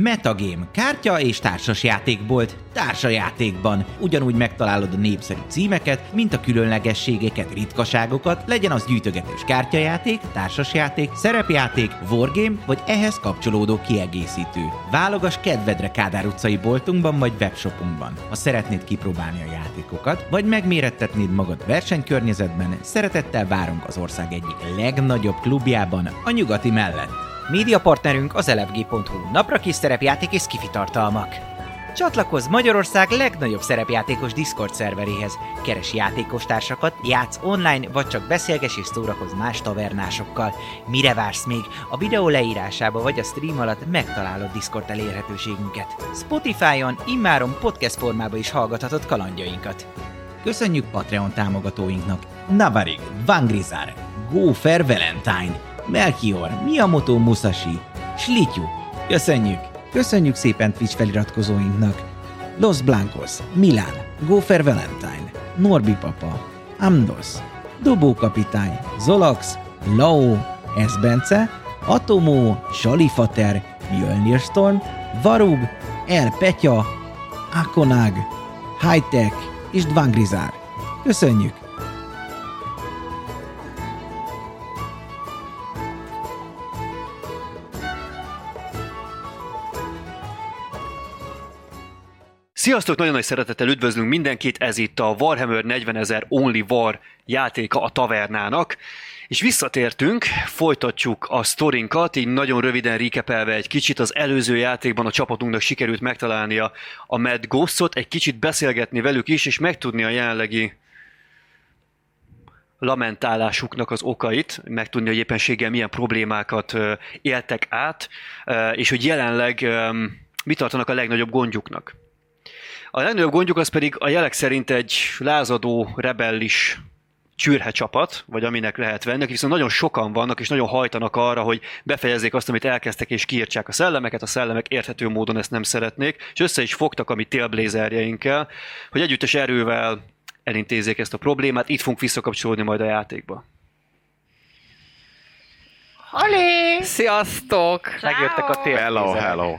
Metagame, kártya és társasjátékbolt, társajátékban. Ugyanúgy megtalálod a népszerű címeket, mint a különlegességeket, ritkaságokat, legyen az gyűjtögetős kártyajáték, társasjáték, szerepjáték, wargame vagy ehhez kapcsolódó kiegészítő. Válogass kedvedre Kádár utcai boltunkban vagy webshopunkban. Ha szeretnéd kipróbálni a játékokat, vagy megmérettetnéd magad versenykörnyezetben, szeretettel várunk az ország egyik legnagyobb klubjában, a nyugati mellett. Média partnerünk az elefg.hu, napra kis szerepjáték és skifi tartalmak. Csatlakozz Magyarország legnagyobb szerepjátékos Discord szerveréhez. Keres játékostársakat, játsz online, vagy csak beszélges és szórakozz más tavernásokkal. Mire vársz még? A videó leírásába vagy a stream alatt megtalálod Discord elérhetőségünket. Spotify-on immáron podcast formában is hallgathatod kalandjainkat. Köszönjük Patreon támogatóinknak Navarig, Vangrizar, Gófer Valentine, Melchior, Miyamoto Musashi, Slityu. Köszönjük! Köszönjük szépen Twitch feliratkozóinknak! Los Blancos, Milán, Gófer Valentine, Norbi Papa, Amdos, Dobó Kapitány, Zolax, Lao, Esbence, Atomó, Salifater, Mjölnir Storm, Varug, El Petya, Akonag, Hightech és Dvangrizár. Köszönjük! Sziasztok, nagyon nagy szeretettel üdvözlünk mindenkit, ez itt a Warhammer 40 ezer Only War játéka a tavernának, és visszatértünk, folytatjuk a sztorinkat, így nagyon röviden recapelve egy kicsit az előző játékban a csapatunknak sikerült megtalálnia a Mad Ghostot, egy kicsit beszélgetni velük is, és megtudni a jelenlegi lamentálásuknak az okait, megtudni, hogy éppenséggel milyen problémákat éltek át, és hogy jelenleg mit tartanak a legnagyobb gondjuknak. A legnagyobb gondjuk az pedig a jelek szerint egy lázadó, rebellis csürhe csapat, vagy aminek lehet venni, viszont nagyon sokan vannak, és nagyon hajtanak arra, hogy befejezzék azt, amit elkezdtek, és kiírtsák a szellemeket, a szellemek érthető módon ezt nem szeretnék, és össze is fogtak a mi tailblazerjeinkkel, hogy együttes erővel elintézzék ezt a problémát, itt fogunk visszakapcsolódni majd a játékba. Halé! Sziasztok! Megjöttek a tél. Hello, hello.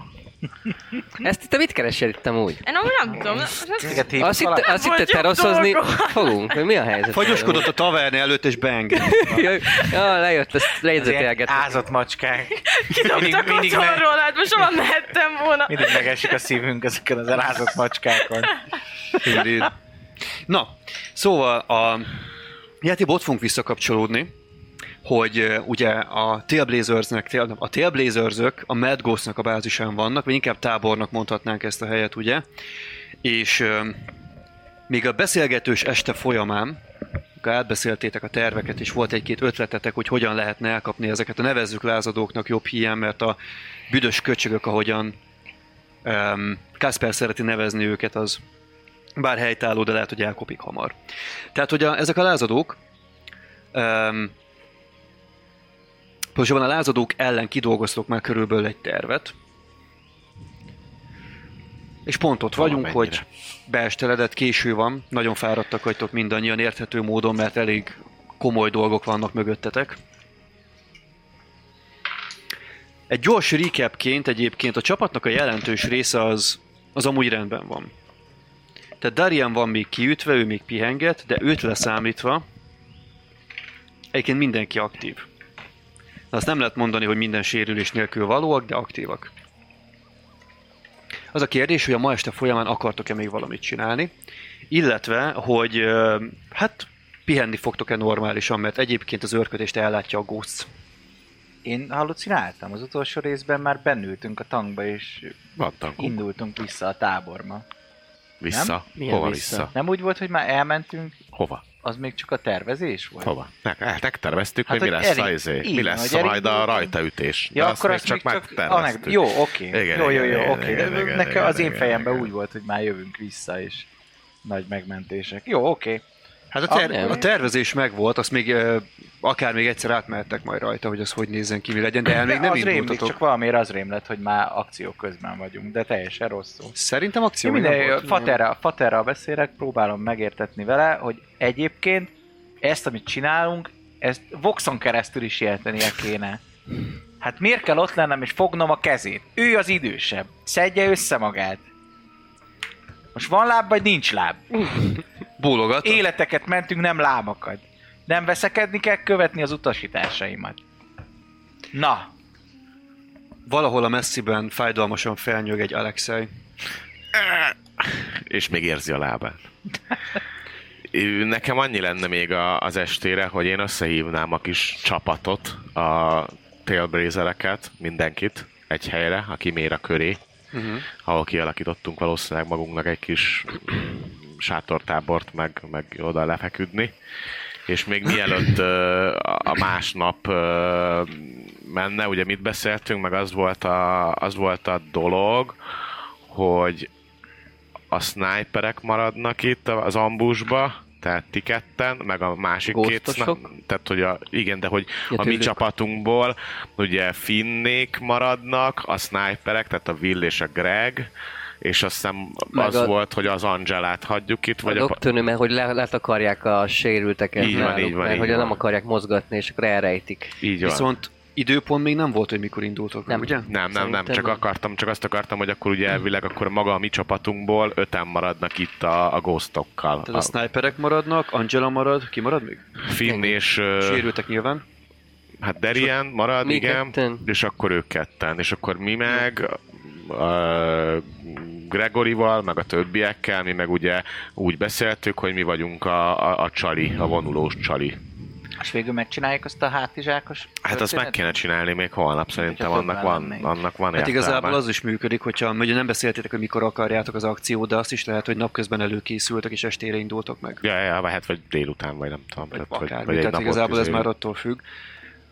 Ezt te mit keresel itt amúgy? Én amúgy nem tudom. Azt hitte, azt hitte teraszozni fogunk? Vagy mi a helyzet? Fagyoskodott a taverna előtt, és bang. ja, lejött, ezt lejegyzetelget. Ázott macskák. Kidobtak otthonról, hát most hova mehettem volna. mindig megesik a szívünk ezeken az elázott macskákon. Na, szóval a játékba ott fogunk visszakapcsolódni, hogy ugye a Tailblazersnek, tail, a Tailblazersök a Mad Ghostnak a bázisán vannak, vagy inkább tábornak mondhatnánk ezt a helyet, ugye? És még a beszélgetős este folyamán, amikor átbeszéltétek a terveket, és volt egy-két ötletetek, hogy hogyan lehetne elkapni ezeket a nevezzük lázadóknak jobb hiány, mert a büdös köcsögök, ahogyan um, Kasper szereti nevezni őket, az bár helytálló, de lehet, hogy elkopik hamar. Tehát, hogy a, ezek a lázadók um, Pontosabban a lázadók ellen kidolgoztok már körülbelül egy tervet. És pont ott vagyunk, hogy beesteledett, késő van, nagyon fáradtak vagytok mindannyian érthető módon, mert elég komoly dolgok vannak mögöttetek. Egy gyors recapként egyébként a csapatnak a jelentős része az, az amúgy rendben van. Tehát Darian van még kiütve, ő még pihenget, de őt leszámítva egyébként mindenki aktív. De azt nem lehet mondani, hogy minden sérülés nélkül valóak, de aktívak. Az a kérdés, hogy a ma este folyamán akartok-e még valamit csinálni, illetve, hogy hát pihenni fogtok-e normálisan, mert egyébként az őrködést ellátja a Ghost. Én halucináltam, az utolsó részben már bennültünk a tankba, és Van tankunk. indultunk vissza a táborba. Vissza. Milyen Hova vissza? vissza? Nem úgy volt, hogy már elmentünk, Hova? az még csak a tervezés volt? Hova? Ne, megterveztük, Hát, hogy mi lesz a izé. így Mi lesz hogy Erik majd a rajtaütés. Ja, De akkor azt még csak, megterveztük. meg, jó, oké. Igen, jó, jó, jó, oké. nekem az én fejemben úgy volt, hogy már jövünk vissza, és nagy megmentések. Jó, oké. Hát a, ter- nem. a tervezés megvolt, azt még akár még egyszer átmehettek majd rajta, hogy az hogy nézzen ki, mi legyen, de el még nem az rémlik, indultatok. csak valamiért az rém lett, hogy már akció közben vagyunk, de teljesen rosszul. Szerintem akció nem minden, volt. Faterra, Faterra beszélek, próbálom megértetni vele, hogy egyébként ezt, amit csinálunk, ezt Voxon keresztül is jelentenie kéne. Hát miért kell ott lennem és fognom a kezét? Ő az idősebb. Szedje össze magát. Most van láb, vagy nincs láb? Bólogat. Életeket mentünk, nem lábakat. Nem veszekedni kell, követni az utasításaimat. Na, Valahol a messziben fájdalmasan felnyög egy Alexei. És még érzi a lábát. Nekem annyi lenne még a, az estére, hogy én összehívnám a kis csapatot, a tailbrazereket, mindenkit egy helyre, aki mér a köré, uh-huh. ahol kialakítottunk valószínűleg magunknak egy kis sátortábort, meg, meg oda lefeküdni. És még mielőtt a másnap menne, ugye mit beszéltünk, meg az volt a, az volt a dolog, hogy a sniperek maradnak itt az ambusba, tehát ti ketten, meg a másik két tehát hogy a, igen, de hogy Ja, a mi csapatunkból ugye finnék maradnak, a sniperek, tehát a Will és a Greg, és azt hiszem Meg az a- volt, hogy az Angelát hagyjuk itt, Vagy a a, doktornő, mert hogy le, letakarják a sérülteket Így van, náluk, így van, mert így hogy van. nem akarják mozgatni, és akkor elrejtik. így van. Viszont időpont még nem volt, hogy mikor indultok Nem. ugye? Nem, nem, nem, csak akartam, csak azt akartam, hogy akkor ugye elvileg akkor maga a mi csapatunkból öten maradnak itt a, a ghostokkal. Tehát a sniperek maradnak, Angela marad, ki marad még? Finn és Sérültek nyilván. hát Darien marad, Mi igen, ketten. és akkor ők ketten, és akkor mi meg uh, Gregorival, meg a többiekkel, mi meg ugye úgy beszéltük, hogy mi vagyunk a, a, a csali, a vonulós csali. és végül megcsináljuk azt a hátizsákos Hát azt meg kéne csinálni még holnap, szerintem annak van, annak van Hát igazából az is működik, hogyha ugye nem beszéltétek, hogy mikor akarjátok az akciót, de azt is lehet, hogy napközben előkészültek és estére indultok meg. Ja, ja, vagy hát vagy délután, vagy nem tudom. Vagy tehát, akármi. vagy egy Tehát igazából ez már attól függ.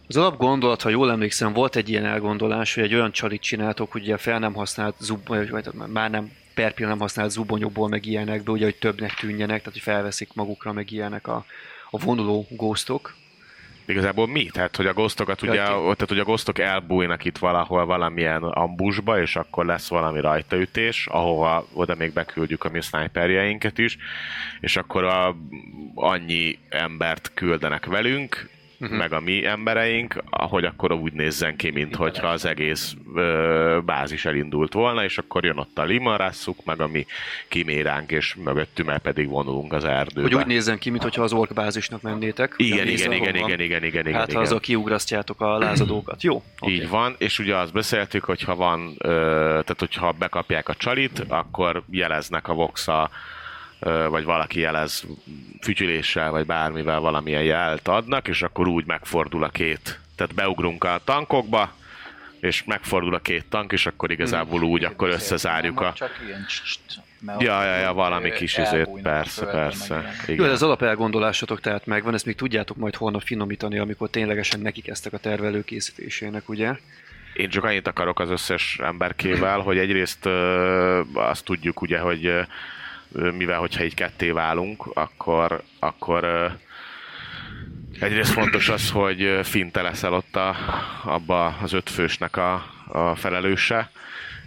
Az alapgondolat, ha jól emlékszem, volt egy ilyen elgondolás, hogy egy olyan csalit csináltok, ugye fel nem használt zub, vagy már nem per pillanat nem használt zubonyokból, meg ilyenekből, ugye, hogy többnek tűnjenek, tehát hogy felveszik magukra, meg ilyenek a, a vonuló ghostok. Igazából mi? Tehát, hogy a ghostokat ugye, tehát, hogy a ghostok elbújnak itt valahol valamilyen ambusba, és akkor lesz valami rajtaütés, ahova oda még beküldjük a mi sniperjeinket is, és akkor a, annyi embert küldenek velünk, uh-huh. meg a mi embereink, ahogy akkor úgy nézzen ki, mint hogyha az egész ö, bázis elindult volna, és akkor jön ott a limarasszuk, meg a mi kiméránk, és mögöttünk el pedig vonulunk az erdőbe. Hogy úgy nézzen ki, mintha az ork bázisnak mennétek. igen, igen, igen, hova. igen, igen, igen, igen, Hát igen. azzal kiugrasztjátok a lázadókat. Jó? Okay. Így van, és ugye azt beszéltük, hogy ha van, ö, tehát hogyha bekapják a csalit, akkor jeleznek a voxa, vagy valaki jelez fütyüléssel, vagy bármivel valamilyen jelt adnak, és akkor úgy megfordul a két, tehát beugrunk a tankokba, és megfordul a két tank, és akkor igazából úgy, akkor összezárjuk a... Csak ilyen mert Ja, ja, ja, valami kis izét, persze, persze. ilyenek. Jó, Igen. de az alapelgondolásatok tehát megvan, ezt még tudjátok majd holnap finomítani, amikor ténylegesen neki kezdtek a terv előkészítésének, ugye? Én csak annyit akarok az összes emberkével, hogy egyrészt ö, azt tudjuk ugye, hogy ö, mivel hogyha így ketté válunk, akkor, akkor egyrészt fontos az, hogy ö, Finn te leszel ott a, abba az ötfősnek a, a felelőse,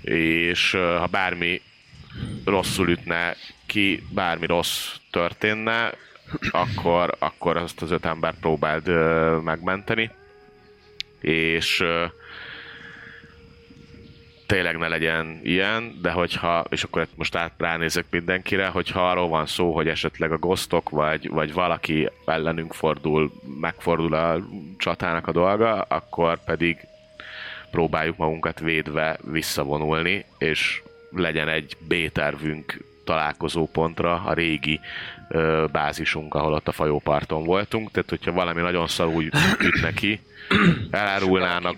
és ha bármi rosszul ütne ki, bármi rossz történne, akkor, akkor azt az öt embert próbáld megmenteni, és ö, tényleg ne legyen ilyen, de hogyha, és akkor most át ránézek mindenkire, hogyha arról van szó, hogy esetleg a gosztok, vagy, vagy valaki ellenünk fordul, megfordul a csatának a dolga, akkor pedig próbáljuk magunkat védve visszavonulni, és legyen egy B-tervünk találkozópontra, a régi ö, bázisunk, ahol ott a folyóparton voltunk, tehát hogyha valami nagyon szarul üt neki, elárulnának.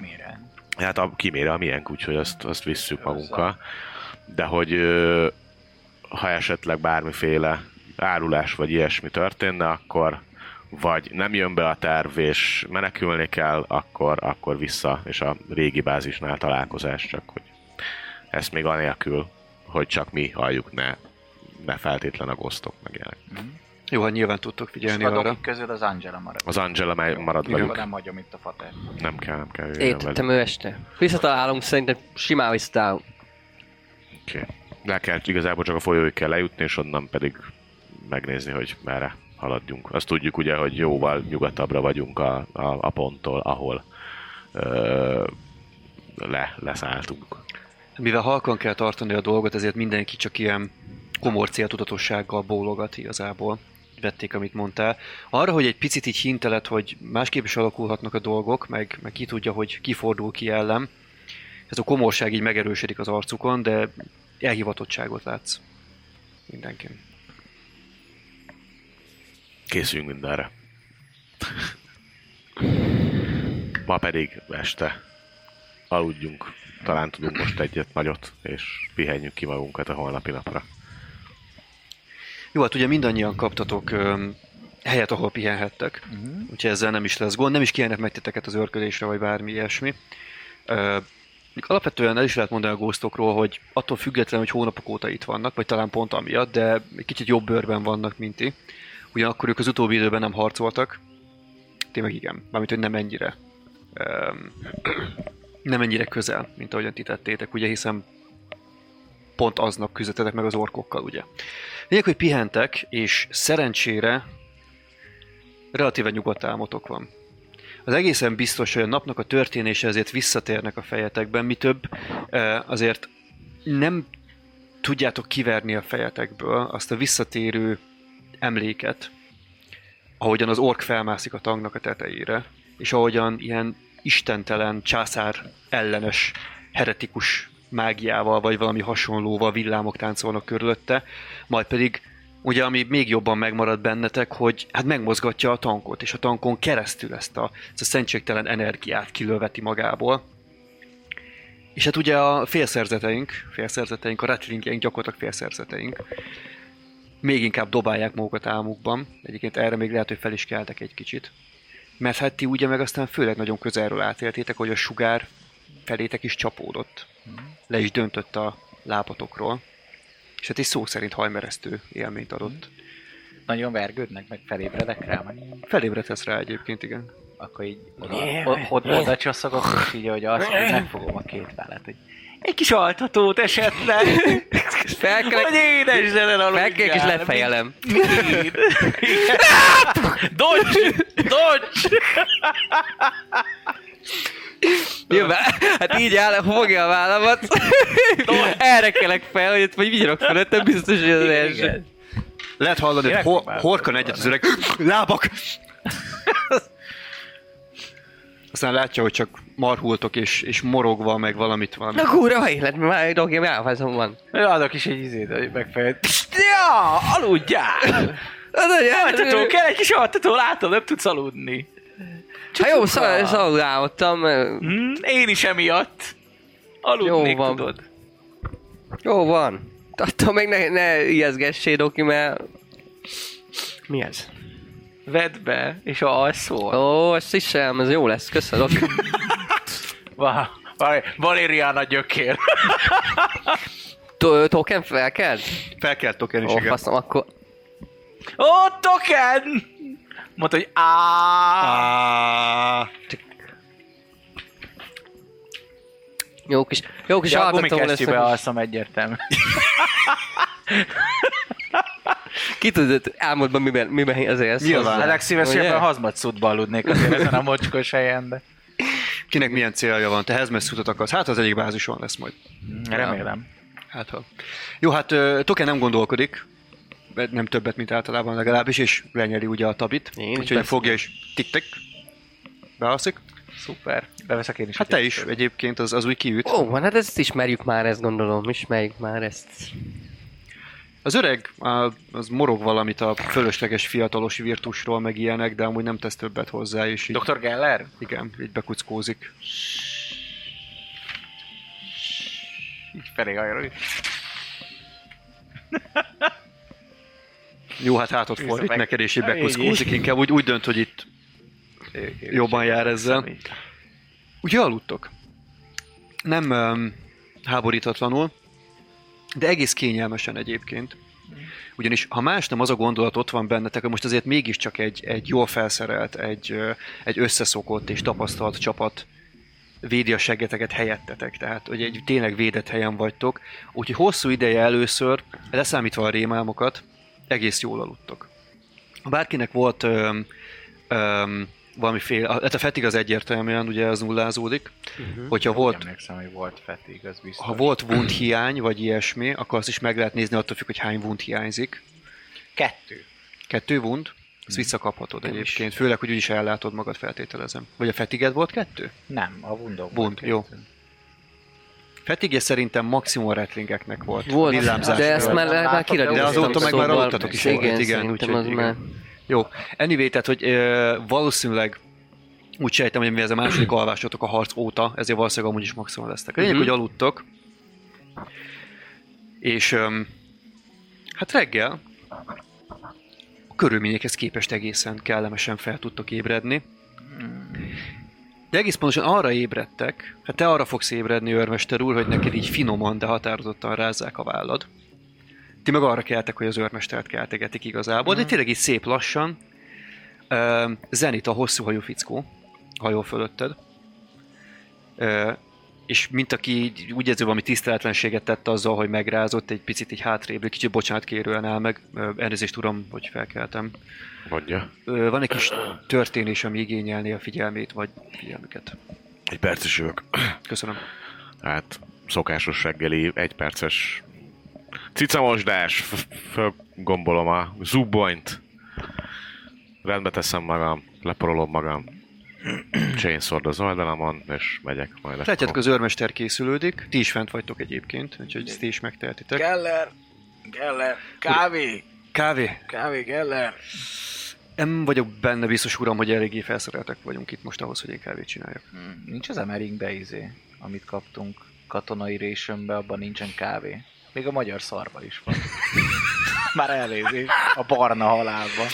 Hát a kimére a miénk, úgyhogy azt, azt visszük magunkkal. De hogy ha esetleg bármiféle árulás vagy ilyesmi történne, akkor vagy nem jön be a terv és menekülni kell, akkor, akkor vissza, és a régi bázisnál találkozás, csak hogy ezt még anélkül, hogy csak mi halljuk, ne, ne feltétlen a gosztok meg ilyenek. Jó, hát nyilván tudtok És figyelni a arra. közül az Angela marad. Az Angela marad Igen. velük. Nem hagyom itt a fater. Nem kell, nem kell. jöjjön Értettem ő este. Visszatalálunk, szerintem simán visszatalálunk. Oké. Le kell, igazából csak a folyóig kell lejutni, és onnan pedig megnézni, hogy merre haladjunk. Azt tudjuk ugye, hogy jóval nyugatabbra vagyunk a, a, a ponttól, ahol ö, le, leszálltunk. Mivel halkan kell tartani a dolgot, ezért mindenki csak ilyen komor céltudatossággal bólogat igazából. Vették, amit mondtál. Arra, hogy egy picit így hintelet, hogy másképp is alakulhatnak a dolgok, meg, meg ki tudja, hogy kifordul ki ellen. Ez a komorság így megerősödik az arcukon, de elhivatottságot látsz mindenkin. Készüljünk mindenre. Ma pedig este aludjunk. Talán tudunk most egyet nagyot, és pihenjük ki magunkat a holnapi napra. Jó, hát ugye mindannyian kaptatok öm, helyet, ahol pihenhettek, uh-huh. úgyhogy ezzel nem is lesz gond, nem is kiennek meg titeket az őrködésre, vagy bármi ilyesmi. Ö, alapvetően el is lehet mondani a ghostokról, hogy attól függetlenül, hogy hónapok óta itt vannak, vagy talán pont amiatt, de egy kicsit jobb bőrben vannak, mint ti. Ugyanakkor ők az utóbbi időben nem harcoltak, ti meg igen, mármint, hogy nem ennyire. Öm, nem ennyire közel, mint ahogyan ti tettétek, ugye, hiszen pont aznap küzdöttetek meg az orkokkal, ugye. Lényeg, hogy pihentek, és szerencsére relatíve nyugodt álmotok van. Az egészen biztos, hogy a napnak a történése ezért visszatérnek a fejetekben, mi több, eh, azért nem tudjátok kiverni a fejetekből azt a visszatérő emléket, ahogyan az ork felmászik a tangnak a tetejére, és ahogyan ilyen istentelen, császár ellenes, heretikus mágiával, vagy valami hasonlóval villámok táncolnak körülötte, majd pedig ugye ami még jobban megmarad bennetek, hogy hát megmozgatja a tankot, és a tankon keresztül ezt a, ezt a szentségtelen energiát kilöveti magából. És hát ugye a félszerzeteink, félszerzeteink, a rattlingjeink gyakorlatilag félszerzeteink, még inkább dobálják magukat álmukban. Egyébként erre még lehet, hogy fel is keltek egy kicsit. Mert hát ti ugye meg aztán főleg nagyon közelről átéltétek, hogy a sugár felétek is csapódott. Le is döntött a lábatokról. És hát egy szó szerint hajmeresztő élményt adott. Nagyon vergődnek, meg felébredek rá, meg Felébredhetsz rá egyébként, igen. akkor így oda, oda, oda csosszogok, és így, hogy azt, hogy megfogom a két vállát, hogy egy kis altatót esetleg, Felkelek, hogy édes zene aludjál. felkelek és lefejelem. Dodge! Dodge! Jövő, hát így áll, fogja a vállamat. Erre kelek fel, hogy vagy vigyorok fölöttem, biztos, hogy az első. Lehet hallani, hogy ho- horkan egyet az öreg. Lábak! Aztán látja, hogy csak marhultok és, és morogva, meg valamit, valami. Na kurva élet, már dogjam, elfázom van. Adok is egy izét, hogy megfejt. Ja, aludjál! Altató, kell egy kis altató, látom, nem tudsz aludni. Hát jó, szal- szaludálottam. Hm, én is emiatt. Aludnék, Jó van. tudod. Jó van. Attól még ne, ne ijeszgessél, Doki, mert... Mi ez? Vedd be, és alszol. Ó, ezt is sem, ez jó lesz, köszönöm. Doki. Va- Va- Valériana gyökér. To- Token felkeld? Fel kell token is, Ó, igen. faszom, akkor... Ó, token! Mondta, hogy áááá. Á, Jó kis, jó kis Ja, gumikesztyűbe alszom egyértelmű. Ki tudod álmodban miben, miben azért ez Nyilván. A legszívesebben Ugye? hazmatszutba aludnék azért ezen a mocskos helyen, de kinek milyen célja van? Te Hezmesz utat akarsz? Hát az egyik bázison lesz majd. remélem. Hát ha. Jó, hát Token nem gondolkodik, nem többet, mint általában legalábbis, és lenyeli ugye a tabit. Én Úgyhogy fogja és tik-tik. Bealszik. Szuper. Beveszek én is. Hát te is egyébként, az, az úgy kiüt. Ó, van, hát ezt ismerjük már, ezt gondolom, ismerjük már ezt. Az öreg, az morog valamit a fölösleges fiatalos virtusról, meg ilyenek, de amúgy nem tesz többet hozzá, és így, Dr. Geller? igen, így bekuckózik. Így felé. Jó, hát hátot fordít meg- neked, és így bekuckózik. Inkább úgy, úgy dönt, hogy itt jobban jár ezzel. Ugye aludtok? Nem um, háborítatlanul, de egész kényelmesen egyébként. Ugyanis ha más nem az a gondolat ott van bennetek, hogy most azért mégiscsak egy, egy jól felszerelt, egy, egy összeszokott és tapasztalt csapat védi a seggeteket helyettetek, tehát hogy egy tényleg védett helyen vagytok, úgyhogy hosszú ideje először, leszámítva a rémálmokat, egész jól aludtok. Bárkinek volt öm, öm, valamiféle, hát a fetig az egyértelműen ugye az nullázódik. Uh-huh. Hogyha Volt... volt, Emlékszem, hogy volt fetig, az biztos. ha volt wound hiány, vagy ilyesmi, akkor azt is meg lehet nézni attól függ, hogy hány wound hiányzik. Kettő. Kettő wound, azt visszakaphatod egyébként, főleg, hogy úgyis ellátod magad, feltételezem. Vagy a fetiged volt kettő? Nem, a Wundon Wund, jó. Fetigé szerintem maximum a retlingeknek volt. Volt, Villámzás de ezt már, már De kiradíroztam. azóta meg már szóval- aludtatok is Igen, igen, úgyhogy az igen. már... Jó, anyway, tehát, hogy ö, valószínűleg úgy sejtem, hogy mi ez a második alvásotok a harc óta, ezért valószínűleg amúgy is maximum lesztek. Lényeg, Mhm. hogy aludtok, és öm, hát reggel a körülményekhez képest egészen kellemesen fel tudtok ébredni. De egész pontosan arra ébredtek, hát te arra fogsz ébredni, őrmester úr, hogy neked így finoman, de határozottan rázzák a vállad. Ti meg arra keltek, hogy az őrmestert keltegetik igazából, de tényleg így szép lassan. Ö, Zenit a hosszú hajú fickó, hajó fölötted. És mint aki úgy érzi, valami tiszteletlenséget tett azzal, hogy megrázott, egy picit így hátrébb, egy kicsit bocsánat kérően áll meg. Elnézést uram, hogy felkeltem. Mondja. Van egy kis történés, ami igényelné a figyelmét, vagy figyelmüket. Egy perc is jövök. Köszönöm. Hát szokásos reggeli, egy perces cicamosdás, fölgombolom a zubbonyt, rendbe teszem magam, leporolom magam, chainszord az oldalamon, és megyek majd. Látjátok, az őrmester készülődik, ti is fent vagytok egyébként, úgyhogy ezt ti is megtehetitek. Geller! Geller! Kávé! Kávé? Kávé, Geller! Nem vagyok benne biztos, uram, hogy eléggé felszereltek vagyunk itt most ahhoz, hogy én kávét csináljak. Hmm, Nincs az Emeringbe izé, amit kaptunk katonai résönbe, abban nincsen kávé. Még a magyar szarban is van. Már elnézést. A barna halálban.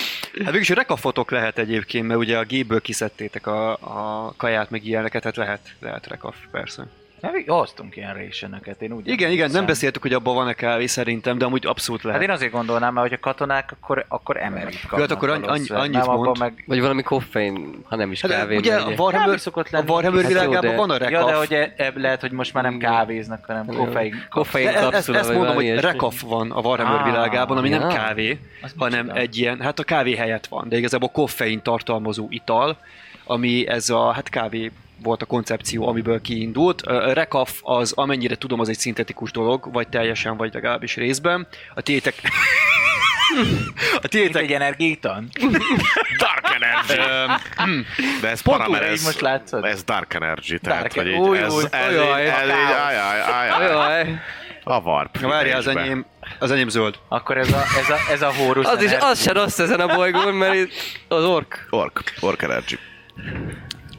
Hát mégis rekafotok lehet egyébként, mert ugye a gépből kiszedtétek a, a kaját, meg ilyeneket, tehát lehet, lehet rekaf, persze. Nem, így hoztunk ilyen résönöket, én úgy Igen, igen, nem beszéltük, hogy abban van-e kávé szerintem, de amúgy abszolút lehet. Hát én azért gondolnám, mert hogy a katonák, akkor, akkor emerit kapnak. hát akkor annyi- annyi- annyit nem, mond. meg... Vagy valami koffein, ha nem is Hát, kávé. ugye mert a ugye- Warhammer, szokott a lenni. Warhammer Hát világában de- van a Ja, rekaf. de hogy e- ebb lehet, hogy most már nem kávéznak, hanem koffein. Koffein De e- kapszula, ezt mondom, hogy rekaf van a Warhammer Ah, világában, ami nem ja. kávé, hanem egy ilyen, hát a kávé helyett van, de igazából koffein tartalmazó ital, ami ez a, hát kávé volt a koncepció, amiből kiindult. A rekaf az, amennyire tudom, az egy szintetikus dolog, vagy teljesen, vagy legalábbis részben. A tétek... a tétek... egy energiaitan? Dark Energy! Öm, De ez Pont para, mert úgy, ez, most látszod? ez Dark Energy, tehát Dark- hogy így, új, ez, új, ez, jaj, így, ez így, ajaj, ajaj, Jaj, a warp. Na várjál, az enyém, az enyém zöld. Akkor ez a, ez a, ez a Horus az is, energia. az se rossz ezen a bolygón, mert itt az ork. Ork, Ork Energy.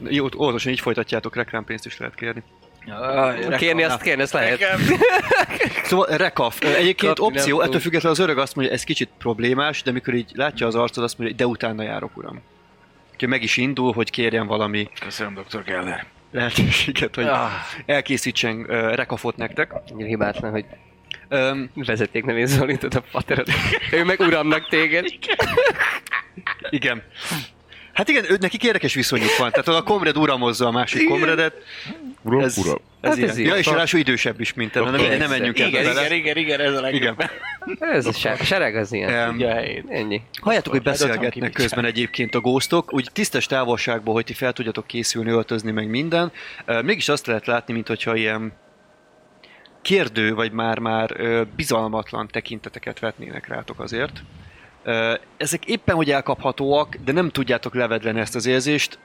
Jó, óvatosan így folytatjátok, reklámpénzt is lehet kérni. Kérni azt, kérni azt lehet. Szóval rekaf. Egyébként Kapni opció, ettől függetlenül az öreg azt mondja, ez kicsit problémás, de mikor így látja az arcod, azt mondja, de utána járok, uram. Úgyhogy meg is indul, hogy kérjen valami Köszönöm, Dr. Geller. lehetőséget, hogy Ah. elkészítsen uh, rekafot nektek. Hibátlan, hogy Um, vezeték nevén szólítod a paterod. Ő meg uramnak téged. igen. Hát igen, ő, nekik érdekes viszonyuk van. Tehát a komred uramozza a másik komredet. Uram, Ez, uram. ez, Hát ilyen. ez ja, ilyen. és ráadásul idősebb is, mint te. Na, nem, nem menjünk Igen, ebbe bele. igen, igen, igen, ez a legjobb. Igen. Ez a se- a sereg az ilyen. Um. Ennyi. Halljátok, hogy beszélgetnek közben egyébként a góztok, úgy tisztes távolságból, hogy ti fel tudjatok készülni, öltözni, meg minden. Ö, Mégis azt lehet látni, mint hogyha ilyen kérdő, vagy már-már bizalmatlan tekinteteket vetnének rátok azért. Ezek éppen, hogy elkaphatóak, de nem tudjátok levedleni ezt az érzést.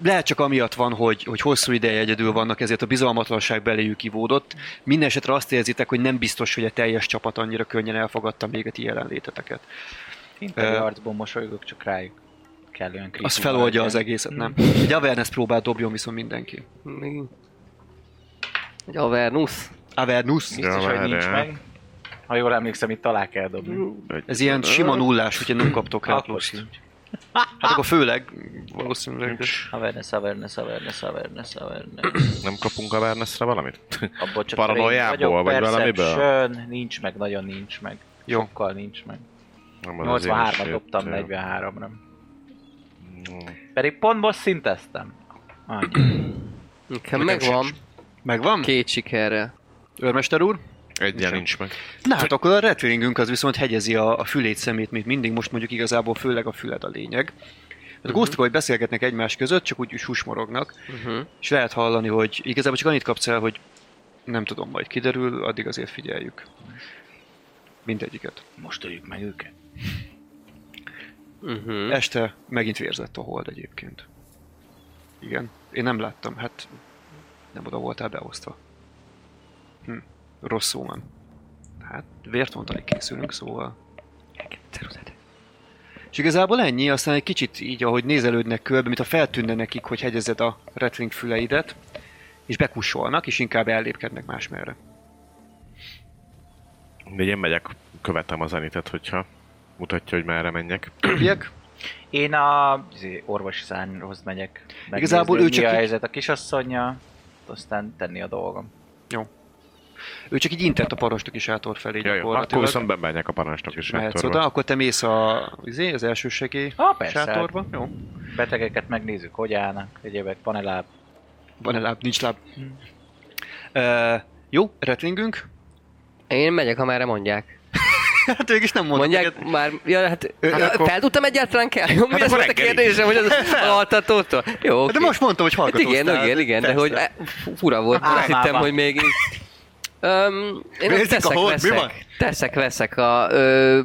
Lehet csak amiatt van, hogy, hogy hosszú ideje egyedül vannak, ezért a bizalmatlanság beléjük ivódott. Mindenesetre azt érzitek, hogy nem biztos, hogy a teljes csapat annyira könnyen elfogadta még a ti jelenléteteket. Interi Ö, arcból mosolygok, csak rájuk kellően Az feloldja az egészet, nem? Egy awareness próbál dobjon viszont mindenki. Mi? Egy Avernus. Avernus? Biztos, hogy nincs meg. Ha jól emlékszem, itt alá kell dobni. Ez ilyen sima nullás, úgyhogy nem kaptok rá Akkor plusz. sincs. Hát akkor főleg valószínűleg. Awareness, awareness, awareness, awareness, awareness. Nem kapunk awareness-re valamit? Abból csak Paranoiából, vagy valamiből? nincs meg, nagyon nincs meg. Jó. Sokkal nincs meg. Nem, az az én 83-at shit, dobtam, jó. 43 nem. Pedig pont most szinteztem. Nekem megvan. Megvan? Két sikerrel. Őrmester úr? Egyen nincs meg. Na hát akkor a retvingünk az viszont hegyezi a, a fülét szemét, mint mindig, most mondjuk igazából főleg a füled a lényeg. A ghostok, hogy beszélgetnek egymás között, csak úgy susmorognak, Uh-huh. és lehet hallani, hogy igazából csak annyit kapsz el, hogy nem tudom, majd kiderül, addig azért figyeljük. Mindegyiket. Most öljük meg őket. Uh-huh. Este megint vérzett a hold egyébként. Igen. Én nem láttam, hát nem oda voltál beosztva. Hm. Rosszul van. Hát vért mondani készülünk, szóval. És igazából ennyi, aztán egy kicsit így, ahogy nézelődnek körbe, mint a feltűnne nekik, hogy hegyezed a rattling füleidet, és bekussolnak, és inkább ellépkednek másmerre. De én megyek, követem az Anitet, hogyha mutatja, hogy merre menjek. Többiek? Én a izé, orvosi szárnyhoz megyek. megnézni, Igazából ő csak mi a helyzet a kisasszonya, aztán tenni a dolgom. Ő csak így intett a parancsnok is átor felé Jaj, akkor viszont bemegyek a parancsnok is Mehetsz oda, akkor te mész a, izé, az első segély Ah, persze. sátorba. Jó. Betegeket megnézzük, hogy állnak, egyébek, van-e láb. Van-e láb, nincs láb. Uh, jó, retlingünk. Én megyek, amerre mondják. hát végig is nem mondom Mondják neked. már, ja, hát, hát akkor- fel tudtam egyáltalán kell? Jó, mi Hát ez volt a kérdésem, hogy az altatótól? Jó, Hát De most mondtam, hogy Hát hallgatóztál. igen, igen, igen, de hogy e, fura volt, azt hittem, hogy még így... Öm, én Vérzik a teszek, hold, mi veszek, van? teszek, veszek a... Ö,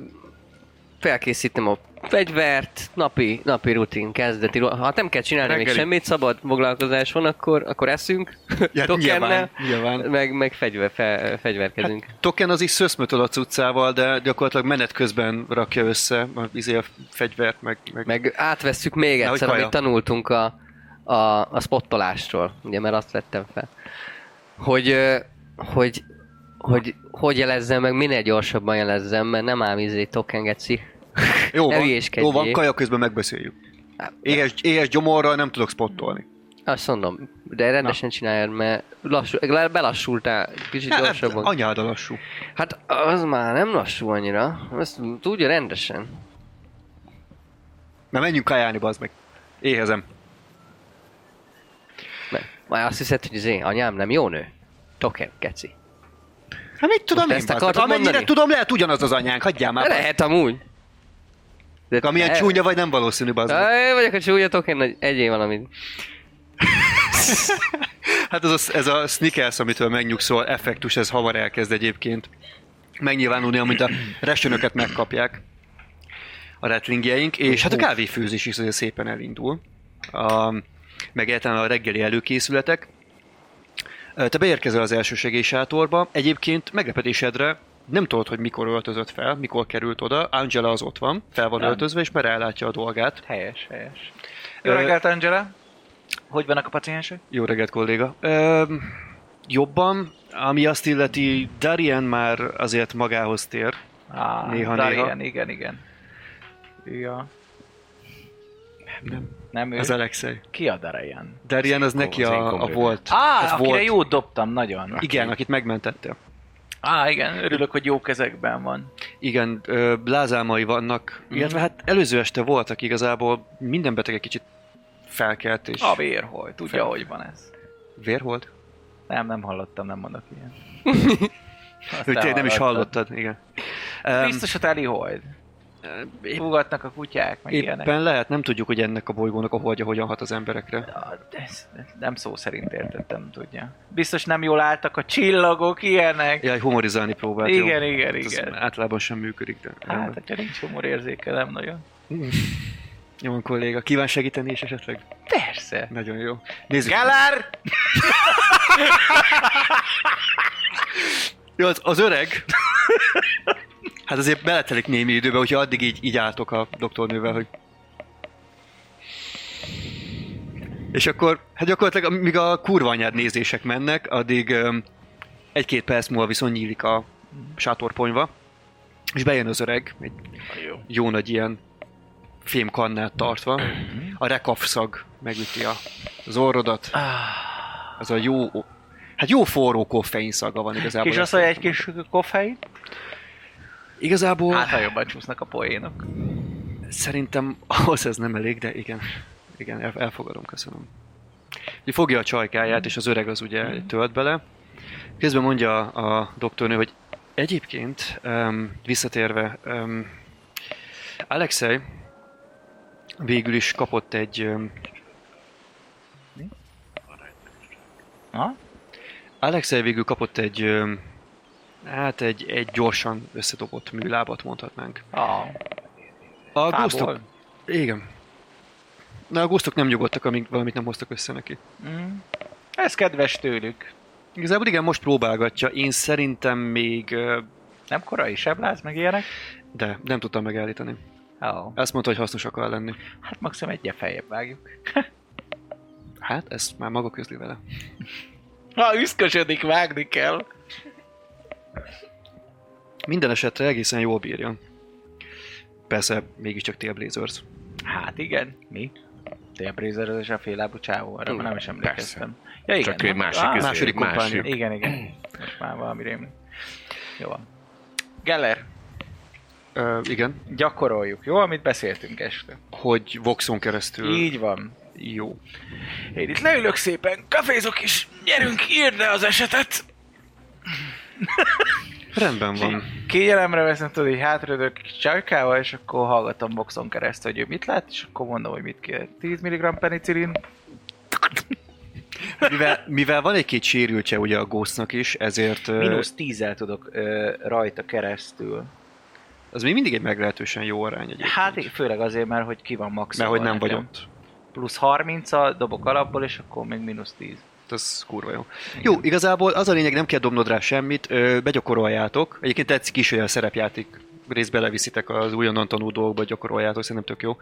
felkészítem a fegyvert, napi, napi rutin, kezdeti, ha nem kell csinálni még Reggeli. semmit, szabad foglalkozás van, akkor, akkor eszünk, Ja, tokennel, nyilván, nyilván. meg, meg fegyver, fe, fegyverkezünk. Token az is szöszmötöl a cuccával, de gyakorlatilag menet közben rakja össze a, izé a fegyvert, meg, meg, Meg átvesszük még egyszer, amit tanultunk a, a, a spottolásról, ugye, mert azt vettem fel. Hogy, hogy, hogy, hogy jelezzem meg, minél gyorsabban jelezzem, mert nem ám izé tokengeci. jó, ne van, jó van, kaja közben megbeszéljük. Éhes, éhes gyomorral nem tudok spottolni. Azt mondom, de rendesen csináljad, mert lassú, belassultál kicsit Hát, gyorsabban. anyád a lassú. Hát az már nem lassú annyira, azt tudja rendesen. Na menjünk kajálni, bazd meg. Éhezem. Mert már azt hiszed, hogy az én anyám nem jó nő? Token, keci. Hát mit tudom Most én, ezt akartad Amennyire mondani? tudom, lehet ugyanaz az anyánk, hagyjál már. Lehet amúgy. De Amilyen e- csúnya vagy, nem valószínű. Á, Én vagyok a csúnya token, hogy egyél valamit. Hát ez a, ez a sneakers, amitől megnyugszol, effektus, ez hamar elkezd egyébként megnyilvánulni, amint a resönöket megkapják a retlingjeink, és hát a kávéfőzés is azért szépen elindul. A, meg a reggeli előkészületek. Te beérkezel az első segélysátorba, egyébként meglepetésedre nem tudod, hogy mikor öltözött fel, mikor került oda, Angela az ott van, fel van Nem. öltözve, és már ellátja a dolgát. Helyes, helyes. Jó reggelt, Angela! Hogy vannak a paciensek? Jó reggelt, kolléga. Ö, jobban, ami azt illeti, Darien már azért magához tér. Á, Néha, Darian, néha. igen, igen. Ja. Nem. Nem ő? Ez Alexei. Ki a Darian? Darien az neki az a, a volt. Á, az akire volt. jót dobtam, nagyon. Igen, akit megmentette. Á, igen, örülök, hogy jó kezekben van. Igen, ö, blázámai vannak, Mhm. illetve hát előző este voltak igazából, minden beteg egy kicsit felkelt és A vérhol, tudja, Fel- hogy van ez. vér volt? Nem, nem hallottam, nem mondok ilyen. Azt nem is hallottad. igen. Biztos a teli hold. Fúgatnak a kutyák, meg ilyenek. éppen lehet, nem tudjuk, hogy ennek a bolygónak a holdja hogyan hat az emberekre. Ja, de ez nem szó szerint értettem, tudja. Biztos nem jól álltak a csillagok, ilyenek. Jaj, humorizálni próbált. Igen, jó. igen, Ez igen. általában sem működik, de... Hát, hogyha nincs humorérzéke, nem nagyon. Jó, van, kolléga. Kíván segíteni is esetleg? Persze. Nagyon jó. Nézzük. Geller! Jó, az, az öreg. Hát azért beletelik némi időbe, hogyha addig így, így álltok a doktornővel, hogy... És akkor, hát gyakorlatilag, míg a kurva anyád nézések mennek, addig egy-két perc múlva viszont nyílik a sátorponyva, és bejön az öreg, egy Jó. jó nagy ilyen fémkannát tartva. A rekafszag megüti a, az orrodat. Az a jó, hát jó forró koffein szaga van igazából. Kis asszony egy kis koffein. Igazából Hát, ha jobban csúsznak a poénok. szerintem ahhoz ez nem elég, de igen. Igen, el, elfogadom, köszönöm. Ugye fogja a csajkáját, és az öreg az ugye tölt bele. Közben mondja a, a doktornő, hogy egyébként um, visszatérve, um, Alexei, végül is kapott egy... Ha? Alexei végül kapott egy... öm, Hát egy, egy gyorsan összedobott műlábat mondhatnánk. Ah, A fából. gusztok... Igen. Na, a gusztok nem nyugodtak, amíg valamit nem hoztak össze neki. Mm. Ez kedves tőlük. Igazából igen, most próbálgatja. Én szerintem még... Nem korai sebláz, meg ilyenek? De nem tudtam megállítani. Oh. Azt mondta, hogy hasznos akar lenni. Hát maximum egyen feljebb vágjuk. Hát, ezt már maga közli vele. Ha üszkösödik, vágni kell. Minden esetre egészen jól bírja. Persze, mégiscsak Tail Blazers. Hát igen, mi? Télbrézerözés a félábú csávó, arra már nem is emlékeztem. Ja igen. Csak egy másik, Ah, izé, második másik. Igen, igen. Most már valami rémlik. Jó van. Geller, Ö, igen, gyakoroljuk, jó? Amit beszéltünk este. hogy Voxon keresztül... Így van. Jó. Én itt leülök szépen, kafézok is, gyerünk, írd le az esetet! Rendben van. Kényelemre veszem, tudod, hogy hátradök csajkával, és akkor hallgatom boxon keresztül, hogy ő mit lát, és akkor mondom, hogy mit kér. 10 mg penicillin, Mivel, mivel van egy-két sérültje ugye a Ghostnak is, ezért ö, mínusz 10-el tudok ö, rajta keresztül. az még mindig egy meglehetősen jó arány egyébként. Hát főleg azért, mert hogy ki van max. Mert hogy nem vagy ott. Plusz 30 dobok alapból, és akkor még mínusz 10. Ez kurva jó. Jó, igazából az a lényeg, nem kell dobnod rá semmit, ö, begyakoroljátok. Egyébként tetszik is, hogy a szerepjáték részt beleviszitek az újonnan tanult dolgokba, gyakoroljátok, szerintem tök jó.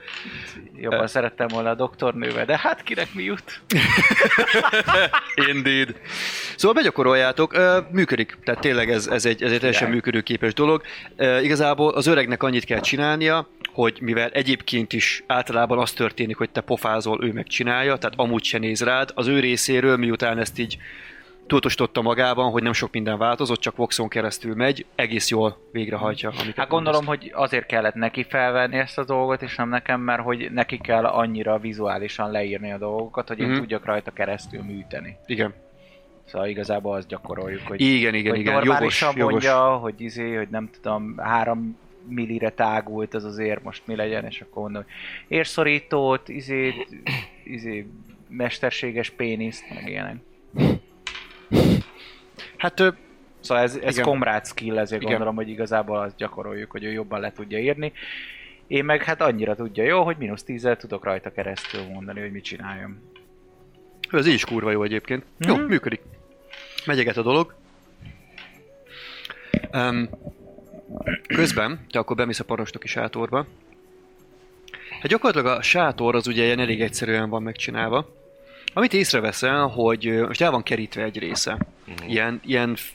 Jobban Ö. szerettem volna a doktornővel, de hát kinek mi jut? Indeed. Szóval begyakoroljátok, működik. Tehát tényleg ez, ez, egy, ez egy teljesen működőképes dolog. Igazából az öregnek annyit kell csinálnia, hogy mivel egyébként is általában az történik, hogy te pofázol, ő megcsinálja, tehát amúgy se néz rád, az ő részéről, miután ezt így tudatosította magában, hogy nem sok minden változott, csak Voxon keresztül megy, egész jól végrehajtja. Hát gondolom, hogy azért kellett neki felvenni ezt a dolgot, és nem nekem, mert hogy neki kell annyira vizuálisan leírni a dolgokat, hogy én Mhm. tudjak rajta keresztül műteni. Igen. Szóval igazából azt gyakoroljuk, hogy, Igen, igen, hogy igen. Jogos, normálisan jogos. mondja, hogy izé, hogy nem tudom, három millire tágult az azért most mi legyen, és akkor mondom, érszorítót, izé, izé, mesterséges péniszt, meg ilyenek. Hát ö, Szóval ez, ez komrád skill, ezért Igen. gondolom, hogy igazából azt gyakoroljuk, hogy ő jobban le tudja írni. Én meg hát annyira tudja jó, hogy mínusz 10 tudok rajta keresztül mondani, hogy mit csináljam. ez így is kurva jó egyébként. Jó, Mhm. működik. Megyeget a dolog. Um, közben, te akkor bemész a parancsnoki sátorba. Hát gyakorlatilag a sátor az ugye ilyen elég egyszerűen van megcsinálva. Amit észreveszel, hogy most el van kerítve egy része. Ilyen, ilyen f-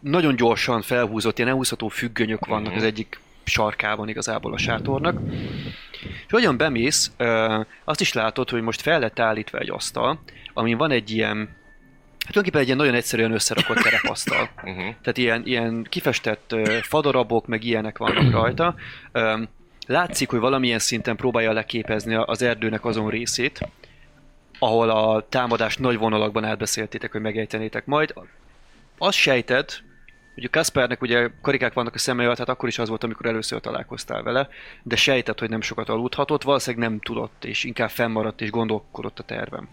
nagyon gyorsan felhúzott, ilyen elhúzható függönyök vannak az egyik sarkában igazából a sátornak. És hogyan bemész, azt is látod, hogy most fel lett állítva egy asztal, amin van egy ilyen, tulajdonképpen egy ilyen nagyon egyszerűen összerakott terepasztal. Uh-huh. Tehát ilyen, ilyen kifestett fadarabok, meg ilyenek vannak rajta. Látszik, hogy valamilyen szinten próbálja leképezni az erdőnek azon részét, ahol a támadást nagy vonalakban átbeszéltétek, hogy megejtenétek majd. Azt sejted, hogy a Kaspernek ugye karikák vannak a szeme alatt, hát akkor is az volt, amikor először találkoztál vele, de sejtett, hogy nem sokat aludhatott, valószínűleg nem tudott, és inkább fennmaradt és gondolkodott a tervem.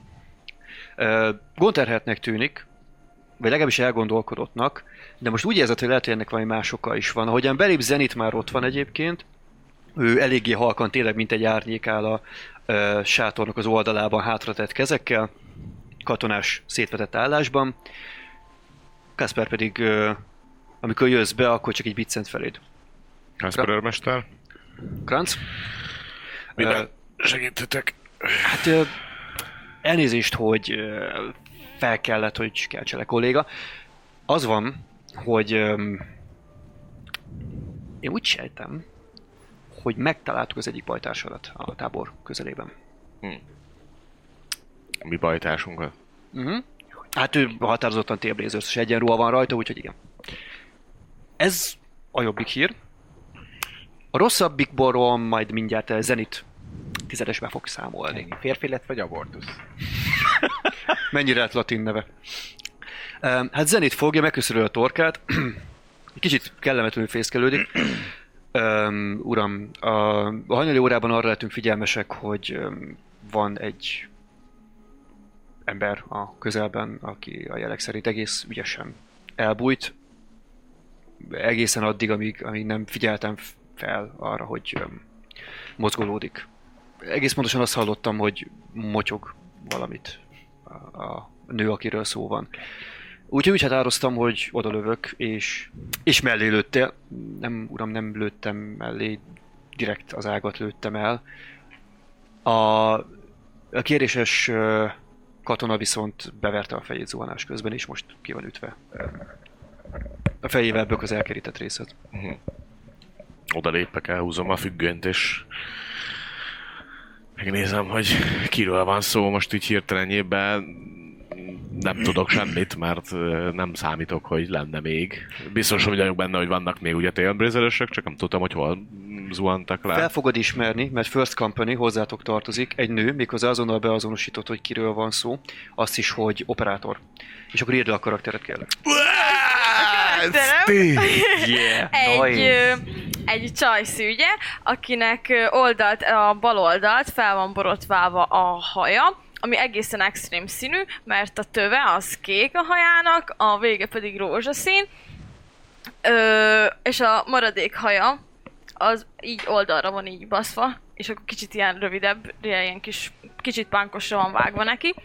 Ö, Gondterhetnek tűnik, vagy legalábbis elgondolkodottnak, de most úgy érzed, hogy lehet, hogy ennek valami más oka is van. Ahogyan belép Zenit már ott van egyébként, ő eléggé halkan, tényleg mint egy árnyék áll a ö, sátornak az oldalában hátratett kezekkel, katonás szétvetett állásban. Kasper pedig, ö, amikor jössz be, akkor csak egy biccent feléd. Kasper őrmester? Kranz? Miben segíthetek? Hát ö, elnézést, hogy fel kellett, hogy keltsele kolléga. Az van, hogy én úgy sejtem, hogy megtaláltuk az egyik bajtársadat a tábor közelében. Mi bajtársunkat? Uh-huh. Hát ő határozottan téblazers egyenruha van rajta, úgyhogy igen. Ez a jobbik hír. A rosszabbikborról majd mindjárt Zenit tizedesbe fog számolni. Férfi lett vagy abortusz? Mennyire lett latin neve? Um, hát Zenit fogja, megköszörül a torkát, kicsit kellemetlenül fészkelődik. Öm, uram, a, a hajnali órában arra lettünk figyelmesek, hogy öm, van egy ember a közelben, aki a jelek szerint egész ügyesen elbújt. Egészen addig, amíg, amíg nem figyeltem fel arra, hogy öm, mozgolódik. Egész pontosan azt hallottam, hogy motyog valamit a, nő, akiről szó van. Úgyhogy úgy határoztam, hogy oda lövök, és, és mellé lőttél. Nem, uram, nem lőttem mellé, direkt az ágat lőttem el. A, a kéréses katona viszont beverte a fejét zuhanás közben, és most ki van ütve. A fejével bök az elkerített részet. Oda lépek, elhúzom a függönyt, és megnézem, hogy kiről van szó most így hirtelenjében. Nem tudok semmit, mert nem számítok, hogy lenne még. Biztos hogy vagyok benne, hogy vannak még ugye tailbrazerösök, csak nem tudtam, hogy hol zuhantak le. Fel fogod ismerni, mert First Company hozzátok tartozik, egy nő, méghozzá azonnal beazonosított, hogy kiről van szó, azt is, hogy operátor. És akkor írd le a karakteret, kérlek. Yeah, Egy, ö, egy csajszű, ugye, akinek oldalt, a bal oldalt fel van borotválva a haja, ami egészen extrém színű, mert a töve az kék a hajának, a vége pedig rózsaszín, ö, és a maradék haja az így oldalra van így baszva, és akkor kicsit ilyen rövidebb, ilyen kis, kicsit pánkosra van vágva neki.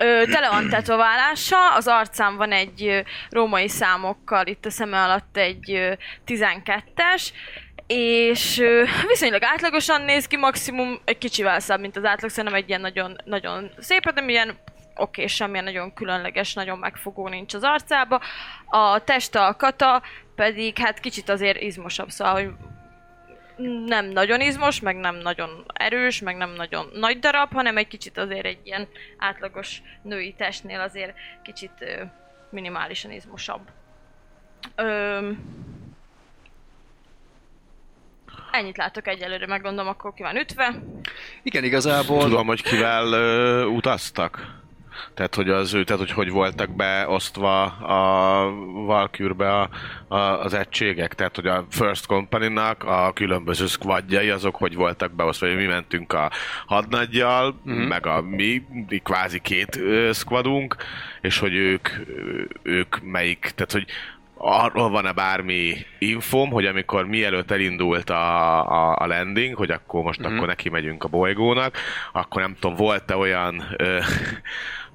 Ö, tele van tetoválása, az arcán van egy ö, római számokkal, itt a szeme alatt egy ö, 12-es, és ö, viszonylag átlagosan néz ki, maximum egy kicsivel szebb, mint az átlag, szerintem egy ilyen nagyon, nagyon szép, de ilyen oké, semmilyen nagyon különleges, nagyon megfogó nincs az arcába. A teste a kata pedig hát kicsit azért izmosabb, szóval, hogy nem nagyon izmos, meg nem nagyon erős, meg nem nagyon nagy darab, hanem egy kicsit azért egy ilyen átlagos női testnél azért kicsit ö, minimálisan izmosabb. Ö, ennyit látok egyelőre, megmondom, akkor ki van ütve. Igen, igazából... Tudom, hogy kivel ö, utaztak? Tehát, hogy az ő, tehát, hogy hogy voltak beosztva a Valkürbe a, a, az egységek? Tehát, hogy a First Company-nak a különböző squadjai, azok hogy voltak beosztva? Hogy mi mentünk a hadnaggyal, Mhm. uh-huh. meg a mi, kvázi két ö, squadunk, és hogy ők, ők melyik, tehát, hogy arról van-e bármi infom, hogy amikor mielőtt elindult a, a, a landing, hogy akkor most mm-hmm. akkor neki megyünk a bolygónak, akkor nem tudom, volt-e olyan ö,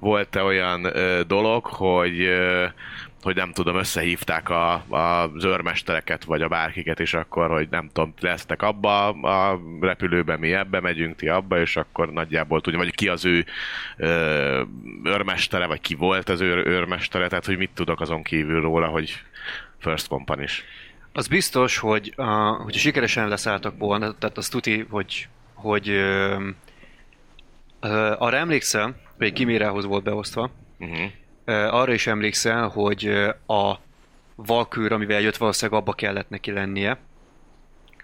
volt-e olyan ö, dolog, hogy ö, hogy nem tudom, összehívták a, a, az őrmestereket, vagy a bárkiket, és akkor, hogy nem tudom, lesztek abba a repülőben, mi ebbe megyünk, ti abba, és akkor nagyjából tudja, vagy ki az ő ö, őrmestere, vagy ki volt az ő őrmestere, tehát hogy mit tudok azon kívül róla, hogy First Company is. Az biztos, hogy uh, hogyha sikeresen leszálltak volna, tehát az tuti, hogy, hogy uh, uh, arra emlékszem, hogy Kimérához volt beosztva, Uh-huh. uh, arra is emlékszel, hogy a Valkőr, amivel jött valószínűleg abba kellett neki lennie.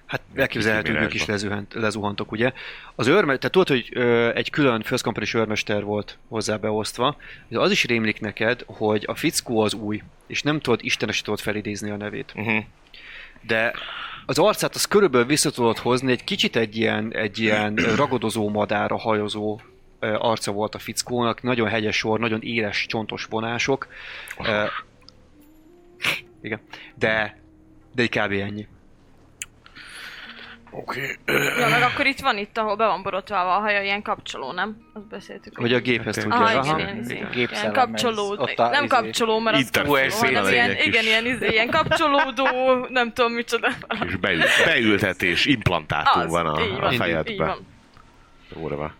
Hát elképzelhető, ők is lezuhant, lezuhantok, ugye? Az őrme, tehát tudod, hogy ö, egy külön First company őrmester volt hozzá beosztva, de az is rémlik neked, hogy a fickó az új, és nem tudod, istenesen tudod felidézni a nevét. Uh-huh. De az arcát az körülbelül vissza tudod hozni, egy kicsit egy ilyen, egy ilyen ragadozó madára hajozó arca volt a fickónak, nagyon hegyes sor, nagyon éles, csontos vonások. Ö, igen. De, de egy kb. ennyi. Oké. Ja, meg akkor itt van itt, ahol be van borotválva a haja, ilyen kapcsoló, nem? Azt beszéltük. Hogy a géphez tudja. Aha, Aha, igen, igen. ilyen Gépszellem, kapcsoló, ott a nem izé- kapcsoló, mert az kapcsoló, hanem ilyen, igen, ilyen, izé, ilyen kapcsolódó, nem tudom micsoda. És beül, beültetés, implantátum Az, van a, így a van, így fejedbe. van. Durva.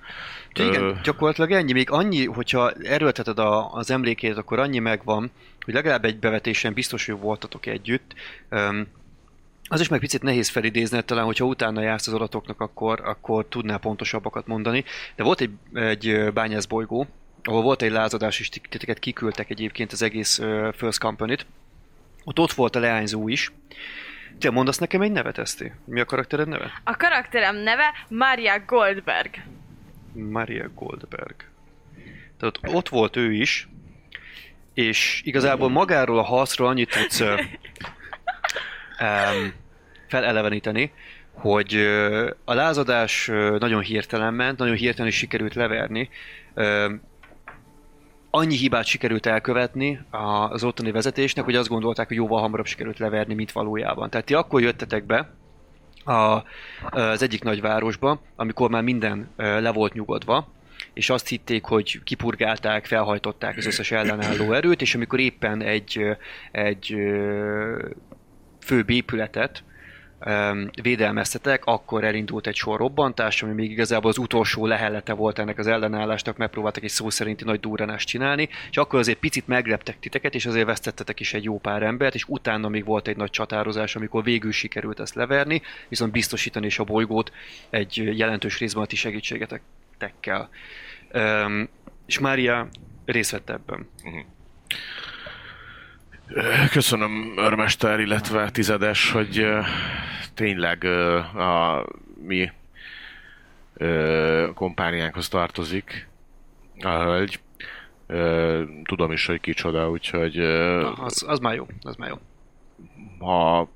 Ö, igen, gyakorlatilag ennyi. Még annyi, hogyha erőlteted a, az emlékét, akkor annyi megvan, hogy legalább egy bevetésen biztos, hogy voltatok együtt. Um, az is meg picit nehéz felidézni, talán, hogyha utána jársz az adatoknak, akkor, akkor tudnál pontosabbakat mondani. De volt egy, egy ö, bányászbolygó, ahol volt egy lázadás, és ti- titeket kiküldtek egyébként az egész uh, First Company-t. Ott ott volt a leányzó is. Te mondasz nekem egy nevet, Eszti? Mi a karaktered neve? A karakterem neve Maria Goldberg. Maria Goldberg. Tehát ott, volt ő is, és igazából magáról a harcról annyit tudsz... Um, feleleveníteni, hogy a lázadás nagyon hirtelen ment, nagyon hirtelen is sikerült leverni. Ö, annyi hibát sikerült elkövetni az ottani vezetésnek, hogy azt gondolták, hogy jóval hamarabb sikerült leverni, mint valójában. Tehát ti akkor jöttetek be a, az egyik nagyvárosba, amikor már minden le volt nyugodva, és azt hitték, hogy kipurgálták, felhajtották az összes ellenálló erőt, és amikor éppen egy, egy főbb épületet védelmeztetek, akkor elindult egy sor robbantás, ami még igazából az utolsó lehellete volt ennek az ellenállásnak, megpróbáltak egy szó szerinti nagy durranást csinálni, és akkor azért picit megleptek titeket, és azért vesztettetek is egy jó pár embert, és utána még volt egy nagy csatározás, amikor végül sikerült ezt leverni, viszont biztosítani is a bolygót egy jelentős részben a ti segítségetekkel. Öm, és Mária részt vett ebben. Köszönöm, örmester, illetve tizedes, hogy tényleg a mi kompániánkhoz tartozik a hölgy. Tudom is, hogy kicsoda, úgyhogy ö, Az, az már jó, az már jó. ha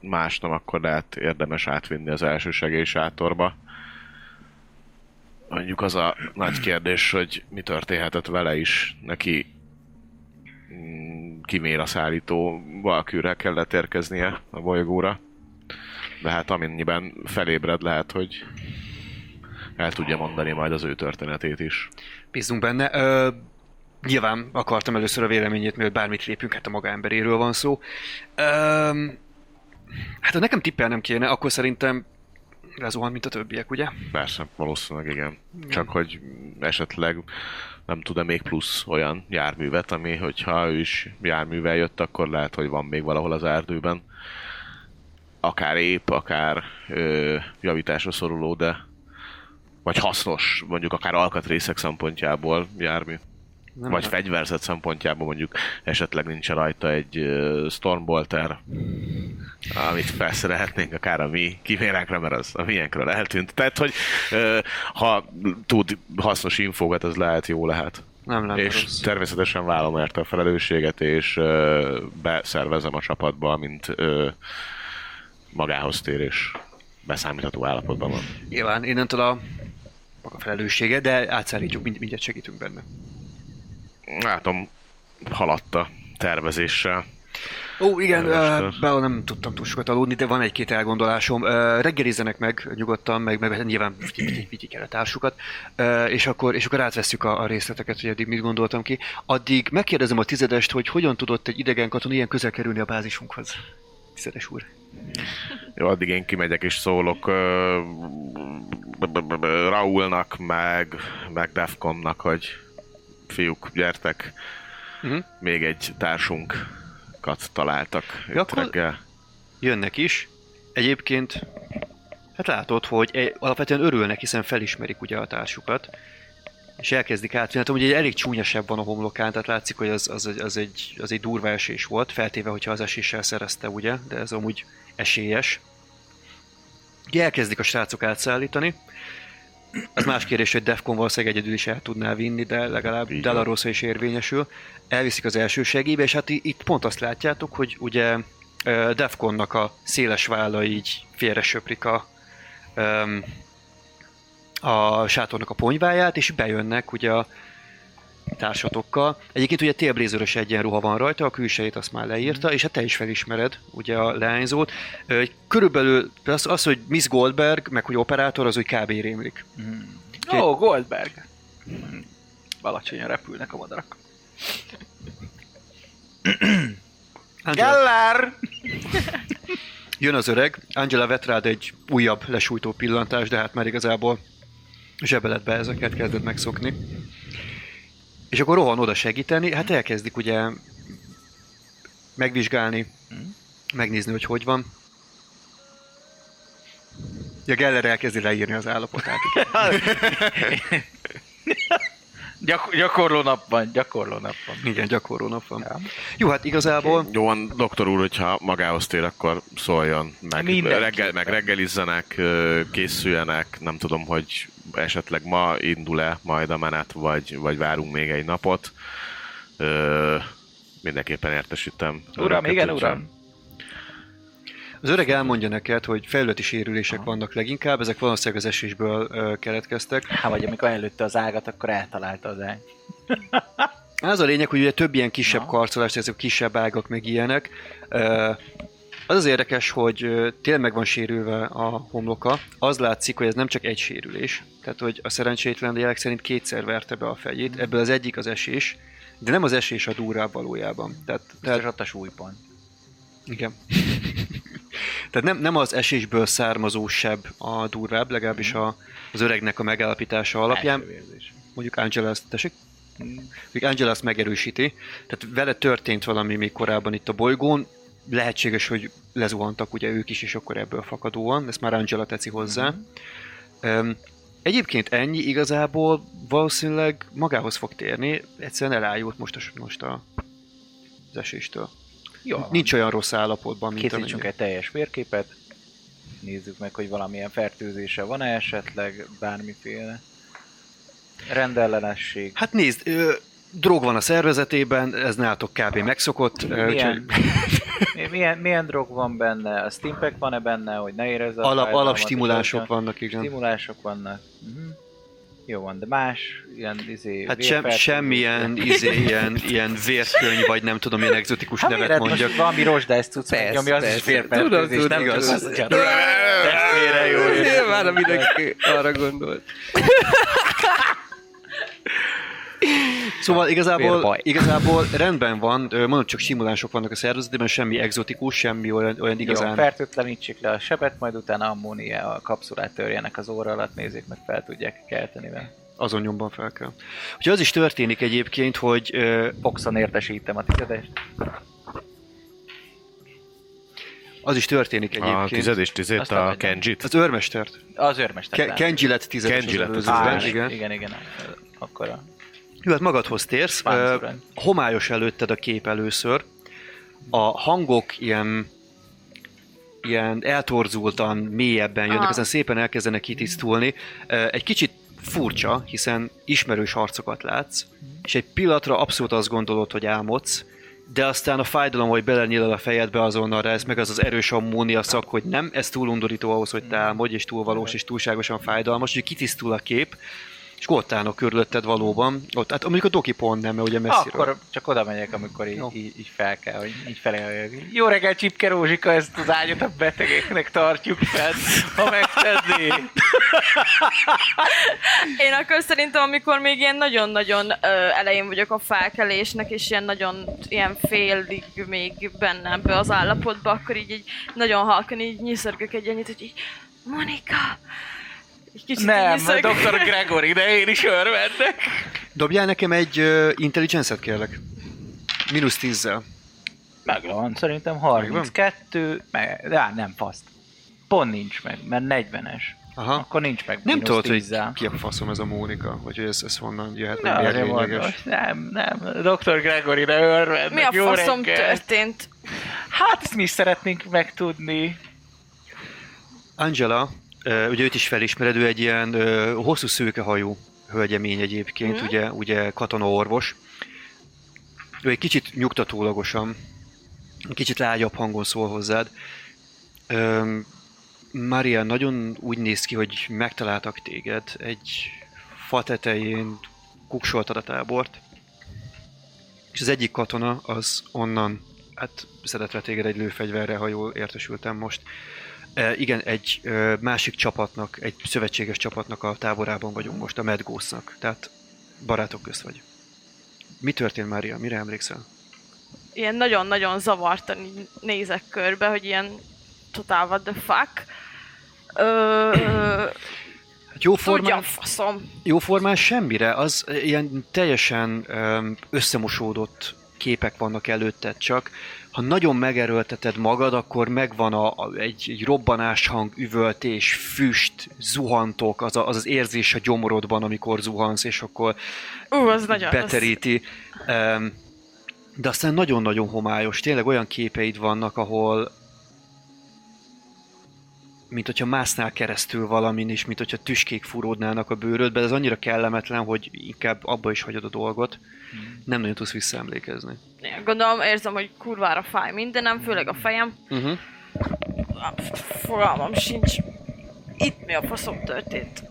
más nem, akkor lehet érdemes átvinni az első segélysátorba. Mondjuk az a nagy kérdés, hogy mi történhetett vele is. Neki kimér a szállító valkűrrel kellett érkeznie a bolygóra. De hát amennyiben felébred, lehet, hogy el tudja mondani majd az ő történetét is. Bízunk benne. Ö, nyilván akartam először a véleményét, mielőtt bármit lépünk, hát a maga emberéről van szó. Ö, hát ha nekem tippelnem kéne, akkor szerintem lezuhan, mint a többiek, ugye? Persze, valószínűleg igen. Csak hogy esetleg nem tud-e még plusz olyan járművet, ami, hogyha ő is járművel jött, akkor lehet, hogy van még valahol az erdőben. Akár épp, akár ö, javításra szoruló, de vagy hasznos, mondjuk akár alkatrészek szempontjából jármű. Nem vagy nem. fegyverzet szempontjából mondjuk esetleg nincs rajta egy Stormbolter, amit felszerelhetnénk akár a mi kiméránkra, mert az a miénkről eltűnt. Tehát, hogy ha tud hasznos infókat, az lehet jó lehet. Nem lenne és rossz. természetesen vállom érte a felelősséget, és ö, beszervezem a csapatba, mint ö, magához tér, és beszámítható állapotban van. Nyilván innentől a maga felelőssége, de átszállítjuk, mind, mindjárt segítünk benne. Látom, haladt a tervezéssel. Ó, igen, be nem tudtam túl sokat aludni, de van egy-két elgondolásom. Reggelizzenek meg nyugodtan, meg, meg nyilván vigyik, el a társukat, és, akkor, és akkor átvesszük a, a részleteket, hogy eddig mit gondoltam ki. Addig megkérdezem a tizedest, hogy hogyan tudott egy idegen katona ilyen közel kerülni a bázisunkhoz. Tizedes úr. Jó, addig én kimegyek és szólok Raulnak, meg, meg Defconnak, hogy fiúk, gyertek, Mhm. még egy társunkat találtak itt Ja, akkor- reggel. Jönnek is. Egyébként, hát látod, hogy alapvetően örülnek, hiszen felismerik ugye a társukat. És elkezdik átvinni. Hát ugye elég csúnyasabb van a homlokán, tehát látszik, hogy az, az, egy- az, egy, az egy durva esés volt, feltéve, hogyha az eséssel szerezte, ugye, de ez amúgy esélyes. Ugye elkezdik a srácok átszállítani. Az más kérdés, hogy Defcon valószínűleg egyedül is el tudná vinni, de legalább. Delarosa is érvényesül. Elviszik az első segélybe, és hát itt pont azt látjátok, hogy ugye Defconnak a széles válla így félre söprik a, a sátornak a ponyváját, és bejönnek ugye a társatokkal. Egyébként ugye télblézőrös egyenruha van rajta, a külsejét azt már leírta, és hát te is felismered ugye a leányzót. Körülbelül az, az, hogy Miss Goldberg, meg hogy operátor, az úgy kb. rémlik. Ó, Goldberg. Hmm. Alacsonyan repülnek a madarak. Geller! jön az öreg, Angela vet rád egy újabb lesújtó pillantás, de hát már igazából zsebeletbe ezeket kezdett megszokni. És akkor rohan oda segíteni, hát elkezdik ugye megvizsgálni, megnézni, hogy hogy van. Ja, Geller elkezdi leírni az állapotát. Gyak- gyakorló nap van, gyakorló nap van. Igen, gyakorló nap van. Ja. Jó, hát igazából Jó van, doktor úr, hogyha magához tér, akkor szóljon, meg, reggel, meg reggelizzenek, készüljenek, nem tudom, hogy esetleg ma indul-e majd a menet, vagy, vagy várunk még egy napot. Ö, mindenképpen értesítem. Uram, igen, hogyha- uram. Az öreg elmondja neked, hogy fejlődési sérülések vannak leginkább, ezek valószínűleg az esésből ö, keletkeztek. Hát vagy amikor előtte az ágat, akkor eltalálta az ág. Az a lényeg, hogy ugye több ilyen kisebb Na. karcolást, ezek kisebb ágak, meg ilyenek. Ö, Az az érdekes, hogy tényleg meg van sérülve a homloka. Az látszik, hogy ez nem csak egy sérülés. Tehát, hogy a szerencsétlen jelek szerint kétszer verte be a fejét. Ebből az egyik az esés, de nem az esés a durrább valójában. Tehát, Tehát tehát ott a súlypont. igen. Tehát nem, nem az esésből származó seb a durvább, legalábbis a, az öregnek a megállapítása alapján. Mondjuk Angela ezt, tessék? Mondjuk Angela ezt megerősíti. Tehát vele történt valami még korábban itt a bolygón. Lehetséges, hogy lezuhantak ugye ők is, és akkor ebből fakadóan. Ezt már Angela tetszi hozzá. Um, egyébként ennyi igazából valószínűleg magához fog térni. Egyszerűen elájult most, a, most a, az eséstől. Jó, van. Nincs olyan rossz állapotban, mint Készítsünk egy teljes vérképet. Nézzük meg, hogy valamilyen fertőzése van-e esetleg, bármiféle rendellenesség. Hát nézd, ö, drog van a szervezetében, ez nálatok kb. megszokott. Milyen, úgyhogy milyen, milyen drog van benne? A stimpek van-e benne, hogy ne érezze Alap, fájdalmat, alapstimulánsok vannak, igen. Stimulások vannak. Uh-huh. Jó van, de más ilyen izé, Hát sem, semmilyen, izé, ilyen, ilyen vérkönyv, vagy nem tudom, milyen egzotikus Hát nevet mondjak. Most valami tudsz Persze, megnyomni, az is vérfertőzés, Tudom, nem tudom, csak igaz. az, hogy testvére jó. Nyilván mindenki arra gondolt. Szóval igazából, igazából rendben van, mondom, csak simulások vannak a szervezetében, semmi egzotikus, semmi olyan, olyan Jó, igazán... fertőtlenítsék le a sebet, majd utána ammónia a kapszulát törjenek az óra alatt, nézzék meg, fel tudják kelteni vele. azon nyomban fel kell. Úgyhogy az is történik egyébként, hogy Foxon értesítem a tizedest. az is történik A egyébként. tized és tizét Aztán a. Kenjit. Az őrmestert. Az őrmester. Ke-. Kenji lett tizedes Kenji az lett tizedes. igen. igen, igen, akkor a Jó, hát magadhoz térsz. Páncurán. homályos előtted a kép először. A hangok ilyen ilyen eltorzultan, mélyebben jönnek, Aha. aztán szépen elkezdenek kitisztulni. Egy kicsit furcsa, hiszen ismerős arcokat látsz, és egy pillanatra abszolút azt gondolod, hogy álmodsz, de aztán a fájdalom, hogy belenyílod a fejedbe azonnal ez meg az az erős ammónia szak, hogy nem, ez túl undorító ahhoz, hogy te álmodj, és túl valós, és túlságosan fájdalmas, hogy kitisztul a kép, és akkor ott állnak körülötted valóban. Ott, hát mondjuk a Doki pont nem, mert ugye messziről. Akkor csak oda megyek, amikor így, Jó. így, így fel kell, hogy így felé. Jó reggel, Csipke Rózsika, ezt az ágyat a betegeknek tartjuk fel, ha megtenné. Én akkor szerintem, amikor még ilyen nagyon-nagyon ö, elején vagyok a felkelésnek, és ilyen nagyon ilyen félig még benne ebbe az állapotba, akkor így, így nagyon halkan így nyiszörgök egy ennyit, hogy így Monika! Kicsit Nem, nyiszörgök. Dr. Gregory, de én is örvendek. Dobjál nekem egy uh, intelligence-et, kérlek. Mínusz tízzel. Megvan, szerintem 32, meg, de á, nem faszt. Pont nincs meg, mert 40-es. Aha. Akkor nincs meg Nem tudod, hogy 10-zel. ki a faszom ez a Mónika, vagy hogy ez, ez honnan jöhet, Ne, nem miért lényeges. nem, nem, Dr. Gregory, de örvendek, Mi a jó faszom reggel. történt? Hát ezt mi is szeretnénk megtudni. Angela, ugye őt is felismered, ő egy ilyen hosszú szőkehajú hölgyemény egyébként, Mhm. ugye, ugye katona orvos. Ő egy kicsit nyugtatólagosan, kicsit lágyabb hangon szól hozzád. Maria, nagyon úgy néz ki, hogy megtaláltak téged. Egy fa tetején kuksoltad a tábort. És az egyik katona az onnan, hát szedett téged egy lőfegyverre, ha jól értesültem most. E, igen, egy e, másik csapatnak, egy szövetséges csapatnak a táborában vagyunk most, a Medgósznak. Tehát barátok közt vagy. Mi történt, Mária? Mire emlékszel? Ilyen nagyon-nagyon zavartan nézek körbe, hogy ilyen totál what the fuck. Ö, Hát jó tudja a formán, faszom. jó formán semmire, az ilyen teljesen összemosódott képek vannak előtted csak. Ha nagyon megerőlteted magad, akkor megvan a, a, egy, egy robbanás hang, üvöltés, füst, zuhantok, az, a, az az érzés a gyomorodban, amikor zuhansz, és akkor Ú, az nagyon beteríti. Um, de aztán nagyon-nagyon homályos. Tényleg olyan képeid vannak, ahol mint hogyha másznál keresztül valamin is, mint hogyha tüskék furódnának a bőrödbe, de ez annyira kellemetlen, hogy inkább abba is hagyod a dolgot. Nem nagyon tudsz visszaemlékezni. Gondolom, érzem, hogy kurvára fáj mindenem, főleg a fejem. Uh-huh. Fogalmam sincs. Itt mi a faszom történt?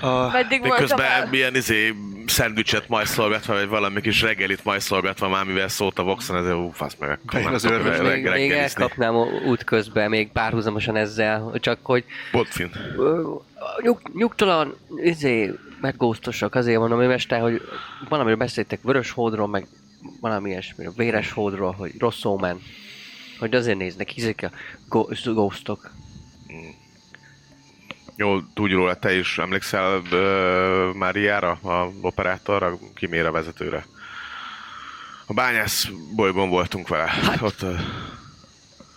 A, Meddig Miközben el? milyen izé szendvicset majszolgatva, vagy valami kis reggelit majszolgatva már, mivel szólt a Voxon, ezért ú, fasz meg, az örvös. Még, még elkapnám út közben, még párhuzamosan ezzel, csak hogy Botfin. nyug, nyugtalan, izé, meggóztosak, azért mondom, hogy mester, hogy valamiről beszéltek vörös hódról, meg valami ilyesmiről, véres hódról, hogy rossz omen. Hogy azért néznek, ezek a ghostok. Jól tudj róla, te is emlékszel uh, Máriára, a operátorra, kimére vezetőre? A bányász bolygón voltunk vele. Hát, Ott, uh,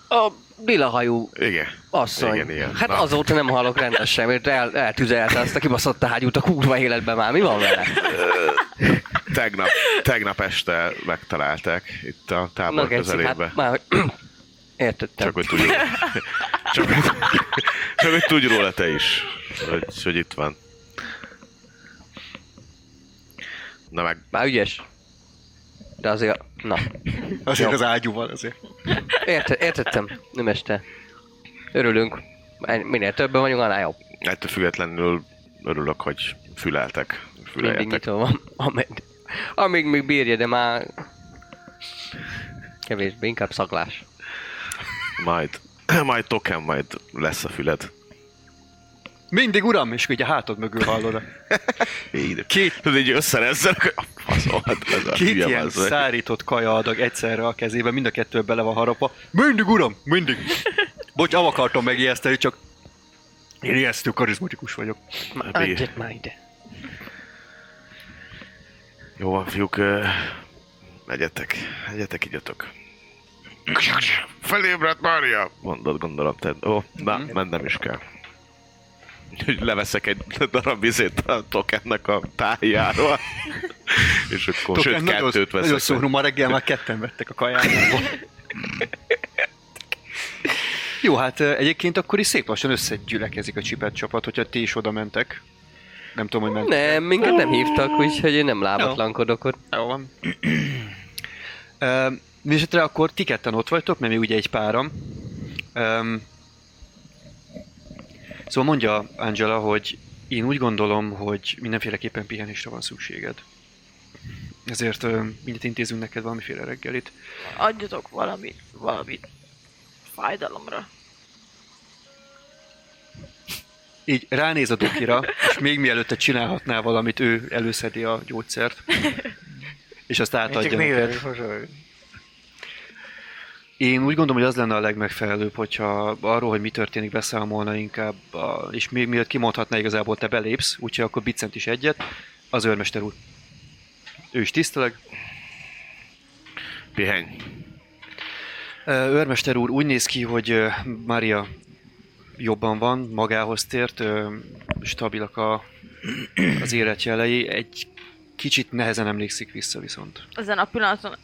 A lilahajú igen. asszony. Igen, igen. Hát Na. azóta nem hallok rendes semmit, el, eltüzelte azt a kibaszott ágyút a kurva életben már. Mi van vele? Tegnap, tegnap este megtalálták itt a tábor geci, közelében. hát már, értettem. Csak hogy tudj róla. Csak, csak hogy tudj róla te is, hogy, hogy itt van. Na meg, Már ügyes. De azért, na, azért Jó. az ágyúval azért. érte, értettem, nem este. Örülünk. Minél többen vagyunk, annál jobb. ettől függetlenül örülök, hogy füleltek. Mindig Füleljetek. nyitva van. Amíg, amíg még bírja, de már kevésbé, inkább szaglás. Majd, majd token, majd lesz a füled. Mindig uram, és ugye a hátad mögül hallod. Két, Tudod, így ez a két ilyen szárított kaja adag egyszerre a kezébe, mind a kettő bele van harapva. Mindig uram, mindig. Bocs, nem akartam megijeszteni, csak én ijesztő karizmatikus vagyok. Adjad már ide. Jó van, fiúk, ö, megyetek, megyetek, igyatok. Felébredt Mária! Mondod, gondolom, te. Ó, na, Mhm. mennem is kell. Úgyhogy leveszek egy darab vizét a tokennek a tájáról. És akkor, Tudok, sőt, nagyon, kettőt nagyon veszek. szomorú, ma reggel már ketten vettek a kajájából. Jó, hát egyébként akkor is szép lassan összegyülekezik a csipet csapat, hogyha ti is oda mentek. Nem tudom, hogy mentek. Nem, minket nem hívtak, úgyhogy én nem lábatlankodok ott. Jó van. Mindenesetre akkor ti ketten ott vagytok, mert mi ugye egy páram. Um, szóval mondja Angela, hogy én úgy gondolom, hogy mindenféleképpen pihenésre van szükséged. Ezért mindent intézünk neked valamiféle reggelit. Adjatok valamit, valamit fájdalomra. Így ránéz a dokira, és még mielőtt csinálhatnál valamit, ő előszedi a gyógyszert. És azt Én átadja csak neked. Én úgy gondolom, hogy az lenne a legmegfelelőbb, hogyha arról, hogy mi történik, beszámolna inkább, a, és még mielőtt kimondhatná igazából te belépsz, úgyhogy akkor Bicent is egyet, az őrmester úr. Ő is tiszteleg. Pihenj. Őrmester úr, úgy néz ki, hogy Mária jobban van, magához tért, stabilak a, az életjelei, egy kicsit nehezen emlékszik vissza viszont. Ezen a pillanaton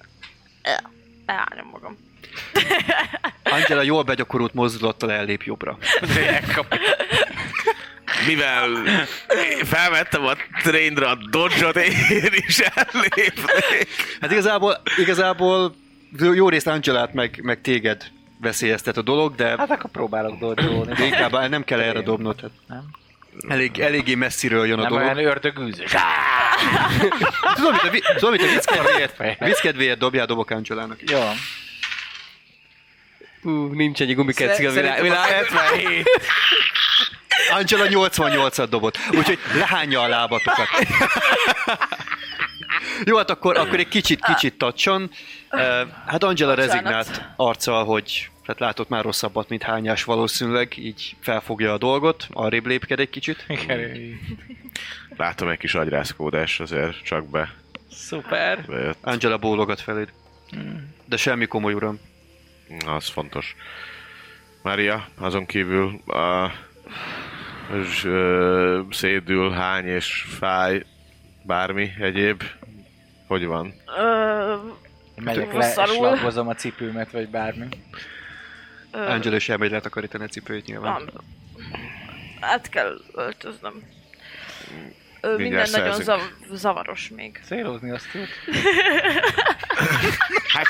el- elányom magam. Angela jól begyakorolt mozdulattal ellép jobbra. Mivel felvettem a trainre a dodge én is ellépnék. Hát igazából, igazából jó részt Angelát meg, meg téged veszélyeztet a dolog, de Hát akkor próbálok de inkább nem kell erre dobnod. Hát Nem? elég, eléggé messziről jön a Nem dolog. olyan ördögűzős. Tudom, mit a, vi- tudom, mit a vicc kedvéért, vicc kedvéért dobjál, dobok Angelának. Jó. Ú, nincs egy gumikeci a világ. Világ. 77. Angela 88-at dobott, úgyhogy lehányja a lábatokat. Jó, hát akkor, akkor egy kicsit, kicsit tacson. Uh, hát Angela rezignált arccal, hogy hát látott már rosszabbat, mint hányás valószínűleg, így felfogja a dolgot, arrébb lépked egy kicsit. Látom egy kis agyrázkódás azért csak be. Szuper. bejött. Angela bólogat feléd. De semmi komoly, uram. Az fontos. Mária, azon kívül a z- ö, szédül, hány és fáj, bármi egyéb. Hogy van? Ö, Megyek le, a cipőmet, vagy bármi. ö, Angela is elmegy letakarítani a cipőjét nyilván. nem. Át kell öltöznöm. Ö, minden Mindjárt nagyon szerzünk. zav- zavaros még. Célozni azt tud. Hát,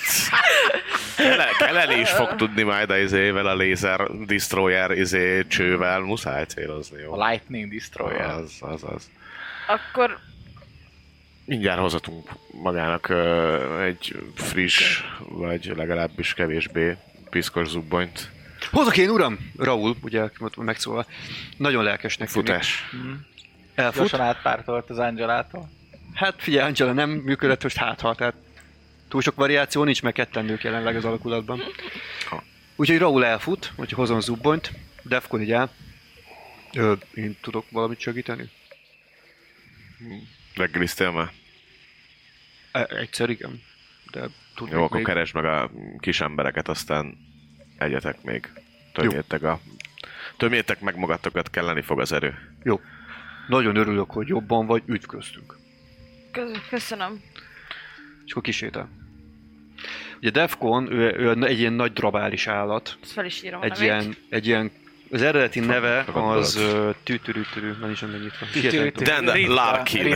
Kele- Keleni is fog tudni majd a izével, a laser destroyer izé csővel, muszáj célozni, jó? A Lightning Destroyer. Az, az, az. Akkor Mindjárt hozatunk magának ö, egy friss, vagy legalábbis kevésbé piszkos zubbonyt. Hozok én, uram! Raúl, ugye megszólal. Nagyon lelkesnek. Futás. Elfut. Gyorsan átpártolt az Angelától. Hát figyelj, Angela nem működött, most hát ha, tehát túl sok variáció nincs, meg ketten nők jelenleg az alakulatban. Úgyhogy Raúl elfut, hogy hozom zubbonyt, Defcon így el. Ö, én tudok valamit segíteni? Reggeliztél már? E- egyszer igen, de tudnék Jó, akkor még. keresd meg a kis embereket, aztán egyetek még. Tömjétek, a, tömjétek meg magatokat, kelleni fog az erő. Jó. Nagyon örülök, hogy jobban vagy, üdvköztünk. kö- köszönöm. És akkor kisétál. Ugye Defcon, ő, ő egy ilyen nagy drabális állat, Ezt fel is írom egy ilyen, egy ilyen az eredeti neve az tűtürűtürű, nem is van nyitva. Dan Larkin.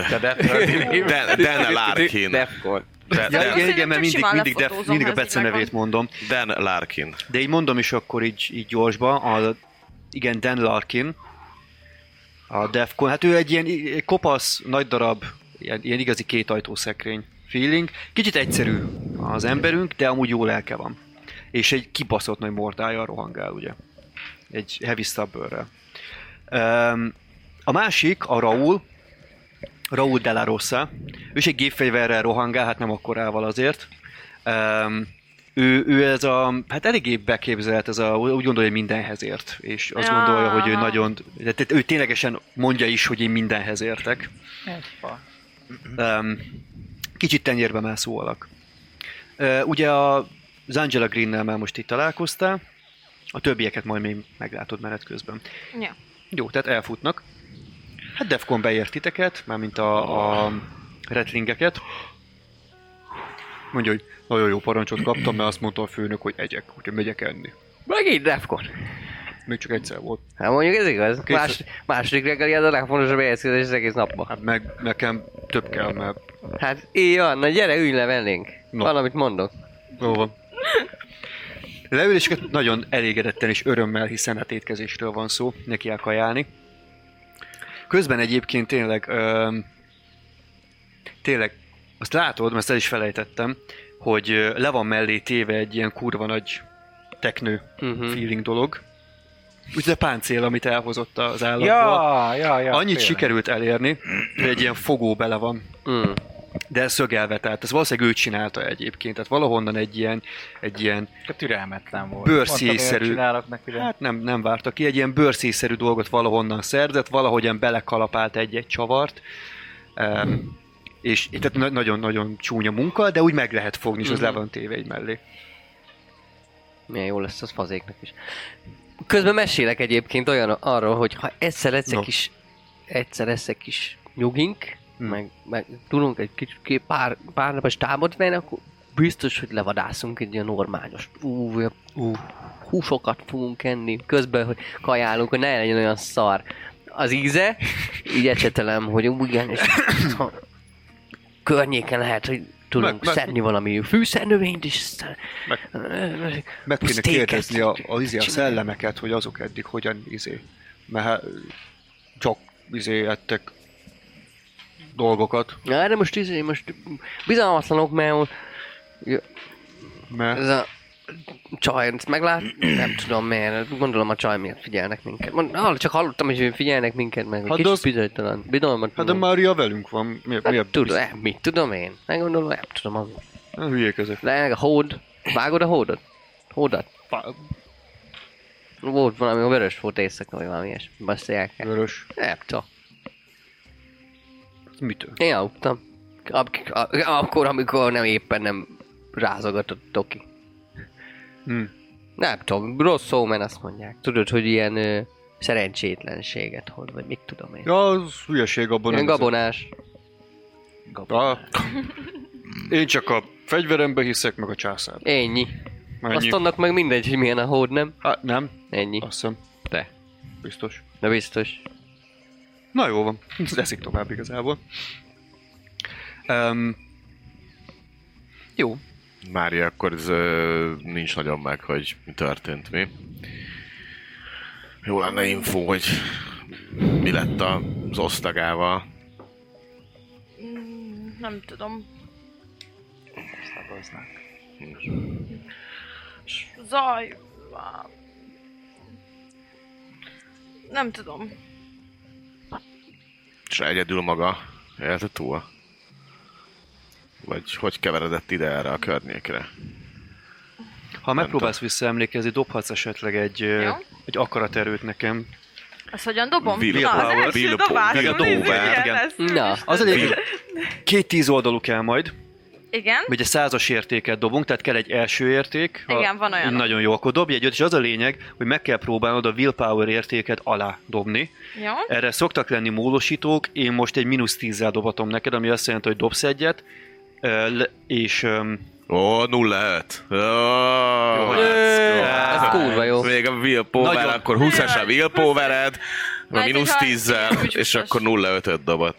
Dan, Larkin. Defcon. Dan, Ja, igen, igen, mert mindig, mindig, def, mindig a így nevét mondom. Dan Larkin. De így mondom is akkor így, így gyorsba, a, igen, Dan Larkin, a Defcon, hát ő egy ilyen kopasz, nagy darab, ilyen, ilyen igazi kétajtó szekrény feeling. Kicsit egyszerű az emberünk, de amúgy jó lelke van. És egy kibaszott nagy mordája rohangál, ugye. Egy heavy stubberrel. A másik, a Raúl, Raúl de la Rosa. Ő is egy gépfegyverrel rohangál, hát nem akkorával azért. Ő, ő ez a, hát eléggé beképzelt, ez a, úgy gondolja, hogy mindenhez ért, és azt Ja. gondolja, hogy ő nagyon, de tehát ő ténylegesen mondja is, hogy én mindenhez értek. Um, kicsit tenyérbe mászó alak. Uh, ugye a, az Angela Greennel már most itt találkoztál, a többieket majd még meglátod menet közben. Ja. Jó, tehát elfutnak. Hát Defcon beért titeket, mármint a, a retlingeket. Mondja, hogy nagyon jó parancsot kaptam, mert azt mondta a főnök, hogy egyek, úgyhogy megyek enni. Megint Defcon. Még csak egyszer volt. Hát mondjuk ez igaz. Kész. Más, második reggeli az a legfontosabb helyezkedés az egész napban. Hát meg nekem több kell, mert Hát ilyen, na gyere, ülj le vellénk. No. Valamit mondok. jó van. Leül, és nagyon elégedetten és örömmel, hiszen hát étkezésről van szó, neki kell kajálni. Közben egyébként tényleg, öm, tényleg, azt látod, mert ezt el is felejtettem, hogy le van mellé téve egy ilyen kurva nagy teknő Mhm. feeling dolog. A páncél, amit elhozott az állatból. Ja, ja, ja. Annyit tényleg. sikerült elérni, hogy egy ilyen fogó bele van, Mm. de szögelve, tehát ez valószínűleg ő csinálta egyébként, tehát valahonnan egy ilyen, egy ilyen A türelmetlen volt. De... Hát nem, nem várta ki, egy ilyen bőrszészerű dolgot valahonnan szerzett, valahogyan belekalapált egy-egy csavart, um, és tehát na- nagyon-nagyon csúnya munka, de úgy meg lehet fogni, és az Mhm. le van téve egy mellé. Milyen jó lesz az fazéknak is. Közben mesélek egyébként olyan arról, hogy ha egyszer lesz egy No. kis, egyszer lesz egy kis nyugink, Hm. meg, meg, tudunk egy kicsit ki- pár, pár napos tábort venni, akkor biztos, hogy levadászunk egy ilyen normányos. Ú, ú, húsokat fogunk enni, közben, hogy kajálunk, hogy ne legyen olyan szar. Az íze, így ecsetelem, hogy igen, és környéken lehet, hogy tudunk Meg- meg- szedni valami fűszernövényt, és aztán... Meg kéne Steaket kérdezni a, a, izé, a szellemeket, hogy azok eddig hogyan izé, mert csak izé ettek dolgokat, Na, de most, izé, most bizalmatlanok, mert mert? ez a csaj, ezt meglát, nem tudom miért, gondolom a csaj miatt figyelnek minket. Mond, hall- csak hallottam, hogy figyelnek minket, meg Hát kicsit az- bizonytalan. Bizalmat. hát de Mária velünk van, mi, mi a hát, tudom, eh, mit tudom én? Megmondom, nem tudom. Ami. Nem hülyék ezek. De a hód, vágod a hódot? Hódat? Fá- Volt valami, a vörös volt éjszaka, vagy valami ilyesmi. Beszélják el. Vörös. Nem tudom. Mitől? Én aludtam. Ak- ak- Akkor, amikor nem éppen nem rázogatott ki. Hm. Nem tudom, rossz mert azt mondják. Tudod, hogy ilyen ö, szerencsétlenséget hoz, vagy mit tudom én. Ja, az hülyeség abban. Ilyen gabonás. Ah. Én csak a fegyverembe hiszek, meg a császárba. Ennyi. Ennyi. Azt annak meg mindegy, hogy milyen a hód, nem? Hát nem, Ennyi. azt hiszem, De. biztos. De biztos. Na jó van, eszik tovább igazából. Um, jó, Mária, akkor ez ö, nincs nagyon meg, hogy mi történt, mi? Jó lenne info, hogy mi lett az osztagával. Mm, Nem tudom. Szavaznak. Zaj. Nem tudom. És egyedül maga élte túl? Vagy hogy keveredett ide erre a környékre? ha megpróbálsz visszaemlékezni, dobhatsz esetleg egy, Jó. egy akaraterőt nekem. Ezt hogyan dobom? Will Na, az power, első will dobásom, power, ez power, ilyen igen. lesz. Na, Az a lényeg, két tíz oldalú kell majd, Igen? ugye százas értéket dobunk, tehát kell egy első érték. Igen, van olyan. Nagyon jó, akkor dobj egyet, és az a lényeg, hogy meg kell próbálnod a willpower értéket alá dobni. Jó. Erre szoktak lenni módosítók, én most egy mínusz tízzel dobhatom neked, ami azt jelenti, hogy dobsz egyet, és Ó, 0-5. Ó, hogy- let's go. ez kurva jó. Még a Will Power, Nagyon. akkor 20-as a Will Powered, a Majd mínusz egy 10-zel, harc- és húszas. akkor 0-5-öt dobott.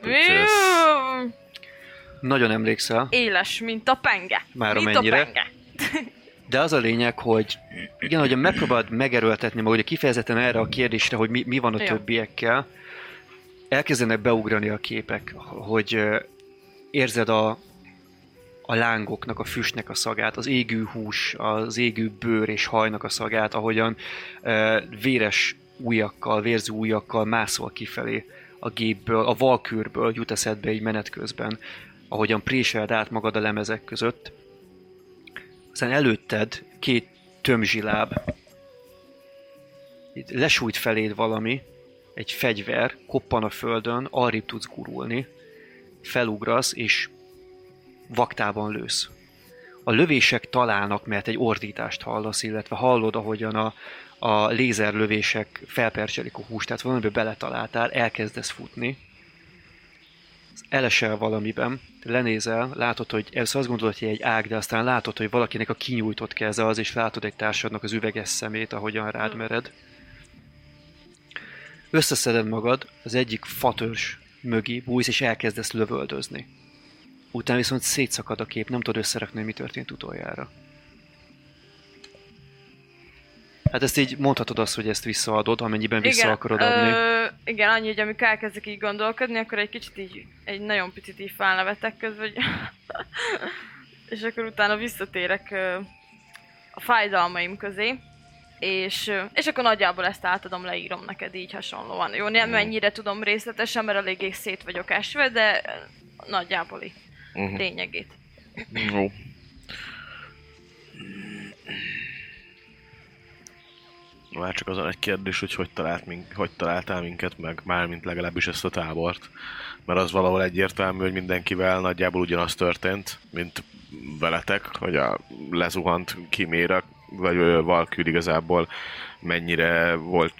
nagyon emlékszel. Éles, mint a penge. Már mint amennyire. a penge. De az a lényeg, hogy igen, hogy megpróbáld megerőltetni magad, hogy kifejezetten erre a kérdésre, hogy mi, mi van a Jó. többiekkel, elkezdenek beugrani a képek, hogy érzed a, a lángoknak, a füstnek a szagát, az égő hús, az égő bőr és hajnak a szagát, ahogyan ö, véres ujjakkal, vérző ujjakkal mászol kifelé a gépből, a valkűrből jut eszedbe így menet közben, ahogyan préseld át magad a lemezek között, aztán előtted két tömzsiláb. Itt lesújt feléd valami, egy fegyver, koppan a földön, arrébb tudsz gurulni, felugrasz és vaktában lősz. A lövések találnak, mert egy ordítást hallasz, illetve hallod, ahogyan a, a lézerlövések felpercselik a húst, tehát valamiben beletaláltál, elkezdesz futni, elesel valamiben, lenézel, látod, hogy ez azt gondolod, hogy egy ág, de aztán látod, hogy valakinek a kinyújtott keze az, és látod egy társadnak az üveges szemét, ahogyan rád mered. Összeszeded magad, az egyik fatörs mögé bújsz, és elkezdesz lövöldözni. Utána viszont szétszakad a kép, nem tudod összerakni, hogy mi történt utoljára. Hát ezt így mondhatod azt, hogy ezt visszaadod, amennyiben vissza akarod adni. Ö, igen, annyi, hogy amikor elkezdek így gondolkodni, akkor egy kicsit így, egy nagyon picit így felnevetek közben, hogy és akkor utána visszatérek ö, a fájdalmaim közé, és, és akkor nagyjából ezt átadom, leírom neked így hasonlóan. Jó, nem mennyire tudom részletesen, mert eléggé szét vagyok esve, de nagyjából így Mhm. lényegét. Jó. Már csak azon egy kérdés, hogy hogy, talált mink, hogy találtál minket meg, mármint legalábbis ezt a tábort. Mert az valahol egyértelmű, hogy mindenkivel nagyjából ugyanaz történt, mint veletek, hogy a lezuhant kiméra, vagy Valkür igazából mennyire volt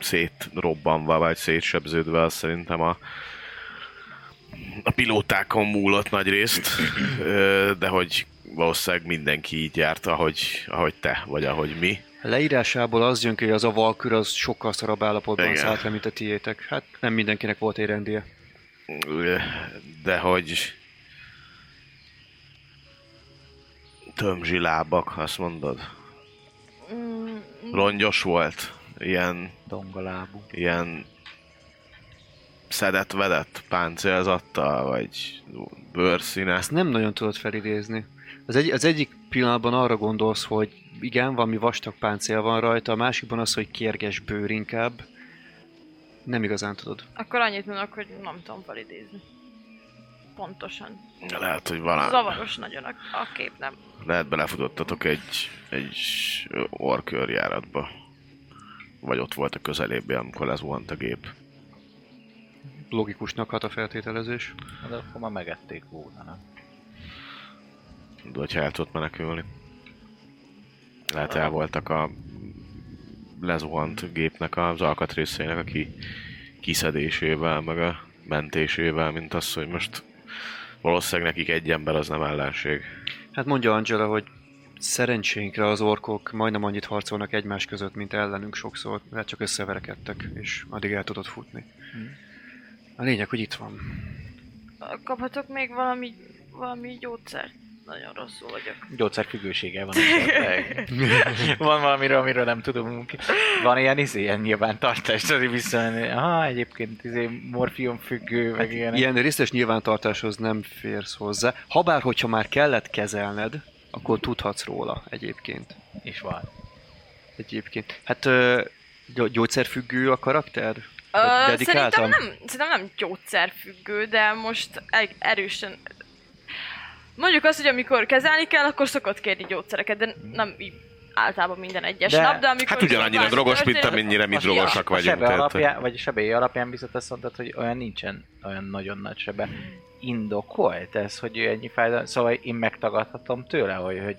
szétrobbanva, vagy szétsebződve, az szerintem a, a pilótákon múlott nagy részt, de hogy valószínűleg mindenki így járt, ahogy, ahogy te, vagy ahogy mi. A leírásából az jön ki, hogy az a valkür az sokkal szarabb állapotban Igen. szállt le, mint a tiétek. Hát nem mindenkinek volt. Ö, De hogy tömzsi lábak, azt mondod? Mm, Rongyos volt? Ilyen, Dongalábú. ilyen szedett vedett páncélzattal, vagy bőrszíne? Ezt nem nagyon tudod felidézni. Az, egy, az egyik pillanatban arra gondolsz, hogy igen, valami vastag páncél van rajta, a másikban az, hogy kérges bőr inkább. Nem igazán tudod. akkor annyit mondok, hogy nem tudom felidézni. Pontosan. Lehet, hogy valami... Zavaros nagyon a, a kép, nem? Lehet belefutottatok egy, egy orkörjáratba. Vagy ott volt a közelébbi, amikor lezuhant a gép. Logikusnak hat a feltételezés. De akkor már megették volna, nem? De hogyha el tudott menekülni. Lehet el voltak a lezuhant gépnek az alkatrészeinek a ki, kiszedésével, meg a mentésével, mint az, hogy most valószínűleg nekik egy ember az nem ellenség. Hát mondja Angela, hogy Szerencsénkre az orkok majdnem annyit harcolnak egymás között, mint ellenünk sokszor, mert csak összeverekedtek, és addig el tudott futni. A lényeg, hogy itt van. Kaphatok még valami, valami gyógyszert? Nagyon rosszul vagyok. Gyógyszerfüggősége van esetleg. van valamiről, amiről nem tudunk. Van ilyen izé, ilyen nyilvántartás, hogy visszamenni. Aha, egyébként izé morfium függő, meg ilyen. Ilyen részletes nyilvántartáshoz nem férsz hozzá. Habár, hogyha már kellett kezelned, akkor tudhatsz róla egyébként. is van. Egyébként. Hát gyógyszerfüggő a karakter? Ö, De- szerintem nem, szerintem nem gyógyszerfüggő, de most egy erősen... Mondjuk azt, hogy amikor kezelni kell, akkor szokott kérni gyógyszereket, de nem így általában minden egyes De- nap, de amikor... Hát ugyanannyira drogos, mint amennyire mi A- drogosak a vagyunk. sebe tehát- alapján, vagy a sebély alapján viszont azt mondtad, hogy olyan nincsen olyan nagyon nagy sebe. Indokolt ez, hogy ő ennyi fájdalom, szóval én megtagadhatom tőle, hogy, hogy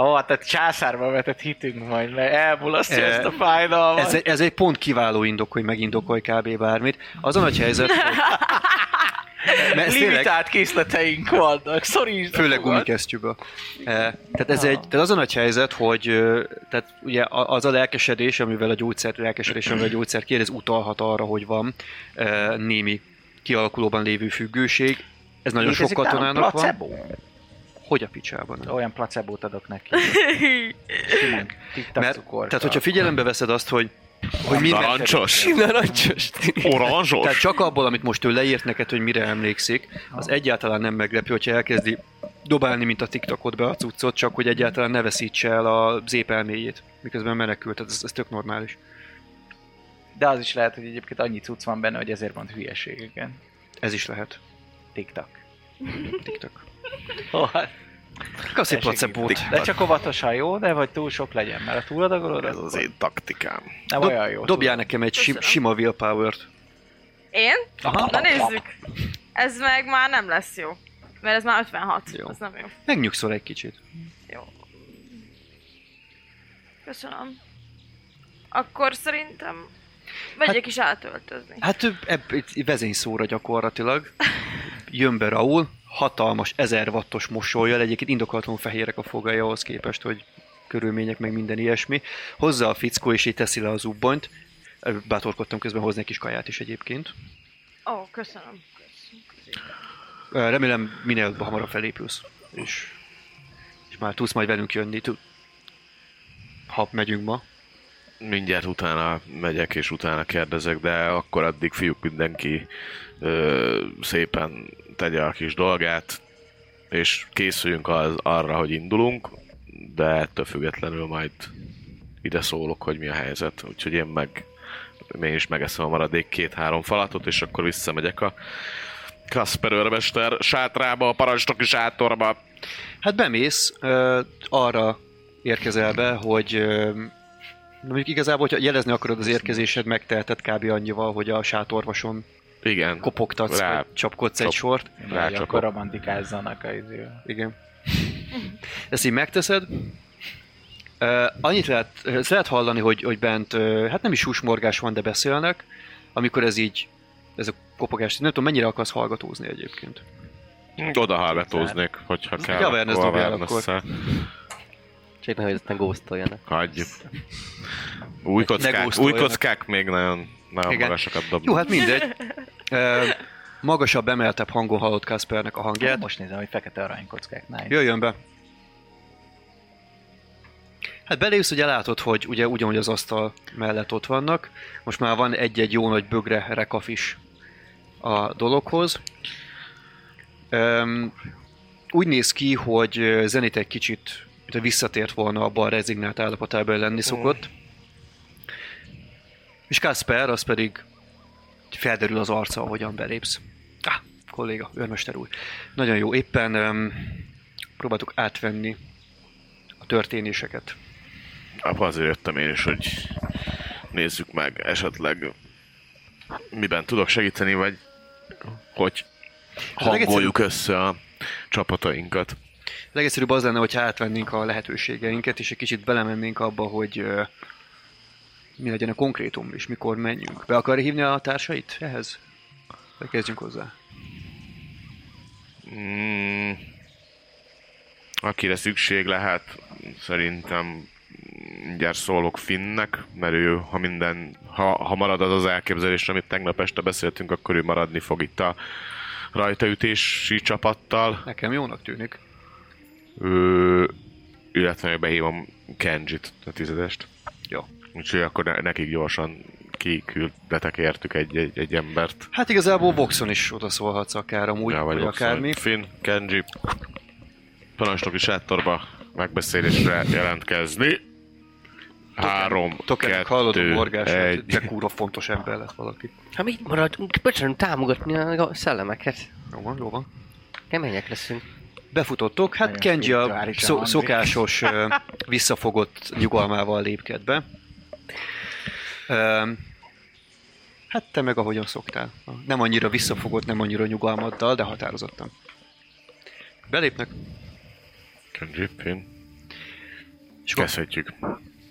Ó, oh, tehát császárba vetett hitünk majd, mert elmulasztja Eh, ezt a fájdalmat. Ez, egy- ez egy pont kiváló indok, hogy megindokolj kb. bármit. Az a nagy helyzet, hogy... Ez tényleg, Limitált készleteink vannak, szorítsd a főleg gumikesztyűből. Eh, Tehát ez egy, tehát az a nagy helyzet, hogy tehát ugye a- az a lelkesedés, amivel a gyógyszer, lelkesedés, amivel a gyógyszer kér, ez utalhat arra, hogy van eh, némi kialakulóban lévő függőség. Ez nagyon sok Létezik nálunk katonának van. placebo? Hogy a picsában? Olyan placebót adok neki. Simán, Mert, tehát, hogyha figyelembe veszed azt, hogy, hogy minden, Narancsos? Narancsos. Oranzsos? Tehát csak abból, amit most ő leírt neked, hogy mire emlékszik, az egyáltalán nem meglepő, hogyha elkezdi dobálni, mint a TikTokot be a cuccot, csak hogy egyáltalán ne veszítse el a zépelméjét, miközben menekült, tehát ez, ez tök normális. De az is lehet, hogy egyébként annyi cucc van benne, hogy ezért mond hülyeségeken. Ez is lehet. Tiktak. TikTok. Oh, hát. Kaszi placebót. De csak óvatosan jó, de vagy túl sok legyen, mert a túladagolod, Ez az én taktikám. nem Dob, olyan jó. dobjál nekem egy sim, sima willpower-t. Én? Aha. Na nézzük. Ez meg már nem lesz jó. Mert ez már 56. Jó. Ez nem jó. Megnyugszol egy kicsit. Jó. Köszönöm. Akkor szerintem vegyek is átöltözni. Hát ő ebb, egy vezényszóra gyakorlatilag. Jön be Raúl, hatalmas 1000 wattos mosolyjal, egyébként indokolatlanul fehérek a fogai ahhoz képest, hogy körülmények meg minden ilyesmi. Hozza a fickó, és így teszi le az ubbonyt. Bátorkodtam közben hozni egy kis kaját is egyébként. Ó, köszönöm. Ö, Remélem minél hamarabb felépülsz, és, és már tudsz majd velünk jönni, tud, ha megyünk ma. Mindjárt utána megyek, és utána kérdezek, de akkor addig fiúk mindenki ö, szépen tegye a kis dolgát, és készüljünk az, arra, hogy indulunk, de ettől függetlenül majd ide szólok, hogy mi a helyzet. Úgyhogy én meg én is megeszem a maradék két-három falatot, és akkor visszamegyek a Kasper őrmester sátrába, a parancsnoki sátorba. Hát bemész, ö, arra érkezel be, hogy ö, mondjuk igazából, hogyha jelezni akarod az érkezésed, megteheted kb. annyival, hogy a sátorvason Igen. kopogtatsz, Rá- vagy csapkodsz egy csap- sort. Rácsapok. akkor romantikázzanak a izével. Igen. Ezt így megteszed. Uh, annyit lehet, ezt lehet hallani, hogy, hogy bent, uh, hát nem is húsmorgás van, de beszélnek, amikor ez így, ez a kopogás, nem tudom, mennyire akarsz hallgatózni egyébként. Oda hallgatóznék, hogyha kell. Egy awareness akkor dobjál awareness-szel. Csak nehogy aztán ghostoljanak. Hagyjuk. Új Ne kockák, új kockák még nagyon, nagyon Igen. magasokat dobnak. Jó, hát mindegy. Uh, magasabb, emeltebb hangon hallott Kaspernek a hangját. Most nézem, hogy fekete aranykockák. Nice. Jöjjön be. Hát belépsz, ugye látod, hogy ugye ugyanúgy az asztal mellett ott vannak. Most már van egy-egy jó nagy bögre rekaf is a dologhoz. Um, úgy néz ki, hogy ö, Zenit egy kicsit visszatért volna abban a rezignált állapotában lenni szokott. És Kasper, az pedig felderül az arca, ahogyan belépsz. Ah, kolléga, őrmester úr. Nagyon jó. Éppen um, próbáltuk átvenni a történéseket. Abba azért jöttem én is, hogy nézzük meg esetleg miben tudok segíteni, vagy hogy hangoljuk össze a csapatainkat. Legegyszerűbb az lenne, hogyha átvennénk a lehetőségeinket, és egy kicsit belemennénk abba, hogy mi legyen a konkrétum, és mikor menjünk. Be akarja hívni a társait ehhez? Vagy kezdjünk hozzá. Mm, akire szükség lehet, szerintem mindjárt szólok Finnnek, mert ő, ha minden, ha, ha marad az az elképzelés, amit tegnap este beszéltünk, akkor ő maradni fog itt a rajtaütési csapattal. Nekem jónak tűnik. Ö, illetve behívom Kenjit, a tizedest. Úgyhogy akkor ne, nekik gyorsan kiküldetek értük egy, egy, egy embert. Hát igazából Voxon is odaszólhatsz akár amúgy, Ja, vagy vagyok, akármi. szóval Finn, Kenji, parancsnoki sátorba megbeszélésre jelentkezni. Három, Tokenek hallod a kettő, morgását, egy. de kurva fontos ember lett valaki. Ha mit maradunk? Bocsánat, támogatni a szellemeket. Jó van, jó van. Kemények leszünk. Befutottok, hát Kenji a szokásos visszafogott nyugalmával lépked be. Hát te meg ahogyan szoktál. Nem annyira visszafogott, nem annyira nyugalmaddal, de határozottan. Belépnek. Finn. És Kezdhetjük.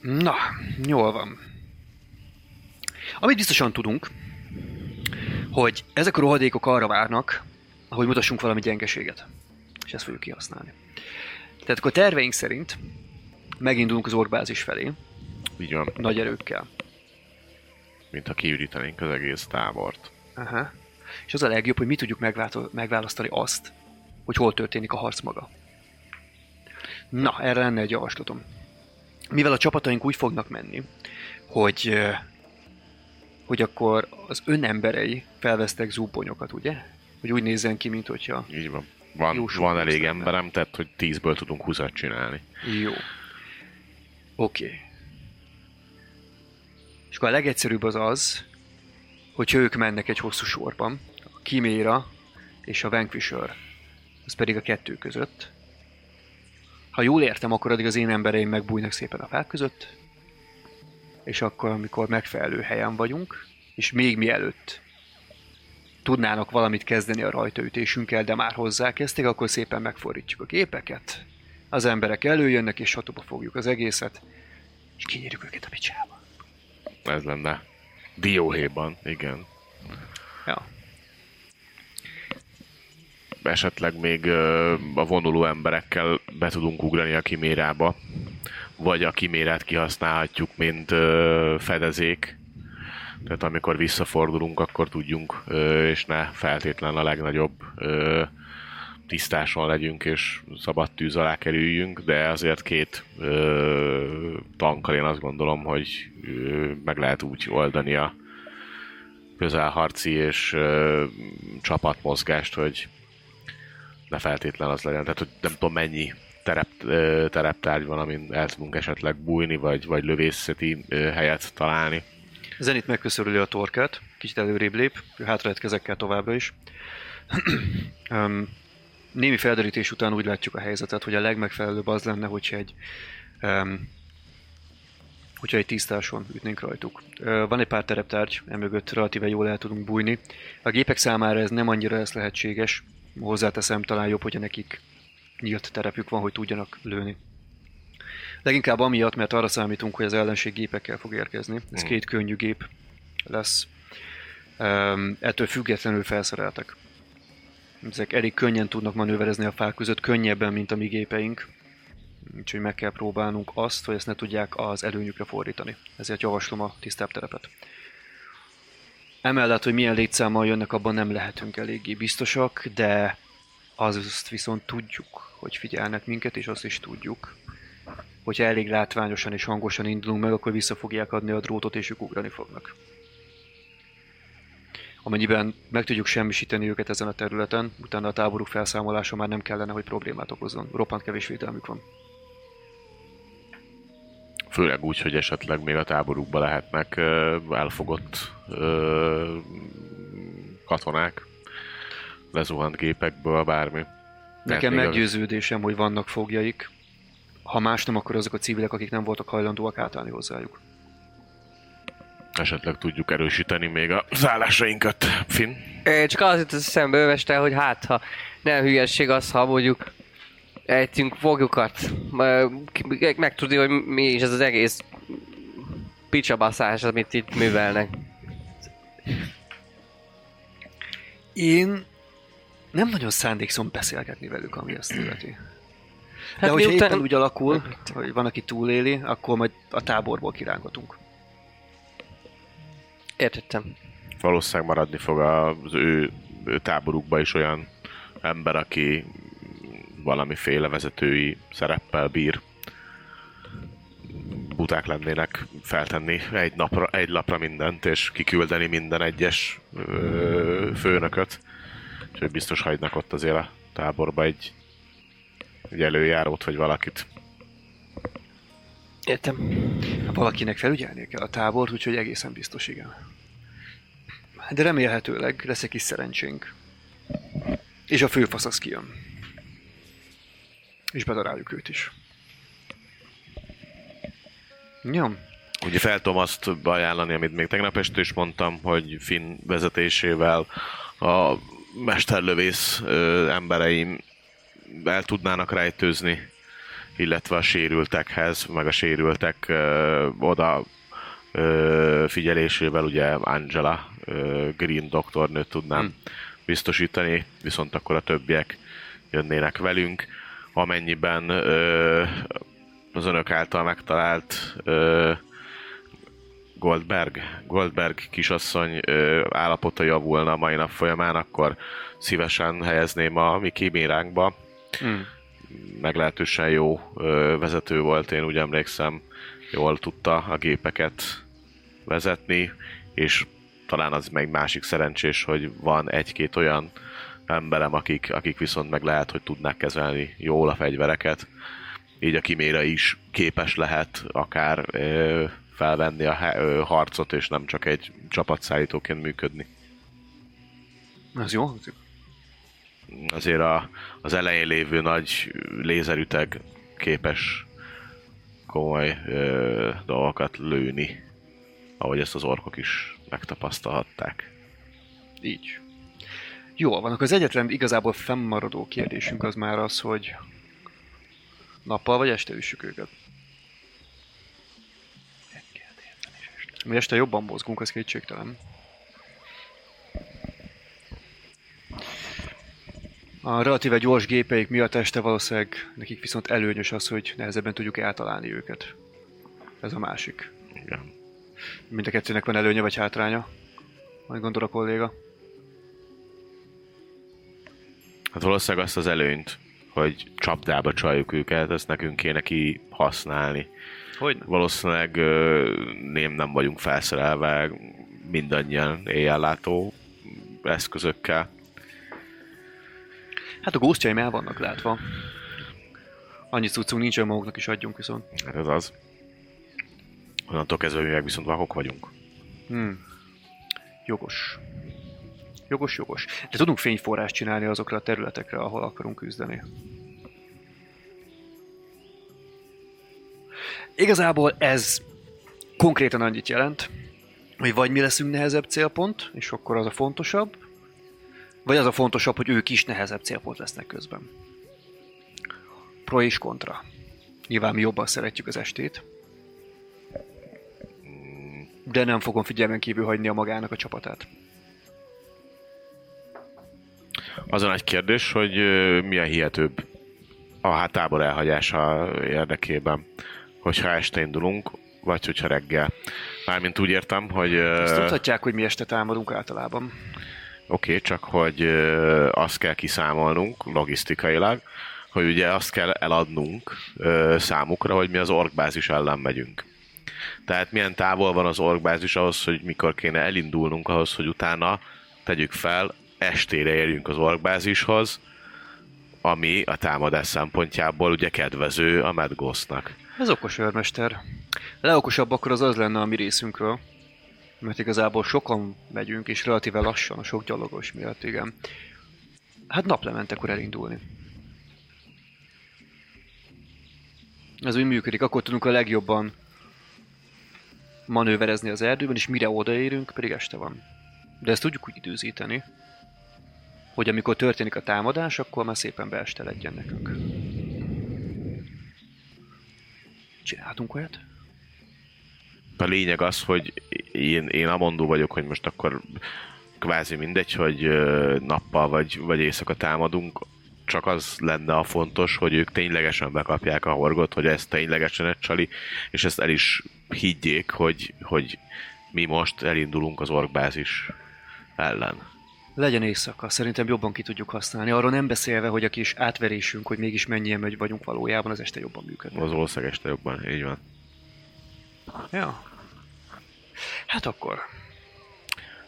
Na, jól van. Amit biztosan tudunk, hogy ezek a rohadékok arra várnak, hogy mutassunk valami gyengeséget. És ezt fogjuk kihasználni. Tehát akkor a terveink szerint megindulunk az orkbázis felé, Így van, nagy erőkkel. mintha kiürítenénk az egész tábort. Aha. És az a legjobb, hogy mi tudjuk megválasztani azt, hogy hol történik a harc maga. Na, erre lenne egy javaslatom. Mivel a csapataink úgy fognak menni, hogy, hogy akkor az ön emberei felvesztek zúponyokat, ugye? Hogy úgy nézzen ki, mint hogyha... Így van. Van, van elég lenne. emberem, tehát hogy tízből tudunk húszat csinálni. Jó. Oké. Okay. És a legegyszerűbb az az, hogyha ők mennek egy hosszú sorban, a Kiméra és a Vanquisher, az pedig a kettő között. Ha jól értem, akkor addig az én embereim megbújnak szépen a fák között, és akkor, amikor megfelelő helyen vagyunk, és még mielőtt tudnának valamit kezdeni a rajtaütésünkkel, de már hozzákezdték, akkor szépen megfordítjuk a gépeket, az emberek előjönnek, és satuba fogjuk az egészet, és kinyírjuk őket a picsába. Ez lenne. Dióhéjban, igen. Ja. Esetleg még a vonuló emberekkel be tudunk ugrani a kimérába, vagy a kimérát kihasználhatjuk, mint fedezék. Tehát amikor visszafordulunk, akkor tudjunk, és ne feltétlen a legnagyobb tisztáson legyünk, és szabad tűz alá kerüljünk, de azért két ö, tankkal én azt gondolom, hogy ö, meg lehet úgy oldani a közelharci és ö, csapatmozgást, hogy ne feltétlen az legyen. Tehát, hogy nem tudom mennyi terep, ö, tereptárgy van, amin el tudunk esetleg bújni, vagy, vagy lövészeti ö, helyet találni. Zenit megköszörüli a torkát, kicsit előrébb lép, hátra kezekkel továbbra is. um, némi felderítés után úgy látjuk a helyzetet, hogy a legmegfelelőbb az lenne, hogyha egy um, hogyha egy tisztáson ütnénk rajtuk. Van egy pár tereptárgy, emögött relatíve jól el tudunk bújni. A gépek számára ez nem annyira lesz lehetséges. Hozzáteszem, talán jobb, hogyha nekik nyílt terepük van, hogy tudjanak lőni. Leginkább amiatt, mert arra számítunk, hogy az ellenség gépekkel fog érkezni. Ez két könnyű gép lesz. Um, ettől függetlenül felszereltek. Ezek elég könnyen tudnak manőverezni a fák között, könnyebben, mint a mi gépeink. Úgyhogy meg kell próbálnunk azt, hogy ezt ne tudják az előnyükre fordítani. Ezért javaslom a tisztább terepet. Emellett, hogy milyen létszámmal jönnek, abban nem lehetünk eléggé biztosak, de azt viszont tudjuk, hogy figyelnek minket, és azt is tudjuk, hogyha elég látványosan és hangosan indulunk meg, akkor vissza fogják adni a drótot, és ők ugrani fognak. Amennyiben meg tudjuk semmisíteni őket ezen a területen, utána a táboruk felszámolása már nem kellene, hogy problémát okozzon. Roppant kevés védelmük van. Főleg úgy, hogy esetleg még a táborukba lehetnek elfogott ö, katonák, lezuhant gépekből, bármi. Nekem meggyőződésem, hogy vannak fogjaik. Ha más nem, akkor azok a civilek, akik nem voltak hajlandóak átállni hozzájuk. Esetleg tudjuk erősíteni még a szállásainkat, Finn. Ö, Csak az jut eszembe öveste, hogy hát ha nem hülyesség az, ha mondjuk ejtünk fogukat, Ö, ki- megtudni, hogy mi is ez az egész picsabaszás, amit itt művelnek. Én nem nagyon szándékszom beszélgetni velük, ami azt illeti. De Hát hogyha miután- éppen úgy alakul, hogy van, aki túléli, akkor majd a táborból kirángatunk. Értettem. Valószínűleg maradni fog az ő, ő táborukba is olyan ember, aki valamiféle vezetői szereppel bír. Buták lennének feltenni egy, napra, egy lapra mindent, és kiküldeni minden egyes ö, főnököt. Úgyhogy biztos hagynak ott azért a táborba egy, egy előjárót, vagy valakit. Értem. Valakinek felügyelnie kell a tábort, úgyhogy egészen biztos igen. De remélhetőleg lesz egy kis szerencsénk. És a főfasz az kijön. És bedaráljuk őt is. Jó. Ugye fel tudom azt ajánlani, amit még tegnap este is mondtam, hogy Finn vezetésével a mesterlövész ö, embereim el tudnának rejtőzni, illetve a sérültekhez, meg a sérültek ö, oda ö, figyelésével ugye Angela ö, Green doktornőt tudnám Hmm. biztosítani, viszont akkor a többiek jönnének velünk, amennyiben ö, az önök által megtalált ö, Goldberg, Goldberg kisasszony ö, állapota javulna a mai nap folyamán, akkor szívesen helyezném a mi kíméránkba. Hmm. Meglehetősen jó vezető volt, én úgy emlékszem, jól tudta a gépeket vezetni, és talán az meg másik szerencsés, hogy van egy-két olyan emberem, akik, akik viszont meg lehet, hogy tudnák kezelni jól a fegyvereket. Így a kiméra is képes lehet akár ö, felvenni a ö, harcot, és nem csak egy csapatszállítóként működni. Az jó. Azért a, az elején lévő nagy lézerüteg képes komoly ö, dolgokat lőni, ahogy ezt az orkok is megtapasztalhatták. Így. Jó, van, akkor az egyetlen igazából fennmaradó kérdésünk az már az, hogy nappal vagy este üssük őket. Mi este jobban mozgunk, az kétségtelen. A relatíve gyors gépeik miatt este valószínűleg nekik viszont előnyös az, hogy nehezebben tudjuk eltalálni őket. Ez a másik. Igen. Mind a kettőnek van előnye vagy hátránya. Majd gondol a kolléga. Hát valószínűleg azt az előnyt, hogy csapdába csaljuk őket, ezt nekünk kéne ki használni. Hogy Valószínűleg nem, nem vagyunk felszerelve mindannyian éjjellátó eszközökkel. Hát a ghostjaim el vannak látva. Annyi cuccunk nincs, hogy maguknak is adjunk viszont. Hát ez az. Onnantól kezdve mi meg viszont vakok vagyunk. Hmm. Jogos. Jogos, jogos. De tudunk fényforrást csinálni azokra a területekre, ahol akarunk küzdeni. Igazából ez konkrétan annyit jelent, hogy vagy mi leszünk nehezebb célpont, és akkor az a fontosabb, vagy az a fontosabb, hogy ők is nehezebb célpont lesznek közben. Pro és kontra. Nyilván mi jobban szeretjük az estét, de nem fogom figyelmen kívül hagyni a magának a csapatát. Az a nagy kérdés, hogy ö, mi a hihetőbb a hát tábor elhagyása érdekében, hogyha este indulunk, vagy hogyha reggel. Mármint úgy értem, hogy oké, tudhatják, hogy mi este támadunk általában. Okay, csak hogy azt kell kiszámolnunk logisztikailag, hogy ugye azt kell eladnunk számukra, hogy mi az orkbázis ellen megyünk. Tehát milyen távol van az orkbázis ahhoz, hogy mikor kéne elindulnunk ahhoz, hogy utána tegyük fel, estére érjünk az orkbázishoz, ami a támadás szempontjából ugye kedvező a Mad. Ez okos őrmester. A legokosabb akkor az az lenne a mi részünkről, mert igazából sokan megyünk, és relatíve lassan a sok gyalogos miatt, igen. Hát naplementekor elindulni. Ez úgy működik, akkor tudunk a legjobban manőverezni az erdőben, és mire odaérünk, pedig este van. De ezt tudjuk úgy időzíteni, hogy amikor történik a támadás, akkor már szépen beeste legyen nekünk. Csináltunk olyat? A lényeg az, hogy én, én amondó vagyok, hogy most akkor kvázi mindegy, hogy nappal vagy, vagy éjszaka támadunk, csak az lenne a fontos, hogy ők ténylegesen bekapják a horgot, hogy ez ténylegesen egy csali, és ezt el is higgyék, hogy, hogy mi most elindulunk az orkbázis ellen. Legyen éjszaka, szerintem jobban ki tudjuk használni. Arról nem beszélve, hogy a kis átverésünk, hogy mégis mennyien megy vagyunk valójában, az este jobban működne. Az ország este jobban, így van. Ja. Hát akkor.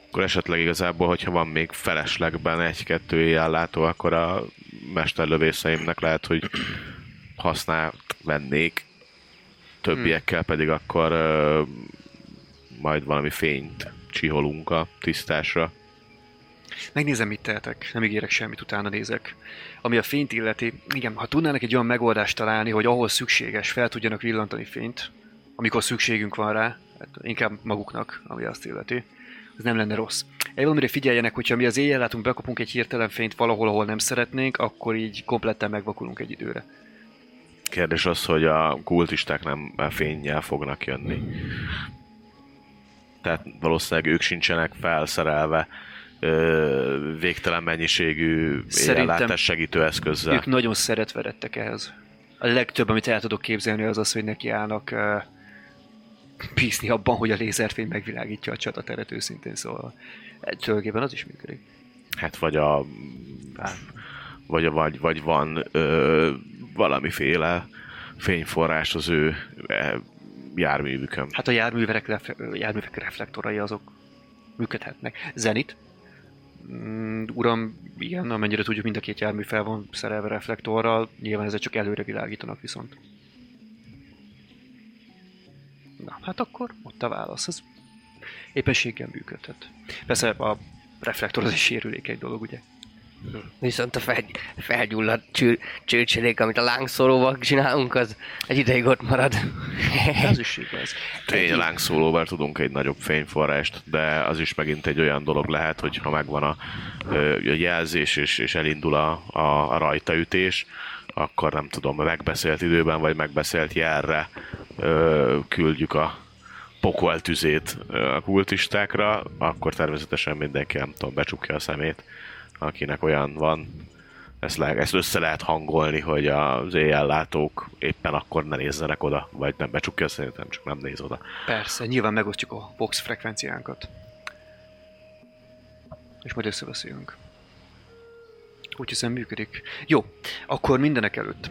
Akkor esetleg igazából, hogyha van még feleslegben egy-kettő éjjellátó, akkor a mesterlövészeimnek lehet, hogy használt vennék. Többiekkel pedig akkor ö, majd valami fényt csiholunk a tisztásra. Megnézem, mit tehetek. Nem ígérek semmit, utána nézek. Ami a fényt illeti, igen, ha tudnának egy olyan megoldást találni, hogy ahol szükséges, fel tudjanak villantani fényt, amikor szükségünk van rá, hát inkább maguknak, ami azt illeti, ez nem lenne rossz. Egy valamire figyeljenek, hogyha mi az éjjel látunk, bekapunk egy hirtelen fényt valahol, ahol nem szeretnénk, akkor így kompletten megvakulunk egy időre. Kérdés az, hogy a kultisták nem fényjel fognak jönni. Tehát valószínűleg ők sincsenek felszerelve ö, végtelen mennyiségű éjjellátás segítő eszközzel. Ők nagyon szeretveredtek ehhez. A legtöbb, amit el tudok képzelni, az az, hogy nekiállnak uh, bízni abban, hogy a lézerfény megvilágítja a csatateret őszintén, szóval tulajdonképpen az is működik. Hát vagy a... Vagy, vagy, vagy van ö, valamiféle fényforrás az ő e, járművükön. Hát a járművek, ref- járművek reflektorai azok működhetnek. Zenit? Mm, uram, igen, amennyire tudjuk, mind a két jármű fel van szerelve reflektorral, nyilván ezek csak előre világítanak viszont. Na, hát akkor ott a válasz. Ez éppenséggel működhet. Persze a reflektor az egy sérülékeny dolog, ugye? Viszont a fel, felgyulladt cső, csőcselék, amit a lángszóróval csinálunk, az egy ideig ott marad. Ez is igaz. Tény, a lángszólóval tudunk egy nagyobb fényforrást, de az is megint egy olyan dolog lehet, hogy ha megvan a, a jelzés és, és elindul a, a, a rajtaütés, akkor nem tudom, megbeszélt időben vagy megbeszélt jelre ö, küldjük a pokoltüzét a kultistákra, akkor természetesen mindenki, nem tudom, becsukja a szemét, akinek olyan van. Ezt, le, ezt össze lehet hangolni, hogy az éjjellátók éppen akkor ne nézzenek oda, vagy nem becsukja a szemét, nem csak nem néz oda. Persze, nyilván megosztjuk a box frekvenciánkat. És majd összebeszélünk. Úgy hiszem működik. Jó, akkor mindenek előtt.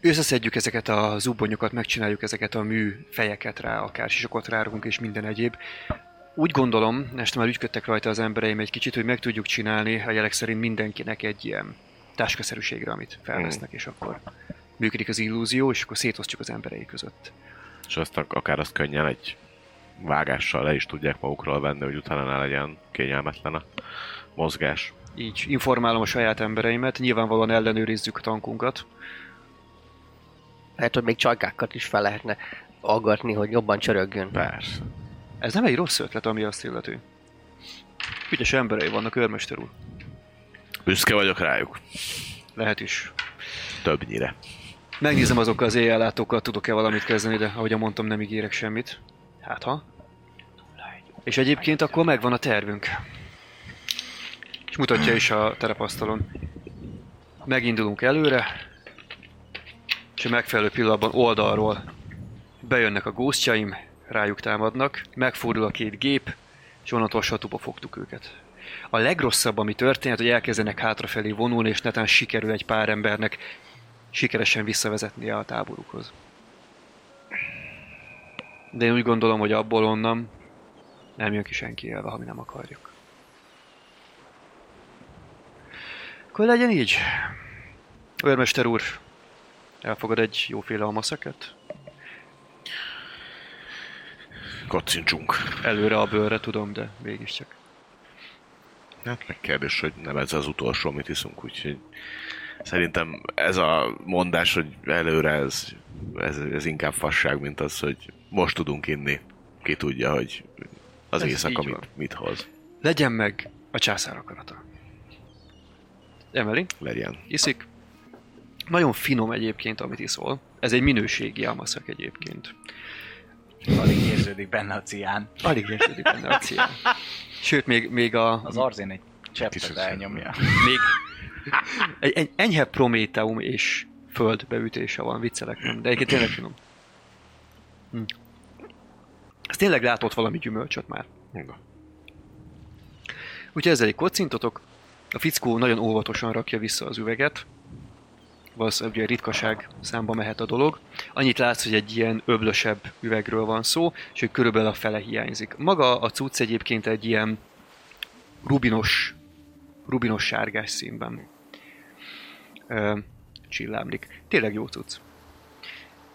Összeszedjük ezeket a zubbonyokat, megcsináljuk ezeket a mű fejeket rá, akár sisakot rárunk és minden egyéb. Úgy gondolom, este már ügyködtek rajta az embereim egy kicsit, hogy meg tudjuk csinálni a jelek szerint mindenkinek egy ilyen táskaszerűségre, amit felvesznek, és akkor működik az illúzió, és akkor szétosztjuk az emberei között. És azt ak- akár azt könnyen egy vágással le is tudják magukról venni, hogy utána ne legyen kényelmetlen a mozgás. Így informálom a saját embereimet, nyilvánvalóan ellenőrizzük a tankunkat. Lehet, hogy még csajkákat is fel lehetne aggatni, hogy jobban csörögjön. Persze. Ez nem egy rossz ötlet, ami azt illeti. Ügyes emberei vannak, őrmester úr. Büszke vagyok rájuk. Lehet is. Többnyire. Megnézem azokkal az éjjellátókkal, tudok-e valamit kezdeni, de ahogy mondtam, nem ígérek semmit. Hát ha? És egyébként akkor megvan a tervünk. És mutatja is a terepasztalon. Megindulunk előre, és a megfelelő pillanatban oldalról bejönnek a góztjaim, rájuk támadnak, megfordul a két gép, és onnantól satuba fogtuk őket. A legrosszabb, ami történt, hogy elkezdenek hátrafelé vonulni, és netán sikerül egy pár embernek sikeresen visszavezetni a táborukhoz. De én úgy gondolom, hogy abból onnan nem jön ki senki élve, ha mi nem akarjuk. Akkor legyen így. Őrmester úr, elfogad egy jóféle amaszeket? Kocincsunk. Előre a bőrre tudom, de mégiscsak. Hát meg kérdés, hogy nem ez az utolsó, amit iszunk, úgyhogy szerintem ez a mondás, hogy előre ez, ez, ez inkább fasság, mint az, hogy most tudunk inni. Ki tudja, hogy az Ez éjszaka mit, mit hoz. Legyen meg a császár akarata. Emeli, Legyen. iszik. Nagyon finom egyébként, amit iszol. Ez egy minőségi amaszak egyébként. Alig érződik benne a cián. Alig érződik benne a cián. Sőt, még, még a, Az arzén egy cseppet elnyomja. Még egy, egy enyhe prométeum és föld beütése van, viccelek nem, de egyébként tényleg finom. Hm. Ez tényleg látott valami gyümölcsöt már. Úgyhogy ezzel egy kocintotok. A fickó nagyon óvatosan rakja vissza az üveget. Valószínűleg ugye ritkaság számba mehet a dolog. Annyit látsz, hogy egy ilyen öblösebb üvegről van szó, és hogy körülbelül a fele hiányzik. Maga a cucc egyébként egy ilyen rubinos, rubinos sárgás színben csillámlik. Tényleg jó cucc.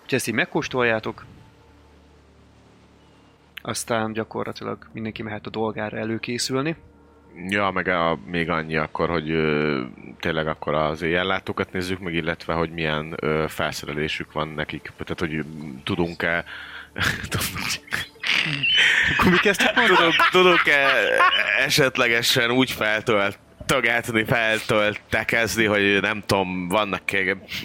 Úgyhogy ezt így megkóstoljátok, aztán gyakorlatilag mindenki mehet a dolgára előkészülni. Ja, meg a, még annyi akkor, hogy ö, tényleg akkor az éjjellátókat nézzük meg, illetve hogy milyen ö, felszerelésük van nekik. Tehát, hogy tudunk-e Akkor mi kezdtük tudunk, tudunk-e esetlegesen úgy feltöltögetni, feltöltekezni, hogy nem tudom, vannak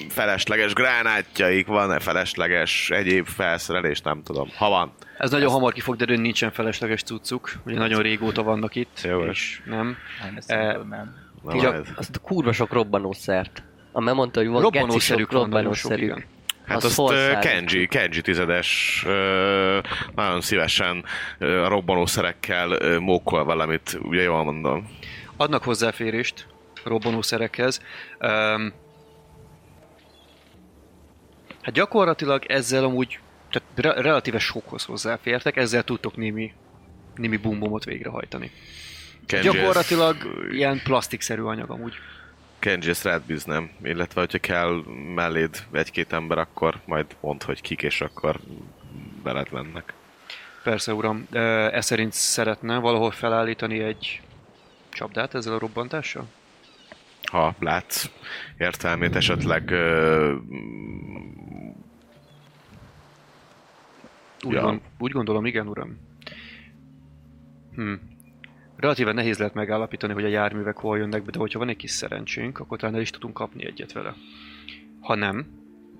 felesleges gránátjaik, van-e felesleges egyéb felszerelés, nem tudom. Ha van, Ez nagyon hamar ki fog derülni, nincsen felesleges cuccuk. Ugye nagyon régóta vannak itt, Jó, és nem. Nem, ez Eh, szerintem nem. Csak azt a kurva sok robbanószert. Amely mondta, hogy van robbanószerük. igen. Hát Az azt Kenji, Kenji tizedes nagyon szívesen a robbanószerekkel mókol valamit, ugye jól mondom. Adnak hozzáférést robbanószerekhez. Um, hát gyakorlatilag ezzel amúgy tehát re- relatíve sokhoz hozzáfértek, ezzel tudtok némi, némi bumbumot végrehajtani. Kenji Gyakorlatilag ezt, ilyen plastikszerű anyag amúgy. Kenji ezt rád bíznám, illetve hogyha kell melléd egy-két ember, akkor majd mondd, hogy kik, és akkor veled mennek. Persze, uram. Ez szerint szeretne valahol felállítani egy csapdát ezzel a robbantással? Ha látsz értelmét esetleg ö, Úgy, Ja. gond, úgy gondolom, igen, uram. Hm. Relatíve nehéz lehet megállapítani, hogy a járművek hol jönnek be, de hogyha van egy kis szerencsénk, akkor talán el is tudunk kapni egyet vele. Ha nem,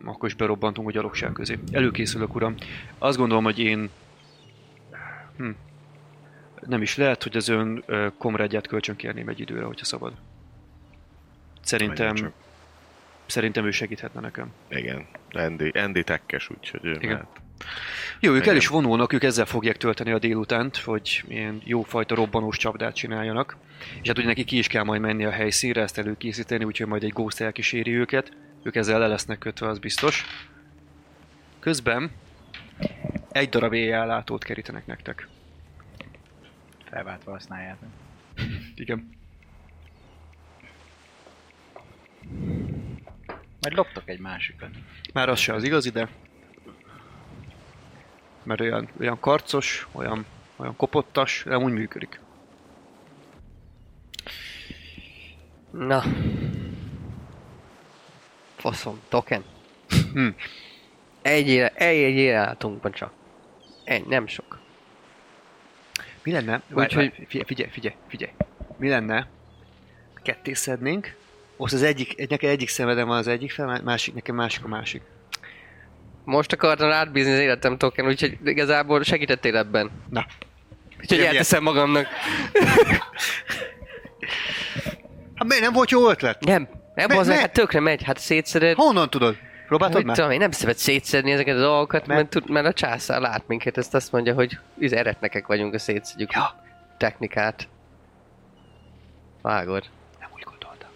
akkor is berobbantunk a gyalogság közé. Előkészülök, uram. Azt gondolom, hogy én... Hm. Nem is lehet, hogy az ön komrádját kölcsönkérném egy időre, hogyha szabad. Szerintem, szerintem ő segíthetne nekem. igen, Andy, Andy tekkes, úgyhogy ő Igen. mehet. Jó, ők el Igen. is vonulnak, ők ezzel fogják tölteni a délutánt, hogy ilyen jófajta robbanós csapdát csináljanak. És hát ugye neki ki is kell majd menni a helyszínre, ezt előkészíteni, úgyhogy majd egy ghost elkíséri őket. Ők ezzel le lesznek kötve, az biztos. Közben egy darab éjjellátót kerítenek nektek. Felváltva használjátok. Igen. Majd loptok egy másikat. Már az se az igazi, de... Mert olyan, olyan karcos, olyan, olyan kopottas, de úgy működik. Na. Faszom, token. Hm. Egy, éle, egy, egy csak. Egy, nem sok. Mi lenne? Úgyhogy-. Figyelj, figyelj, figyelj, figyelj. Mi lenne? Ketté szednénk. Most az egyik, egy, nekem egyik szemedem van az egyik fel, másik, nekem másik a másik. Most akartam rád bízni az életem token, úgyhogy igazából segítettél ebben. Na. Úgyhogy Igen, elteszem magamnak. Hát miért nem volt jó ötlet? Nem, nem Me- az, hát tökre megy, hát szétszeded. Honnan tudod? Próbáltad Mit már? tudom, én nem szeret szétszedni ezeket a dolgokat, Mert- mert, tud, mert a császár lát minket, ezt azt mondja, hogy iz eretnekek vagyunk, a szétszedjük Ja. technikát. Vágod. Nem úgy gondoltam.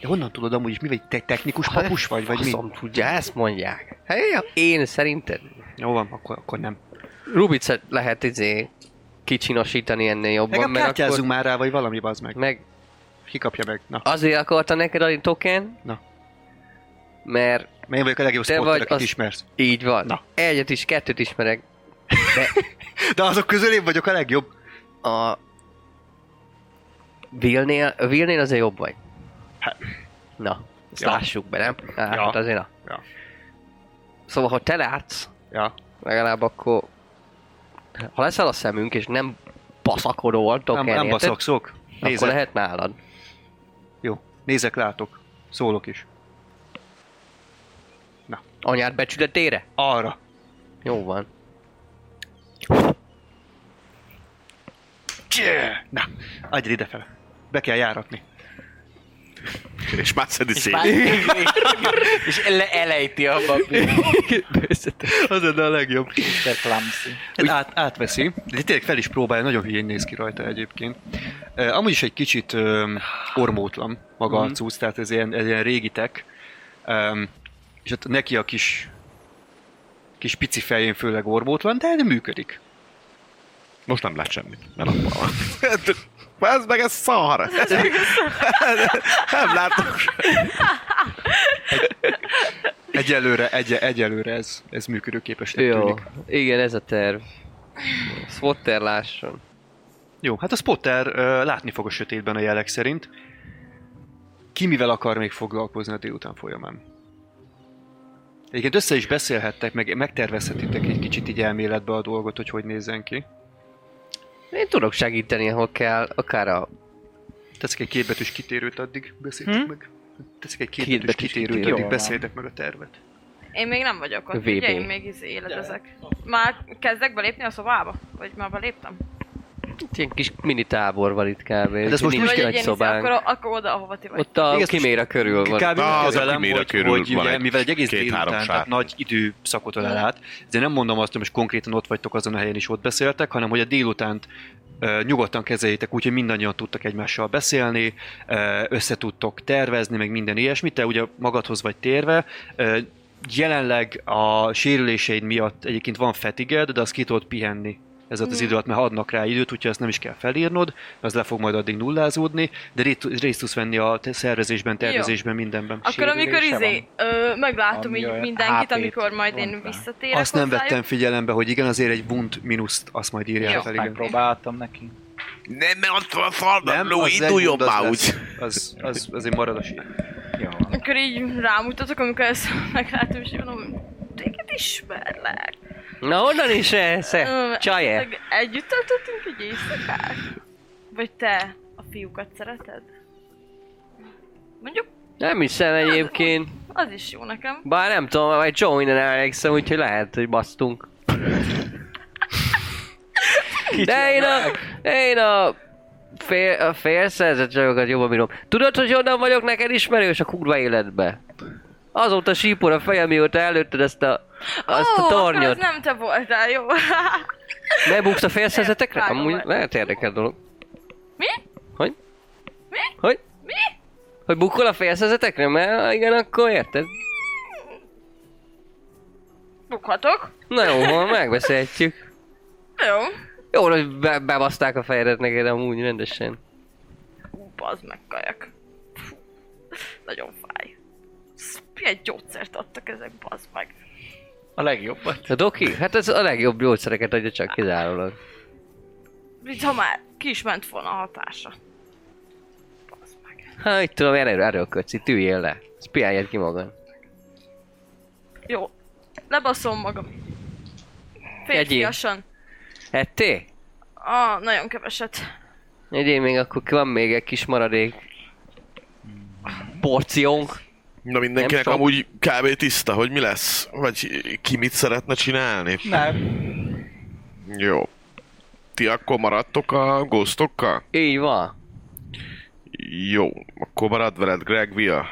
De honnan tudod amúgy is, mi vagy, te technikus papus vagy, vagy mi? Faszom tudja, ezt mondják. Hát én szerinted Jó van, akkor, akkor nem. Rubicet lehet izé kicsinosítani ennél jobban, Legalább mert akkor... már rá, vagy valami bazd meg. Meg Ki kapja meg? Na, azért akarta neked adni token, Na. Mert mert én vagyok a legjobb Te spotter, vagy akit az- ismersz. így van. Na. Egyet is, kettőt ismerek. De azok közül én vagyok a legjobb. A Vilnél, Vilnél azért jobb vagy. Hát. Na, ezt Ja. lássuk be, nem? Hát, Ja. azért na. Ja. Szóval, ha te látsz, Ja. legalább akkor... Ha leszel a szemünk, és nem baszakodol, token, Nem, nem érted? baszakszok. Akkor Nézek. lehet nálad. Jó. Nézek, látok. Szólok is. Anyád becsületére? Arra. Jó van. Csé! Na, adj idefele. Be kell járatni. És már szedi szét. és ele- elejti a Az lenne a legjobb. Mr. Clumsy. Át, átveszi, de tényleg fel is próbálja, nagyon hülyén néz ki rajta egyébként. Uh, amúgy is egy kicsit um, ormótlan maga Mhm. a cucc, tehát ez ilyen, ez ilyen régi tech. Um, és ott neki a kis kis pici fején főleg ormótlan, de nem működik. Most nem lát semmit, mert nappal van. Ez meg ez szar! nem látok Egyelőre, egy, egyelőre ez, ez működőképesnek Jó, tűnik. igen, ez a terv. Swotter lásson. Jó, hát a Spotter uh, látni fog a sötétben a jelek szerint. Ki mivel akar még foglalkozni a délután folyamán? Egyébként össze is beszélhettek, meg megtervezhetitek egy kicsit így elméletbe a dolgot, hogy hogy nézzen ki. Én tudok segíteni, ahol kell, akár a Tetszik egy kétbetűs kitérőt addig, beszéltek Hm? meg. Tetszik egy kétbetűs Kétbetűs kitérőt, kitérő. addig beszéltek meg a tervet. Én még nem vagyok ott, VB. ugye? Én még izé éledezek. Már kezdek belépni a szobába? Vagy már beléptem? Ilyen kis mini tábor van itt kb. Hát ez most nincs egy szobánk. akkor, akkor oda, ahova ti vagy. Ott a Igen, kiméra körül van. Kb. Na, az a kezelem, kiméra hogy, körül hogy van ugye, egy mivel egy egész délután, tehát nagy időszakot ölel át, ezért nem mondom azt, hogy most konkrétan ott vagytok azon a helyen is ott beszéltek, hanem hogy a délutánt ö, nyugodtan kezeljétek úgy, hogy mindannyian tudtak egymással beszélni, ö, össze tudtok tervezni, meg minden ilyesmit, te ugye magadhoz vagy térve, ö, jelenleg a sérüléseid miatt egyébként van fetiged, de azt ki tudod pihenni ez az idő alatt, mert adnak rá időt, úgyhogy ezt nem is kell felírnod, az le fog majd addig nullázódni, de ré- részt tudsz venni a szervezésben, tervezésben, mindenben. Akkor amikor izé, ö, meglátom így mindenkit, amikor majd én visszatérek Azt nem vettem figyelembe, hogy igen, azért egy wound mínuszt azt majd írják Jó, fel, igen. Megpróbáltam neki. Nem, mert ott van a falban, az egy induljon már lesz. úgy. Az, az, azért marad a sír. Jó. Akkor így rámutatok, amikor ezt meglátom, és mondom, téged ismerlek. Na honnan is ez? Ö, Csaje? Együtt töltöttünk egy éjszakát? Vagy te a fiúkat szereted? Mondjuk, Nem hiszem egyébként. az is jó nekem. Bár nem tudom, vagy Joe minden emlékszem, úgyhogy lehet, hogy basztunk. De én a, én a fél, a jobban bírom. Tudod, hogy honnan vagyok neked ismerős a kurva életbe? Azóta sípor a fejem, mióta előtted ezt a, azt Ó, a tornyot. az nem te voltál, jó? Bebuksz a félszerzetekre? Amúgy lehet érdekes dolog. Mi? Hogy? Mi? Hogy? Mi? Hogy bukkol a félszerzetekre? Mert ha igen, akkor érted. Bukhatok. Na jó, van, megbeszélhetjük. Jó. Jó, hogy be, bebaszták a fejedet neked amúgy rendesen. Bazd meg kajak. Fú, Nagyon fáj. Milyen gyógyszert adtak ezek, bazd meg. A legjobbat. A doki? Hát ez a legjobb gyógyszereket adja csak kizárólag. Mint ha már ki is ment volna a hatása. Meg. Hát, itt tudom, erről, erről kötsz, itt üljél le. Ezt piáljad ki magad. Jó. Lebaszom magam. Férfiasan. Etté? Ah, nagyon keveset. Egyébként még akkor van még egy kis maradék porciónk. Na mindenkinek Nem sok. amúgy kb. tiszta, hogy mi lesz? Vagy ki mit szeretne csinálni? Nem. Jó. Ti akkor maradtok a ghostokkal? Így van. Jó. Akkor marad veled Greg Via.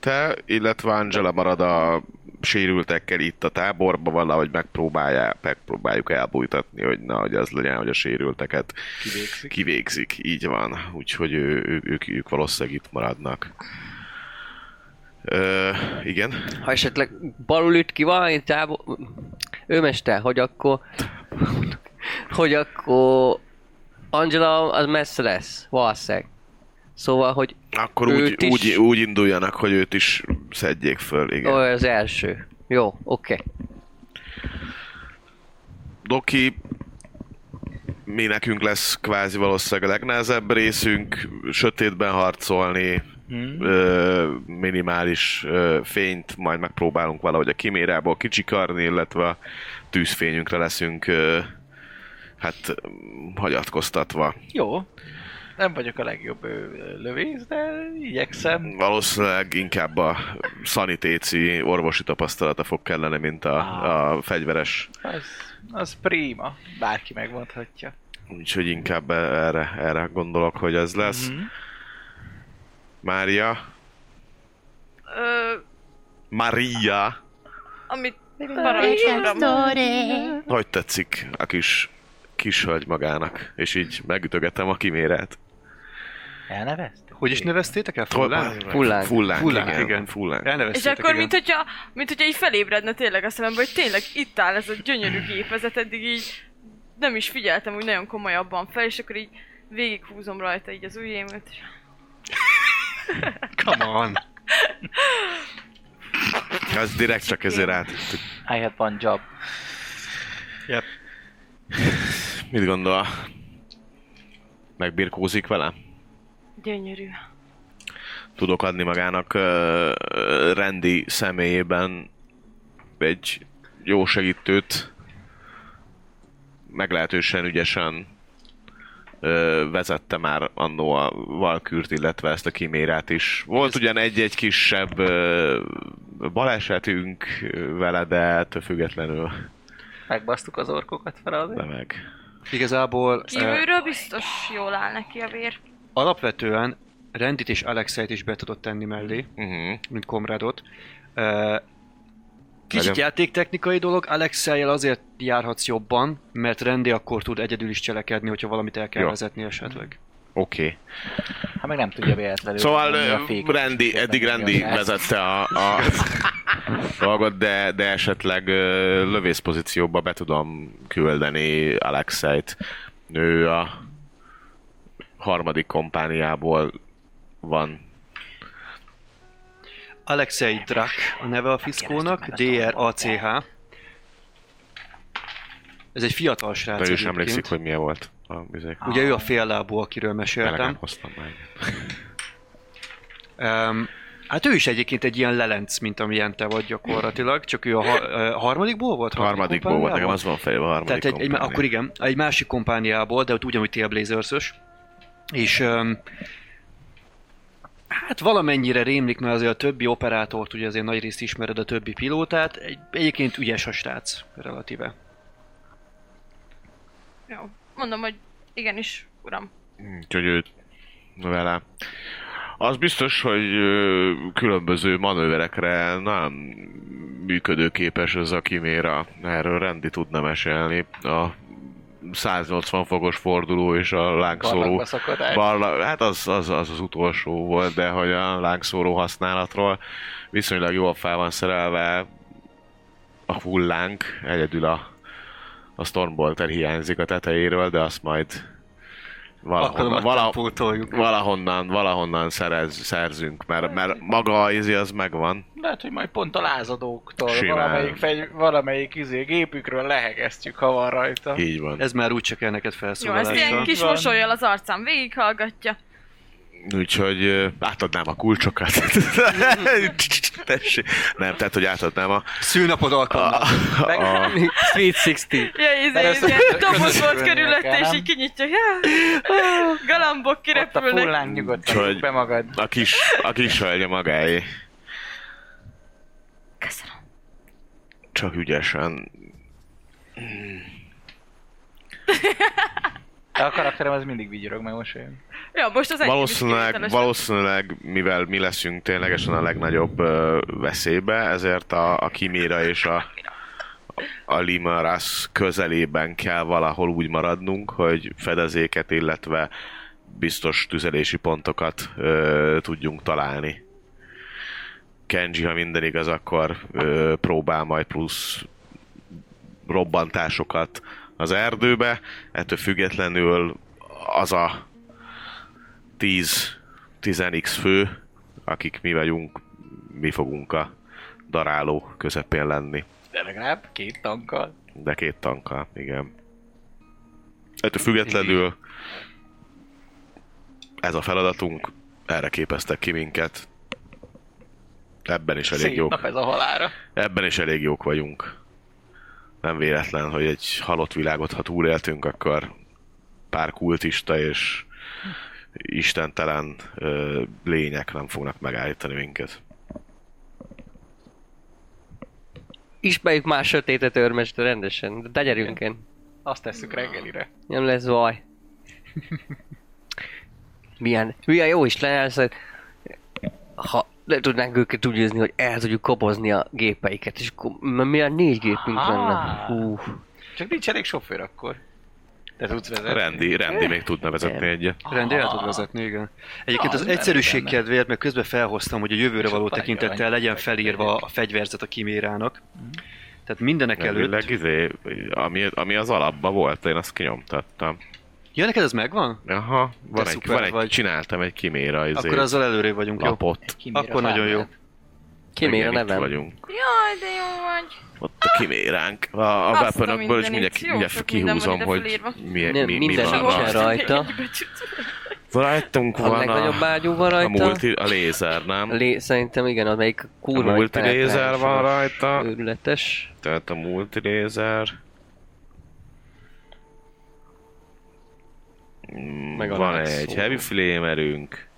Te, illetve Angela marad a sérültekkel itt a táborba, valahogy megpróbálják, megpróbáljuk elbújtatni, hogy na, hogy az legyen, hogy a sérülteket Kivégzik. kivégzik. Így van. Úgyhogy ő, ő, ők, ők valószínűleg itt maradnak. Ö, igen. Ha esetleg balul üt ki valami tábor... Ő mester, hogy akkor... hogy akkor... Angela az messze lesz, valószínűleg. Szóval, hogy Akkor úgy, is- úgy, úgy induljanak, hogy őt is szedjék föl, igen. ő az első. Jó, oké. Okay. Doki, mi nekünk lesz kvázi valószínűleg a legnehezebb részünk, sötétben harcolni, Hmm. ö, minimális ö, fényt majd megpróbálunk valahogy a kimérából kicsikarni, illetve a tűzfényünkre leszünk ö, hát hagyatkoztatva. Jó. Nem vagyok a legjobb lövész, de igyekszem. Valószínűleg inkább a szanitéci orvosi tapasztalata fog kellene, mint a, a fegyveres. Az, az prima. Bárki megmondhatja. Úgyhogy inkább erre, erre gondolok, hogy ez lesz. Mhm. Mária. Ö, Maria. amit parancsoltam. Hogy tetszik a kis, kis hölgy magának? És így megütögetem a kimérát. Elnevezt? Hogy is neveztétek el? Fullán? Fullánk. Fullánk, Fullánk, igen. igen. Fullánk. És akkor, igen. mint hogyha, mint hogyha így felébredne tényleg a szemembe, hogy tényleg itt áll ez a gyönyörű gépezet, eddig így nem is figyeltem úgy nagyon komolyabban fel, és akkor így végighúzom rajta így az ujjémet. és- Come on. Az direkt csak ezért át. I had one job. Yep. Mit gondol? Megbirkózik vele? Gyönyörű. Tudok adni magának uh, rendi személyében egy jó segítőt, meglehetősen ügyesen ö, vezette már annó a Valkürt, illetve ezt a kimérát is. Volt ugyan egy-egy kisebb ö, balesetünk vele, de ettől függetlenül Megbasztuk az orkokat fel azért. de meg. Igazából eh, Kívülről biztos jól áll neki a vér. alapvetően Rendit és Alexeit is be tudott tenni mellé, Uh-huh. mint komrádot. Uh, Kicsit Nagyon. játéktechnikai dolog, Alexei-jel azért járhatsz jobban, mert Rendi akkor tud egyedül is cselekedni, hogyha valamit el kell Jó. vezetni esetleg. Oké. Okay. Ha meg nem tudja véletlenül. Szóval a féket, Rendi, eddig Rendi vezette a, a dolgot, de, de esetleg lövészpozícióba be tudom küldeni Alexeit. Ő a harmadik kompániából van. Alexei Drak a neve a fiszkónak, D-R-A-C-H. Ez egy fiatal srác De ő is emlékszik, hogy milyen volt a bizék. Ugye ő a féllábú, akiről meséltem. hoztam meg. Um, hát ő is egyébként egy ilyen lelenc, mint amilyen te vagy gyakorlatilag, csak ő a ha- ö, harmadikból volt? Harmadikból volt, nekem az van fejbe a harmadik Tehát egy, egy, akkor igen, egy másik kompániából, de ott ugyanúgy Tailblazers-ös. És um, hát valamennyire rémlik, mert azért a többi operátort, ugye azért nagy részt ismered a többi pilótát, egy, egyébként ügyes a srác, relatíve. Jó. Mondom, hogy igenis, uram. Úgyhogy ő vele. Az biztos, hogy különböző manőverekre nem működőképes ez a kiméra. Erről Rendi tudna mesélni. A 180 fokos forduló és a lángszóró. Barla, hát az, az, az az utolsó volt, de hogy a lángszóró használatról viszonylag jól fel van szerelve a hullánk, egyedül a, a Stormbolter hiányzik a tetejéről, de azt majd valahonnan, vala, pótoljuk. valahonnan, valahonnan szerez, szerzünk, mert, mert maga a izi az megvan. Lehet, hogy majd pont a lázadóktól Simán. valamelyik, fegy, valamelyik izé, gépükről lehegeztjük, ha van rajta. Így van. Ez már úgy csak el neked Jó, ezt ilyen kis mosolyjal az arcán végighallgatja. Úgyhogy átadnám a kulcsokat. Tessék. Nem, tehát, hogy átadnám a... Szülnapod a, alkalmával. a, Sweet 60. Ja, izé, izé, ezt- doboz volt körülötte, és így kinyitja. Ja, galambok Ott a kirepülnek. fullánk nyugodtan be magad. a kis, a kis hölgy a magáé. Köszönöm. Csak ügyesen. De a karakterem az mindig vigyorog meg mosolyog. Ja, most az Valószínűleg, valószínűleg, mivel mi leszünk ténylegesen a legnagyobb ö, veszélybe, ezért a, a Kimira és a, a Limaras közelében kell valahol úgy maradnunk, hogy fedezéket, illetve biztos tüzelési pontokat ö, tudjunk találni. Kenji, ha minden igaz, akkor ö, próbál majd plusz robbantásokat az erdőbe. Ettől függetlenül az a 10 10x fő, akik mi vagyunk, mi fogunk a daráló közepén lenni. De legalább két tankkal. De két tankkal, igen. Ettől függetlenül ez a feladatunk, erre képeztek ki minket. Ebben is elég Szép jók. nap ez a halára. Ebben is elég jók vagyunk. Nem véletlen, hogy egy halott világot, ha túléltünk, akkor pár kultista és istentelen ö, lények nem fognak megállítani minket. Ismerjük már sötétet őrmester rendesen, de gyerünk én. Azt tesszük reggelire. Nem lesz baj. Milyen, milyen jó is hogy ha le tudnánk őket úgy győzni, hogy el tudjuk kobozni a gépeiket, és akkor m- milyen négy gépünk Aha. lenne. Hú, Csak nincs elég sofőr akkor. Te tudsz vezetni. Rendi, Rendi még tudna vezetni egyet. Rendi el tud vezetni, igen. Egyébként az nem egyszerűség kedvéért, mert közben felhoztam, hogy a jövőre való tekintettel legyen felírva a fegyverzet a kimérának. Tehát mindenek Elvileg előtt... izé, ami, ami az alapban volt, én azt kinyomtattam. Ja, neked ez megvan? Aha, van egy, szuper van egy, vagy. csináltam egy kiméra izé, Akkor azzal előrébb vagyunk, jó? lapot. Akkor nagyon jó. kimér a Igen, itt nevem. vagyunk. Jaj, de jó vagy. Ott a kiméránk. A, a Azt a weaponokból is mindenit. mindjárt, Jó mindjárt sok minden van kihúzom, ide hogy felírva. mi, Nem, mi, mi minden van nincsen rajta. rajta. Rajtunk A van legnagyobb a, ágyú van a, rajta. multi, a lézer, nem? Lé, szerintem igen, az melyik A kurva nagy multilézer penetráns, van rajta. Őrületes. Tehát a multilézer. Meg van egy heavy flamerünk,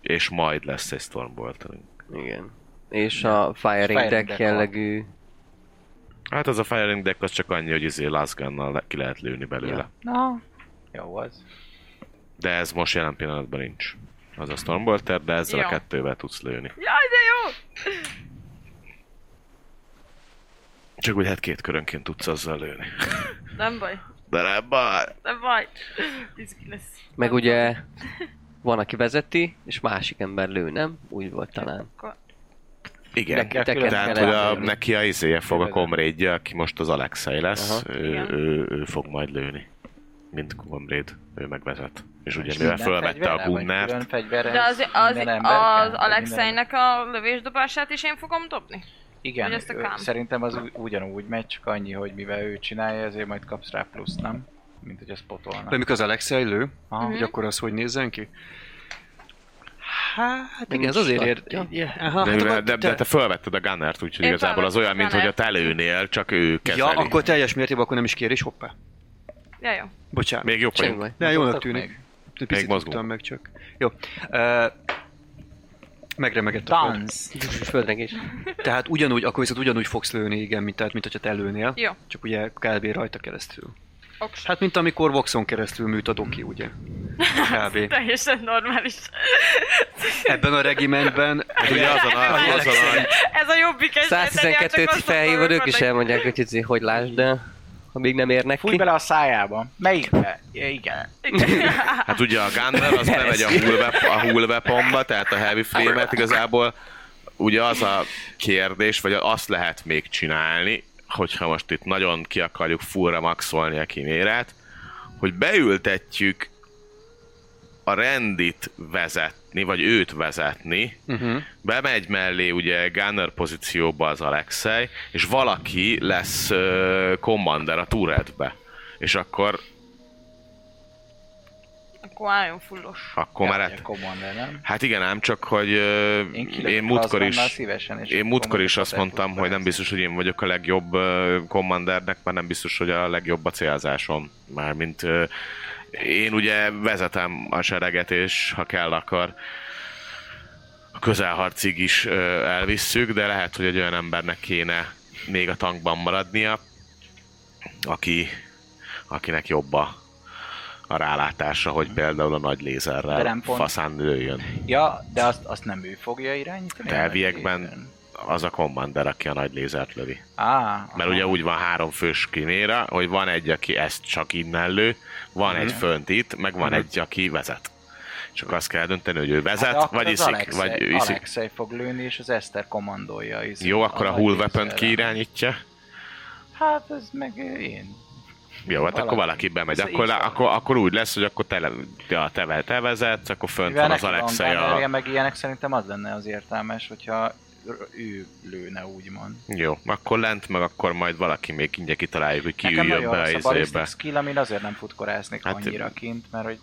és majd lesz egy stormbolterünk. Igen. És a Firing Firing Deck Deck jellegű... Hát az a firing deck az csak annyi, hogy izé last gunnal ki lehet lőni belőle. Ja. Na, jó az. De ez most jelen pillanatban nincs. Az a stormbolter, de ezzel Jó. a kettővel tudsz lőni. Jaj, de jó! Csak úgy hát két körönként tudsz azzal lőni. Nem baj, De nem baj. nem baj. Lesz. Meg ugye van, aki vezeti, és másik ember lő, nem? Úgy volt talán. Akkor Igen, Neked külön tehát hogy a, neki a izéje fog a comrade aki most az Alexei lesz, Aha. ő, Igen. ő, ő, fog majd lőni. Mint comrade, ő megvezet. És ugye mivel fölvette a Gunnert, De az, az, az vagy Alexeinek a lövésdobását is én fogom dobni? Igen, ezt a ő- kám? szerintem az ugyanúgy megy, csak annyi, hogy mivel ő csinálja, ezért majd kapsz rá plusz, nem? Mint hogy az spotolna. De mikor az Alexei lő, Aha. hogy akkor az hogy nézzen ki? Hát igen, ez azért ér... tartja. Yeah, aha, de, hát mivel, akkor de, de te- te fölvetted a Gunnert, úgyhogy igazából az olyan, a mint hogy a Gunnert. te lőnél, csak ő kezeli. Ja, akkor teljes mértékben akkor nem is kér, és hoppá. Ja, jó. Bocsánat. Még jobb vagyunk. De jónak tűnik. még. Picit tudtam meg csak. Jó. Uh, megremegett a föld. Tehát ugyanúgy, akkor viszont ugyanúgy fogsz lőni, igen, mint, tehát, mint hogyha te lőnél. Jó. Csak ugye kb. rajta keresztül. Oks. Hát, mint amikor Voxon keresztül műt a doki, ugye? Kb. Teljesen normális. Ebben a regimentben... Ugye azon a, azon a, Ez a jobbik esetben, 112-t felhívod, ők is elmondják, hogy hogy lásd, de ha még nem érnek Fúj ki. bele a szájába. Melyikbe? Ja, igen. Hát ugye a Gunner az bemegy a hull, wep- a hull weaponba, tehát a heavy flame-et igazából ugye az a kérdés, vagy azt lehet még csinálni, hogyha most itt nagyon ki akarjuk fullra maxolni a kimérát, hogy beültetjük a rendit vezetni, vagy őt vezetni, Uh-huh. bemegy mellé ugye Gunner pozícióba az Alexei, és valaki lesz uh, commander a turretbe. És akkor, Akkor álljon fullos. akkor már hát, Commander, nem? hát igen, ám csak, hogy uh, Én múltkor is, szívesen, és én múltkor is azt az mondtam, hogy nem biztos, hogy én vagyok a legjobb uh, commandernek, mert nem biztos, hogy a legjobb a célzásom. Mármint uh, én ugye vezetem a sereget, és ha kell, akkor a közelharcig is elvisszük, de lehet, hogy egy olyan embernek kéne még a tankban maradnia, aki, akinek jobb a, a rálátása, hogy például a nagy lézerrel faszán lőjön. Ja, de azt, azt nem ő fogja irányítani? De a elviekben? Az a commander, aki a nagy lézert lövi. Á, Mert ugye úgy van három fős kiméra, hogy van egy, aki ezt csak innen lő, van egy fönt itt, meg van egy, aki vezet. Csak azt kell dönteni, hogy ő vezet, Hát vagy iszik, Alexei, vagy ő iszik. Alexei fog lőni, és az Eszter kommandolja. izé, Jó, akkor a nagy hull weapon kiirányítja. Hát ez meg én. Jó, hát akkor Valaki. valaki bemegy. Ez Akkor, akkor, akkor úgy lesz, hogy akkor te, le- ja, te, te vezetsz, akkor fönt Mivel van az Alexei a... meg ilyenek szerintem az lenne az értelmes, hogyha ő lőne, úgymond. Jó, akkor lent, meg akkor majd valaki még ingyen kitaláljuk, hogy ki Nekem üljön be a izébe. skill, amin azért nem futkoráznék Hát- annyira kint, mert hogy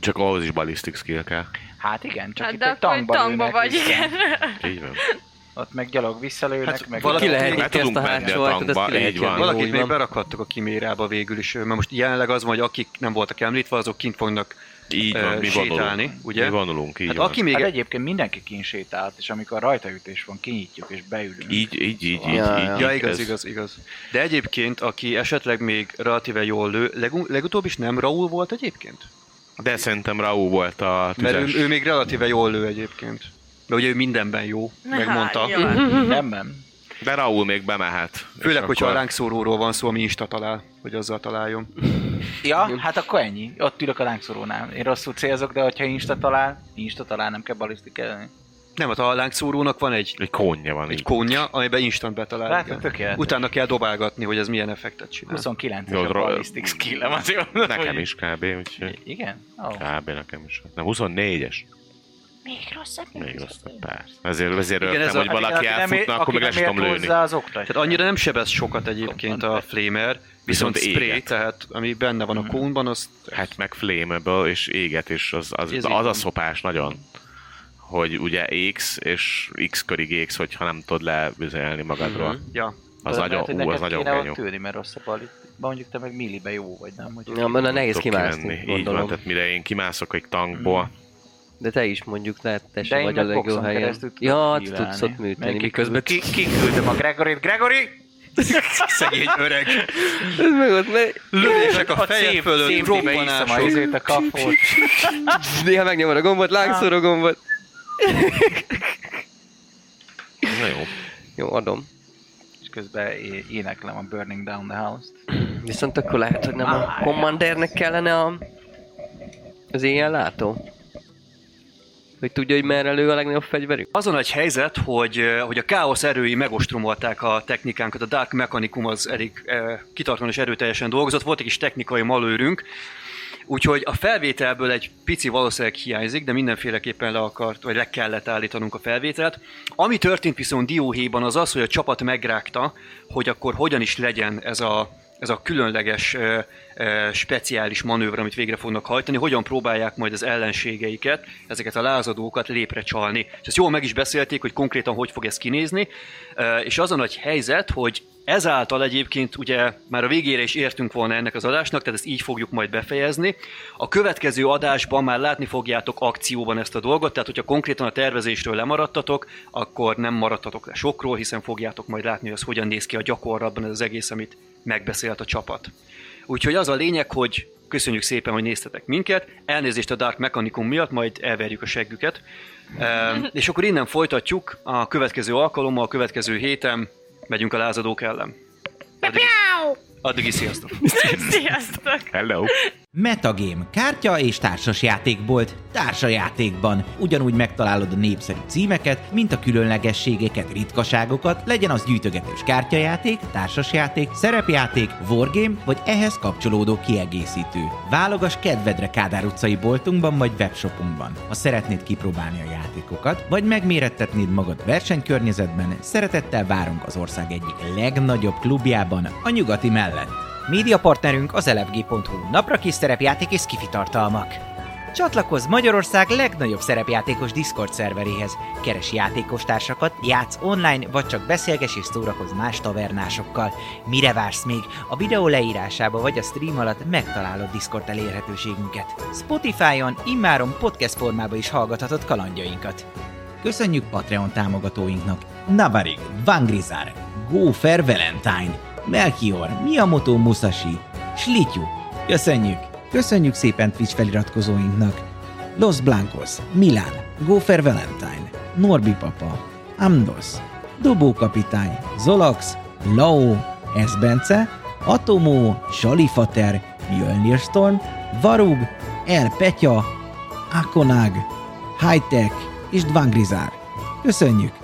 Csak ahhoz is ballistic skill kell. hát igen, csak Hát itt de egy tankba, tankba vagy, vissza. igen. Így van. Ott meg gyalog visszalőnek, Hát meg valaki- Ki lehet ezt a hátsó ajtót, ezt tankba, ki lehet így van. Valakit még van. berakhattok a kimérába végül is, mert most jelenleg az van, hogy akik nem voltak említve, azok kint fognak Így van, mi sétálni, vonulunk. ugye? Mi vonulunk, így Hát van. aki még... Hát egyébként mindenki kinsétált, és amikor rajtaütés van, kinyitjuk és beülünk. Így, így, így, így, Ja, így, ja. így, Ja, igaz, ez- igaz, igaz. De egyébként, aki esetleg még relatíve jól lő, legu- legutóbb is nem Raúl volt egyébként? De szerintem Raúl volt a Mert tüzes. ő, ő még relatíve jól lő egyébként. De ugye ő mindenben jó, megmondta. jó. Nem, nem. De Raúl még bemehet. Főleg, És hogyha a akkor- lángszóróról van szó, ami Insta talál, hogy azzal találjon. Ja, hát akkor ennyi. Ott ülök a lángszorónál. Én rosszul célzok, de hogyha Insta talál, Insta talál, nem kell balisztikálni. Nem, hát a lángszórónak van egy, Egy kónja van egy így. kónja, amiben instant betalál. Látod, tökéletes. Utána kell dobálgatni, hogy ez milyen effektet csinál. 29 Jó, es a ballisztik skillem, azért Nekem is kb. Úgyhogy Igen? Oh. kb. nekem is. Nem, 24-es. Még rosszabb. Még rosszabb, persze. Ezért, ezért Igen, Igen, ez hogy a- valaki ér- elfutna, akkor meg le tudom lőni. az oktatja. Tehát annyira nem sebez sokat egyébként a flamer, viszont, Viszont spray, éget. tehát ami benne van a kónban, az Hát meg flammable és éget, és az, az, az, az a szopás nagyon. Hogy ugye X, és X körig X, hogyha nem tudod levizelni magadról. ja. Az nagyon, ú, az nagyon kéne genyó. ott ülni, mert rossz a. Mondjuk te meg millibe jó vagy, nem? Hogy Ja, mert nehéz kimászni, kimenni. Így van, tehát mire én kimászok egy tankból, De te is mondjuk lehet, te sem vagy a legjobb helyen. Ja, te tudsz ott műteni, miközben ki, kiküldöm a Gregorit. Gregory! Szegény öreg. Ez meg ott megy. Lövések a feje fölött, a robbanások. izét, a kapót. Néha megnyomod a gombot, lángszoró gombot. na jó. Jó, adom. És közben é- éneklem a Burning Down the House-t. Viszont akkor lehet, hogy nem a Commandernek kellene a... az éjjel látó? Hogy tudja, hogy merre lő a legnagyobb fegyverük? Azon egy helyzet, hogy, eh, hogy a káosz erői megostromolták a technikánkat, a Dark Mechanicum az elég eh, kitartóan és erőteljesen dolgozott, volt egy kis technikai malőrünk, úgyhogy a felvételből egy pici valószínűleg hiányzik, de mindenféleképpen le akart, vagy le kellett állítanunk a felvételt. Ami történt viszont dióhéjban az az, hogy a csapat megrágta, hogy akkor hogyan is legyen ez a, ez a különleges, speciális manőver, amit végre fognak hajtani, hogyan próbálják majd az ellenségeiket, ezeket a lázadókat lépre csalni. És ezt jól meg is beszélték, hogy konkrétan hogy fog ez kinézni, és az a nagy helyzet, hogy ezáltal egyébként ugye már a végére is értünk volna ennek az adásnak, tehát ezt így fogjuk majd befejezni. A következő adásban már látni fogjátok akcióban ezt a dolgot, tehát hogyha konkrétan a tervezésről lemaradtatok, akkor nem maradtatok le sokról, hiszen fogjátok majd látni, hogy az hogyan néz ki a gyakorlatban ez az egész, amit megbeszélt a csapat. Úgyhogy az a lényeg, hogy köszönjük szépen, hogy néztetek minket, elnézést a Dark Mechanicum miatt, majd elverjük a seggüket. Ehm, és akkor innen folytatjuk a következő alkalommal, a következő héten megyünk a lázadók ellen. Addig, addig is sziasztok! Sziasztok! Hello! Metagame, kártya és társas játékbolt, társajátékban. Ugyanúgy megtalálod a népszerű címeket, mint a különlegességeket, ritkaságokat, legyen az gyűjtögetős kártyajáték, társasjáték, szerepjáték, wargame vagy ehhez kapcsolódó kiegészítő. Válogass kedvedre Kádár utcai boltunkban vagy webshopunkban. Ha szeretnéd kipróbálni a játékokat, vagy megmérettetnéd magad versenykörnyezetben, szeretettel várunk az ország egyik legnagyobb klubjában, a nyugati mellett. Média partnerünk az elefg.hu, napra kis szerepjáték és skifi tartalmak. Csatlakozz Magyarország legnagyobb szerepjátékos Discord szerveréhez. Keres játékostársakat, játsz online, vagy csak beszélges és szórakozz más tavernásokkal. Mire vársz még? A videó leírásába vagy a stream alatt megtalálod Discord elérhetőségünket. Spotify-on immáron podcast formában is hallgathatod kalandjainkat. Köszönjük Patreon támogatóinknak Navarig, Vangrizar, Gófer Valentine, Melchior, Miyamoto Musashi, Slityu. Köszönjük! Köszönjük szépen Twitch feliratkozóinknak Los Blancos, Milán, Gófer Valentine, Norbi Papa, Amdos, Dobó Kapitány, Zolax, Lao, Esbence, Atomó, Salifater, Mjölnir Storm, Varug, El Petya, Akonag, Hightech és Dvangrizár. Köszönjük!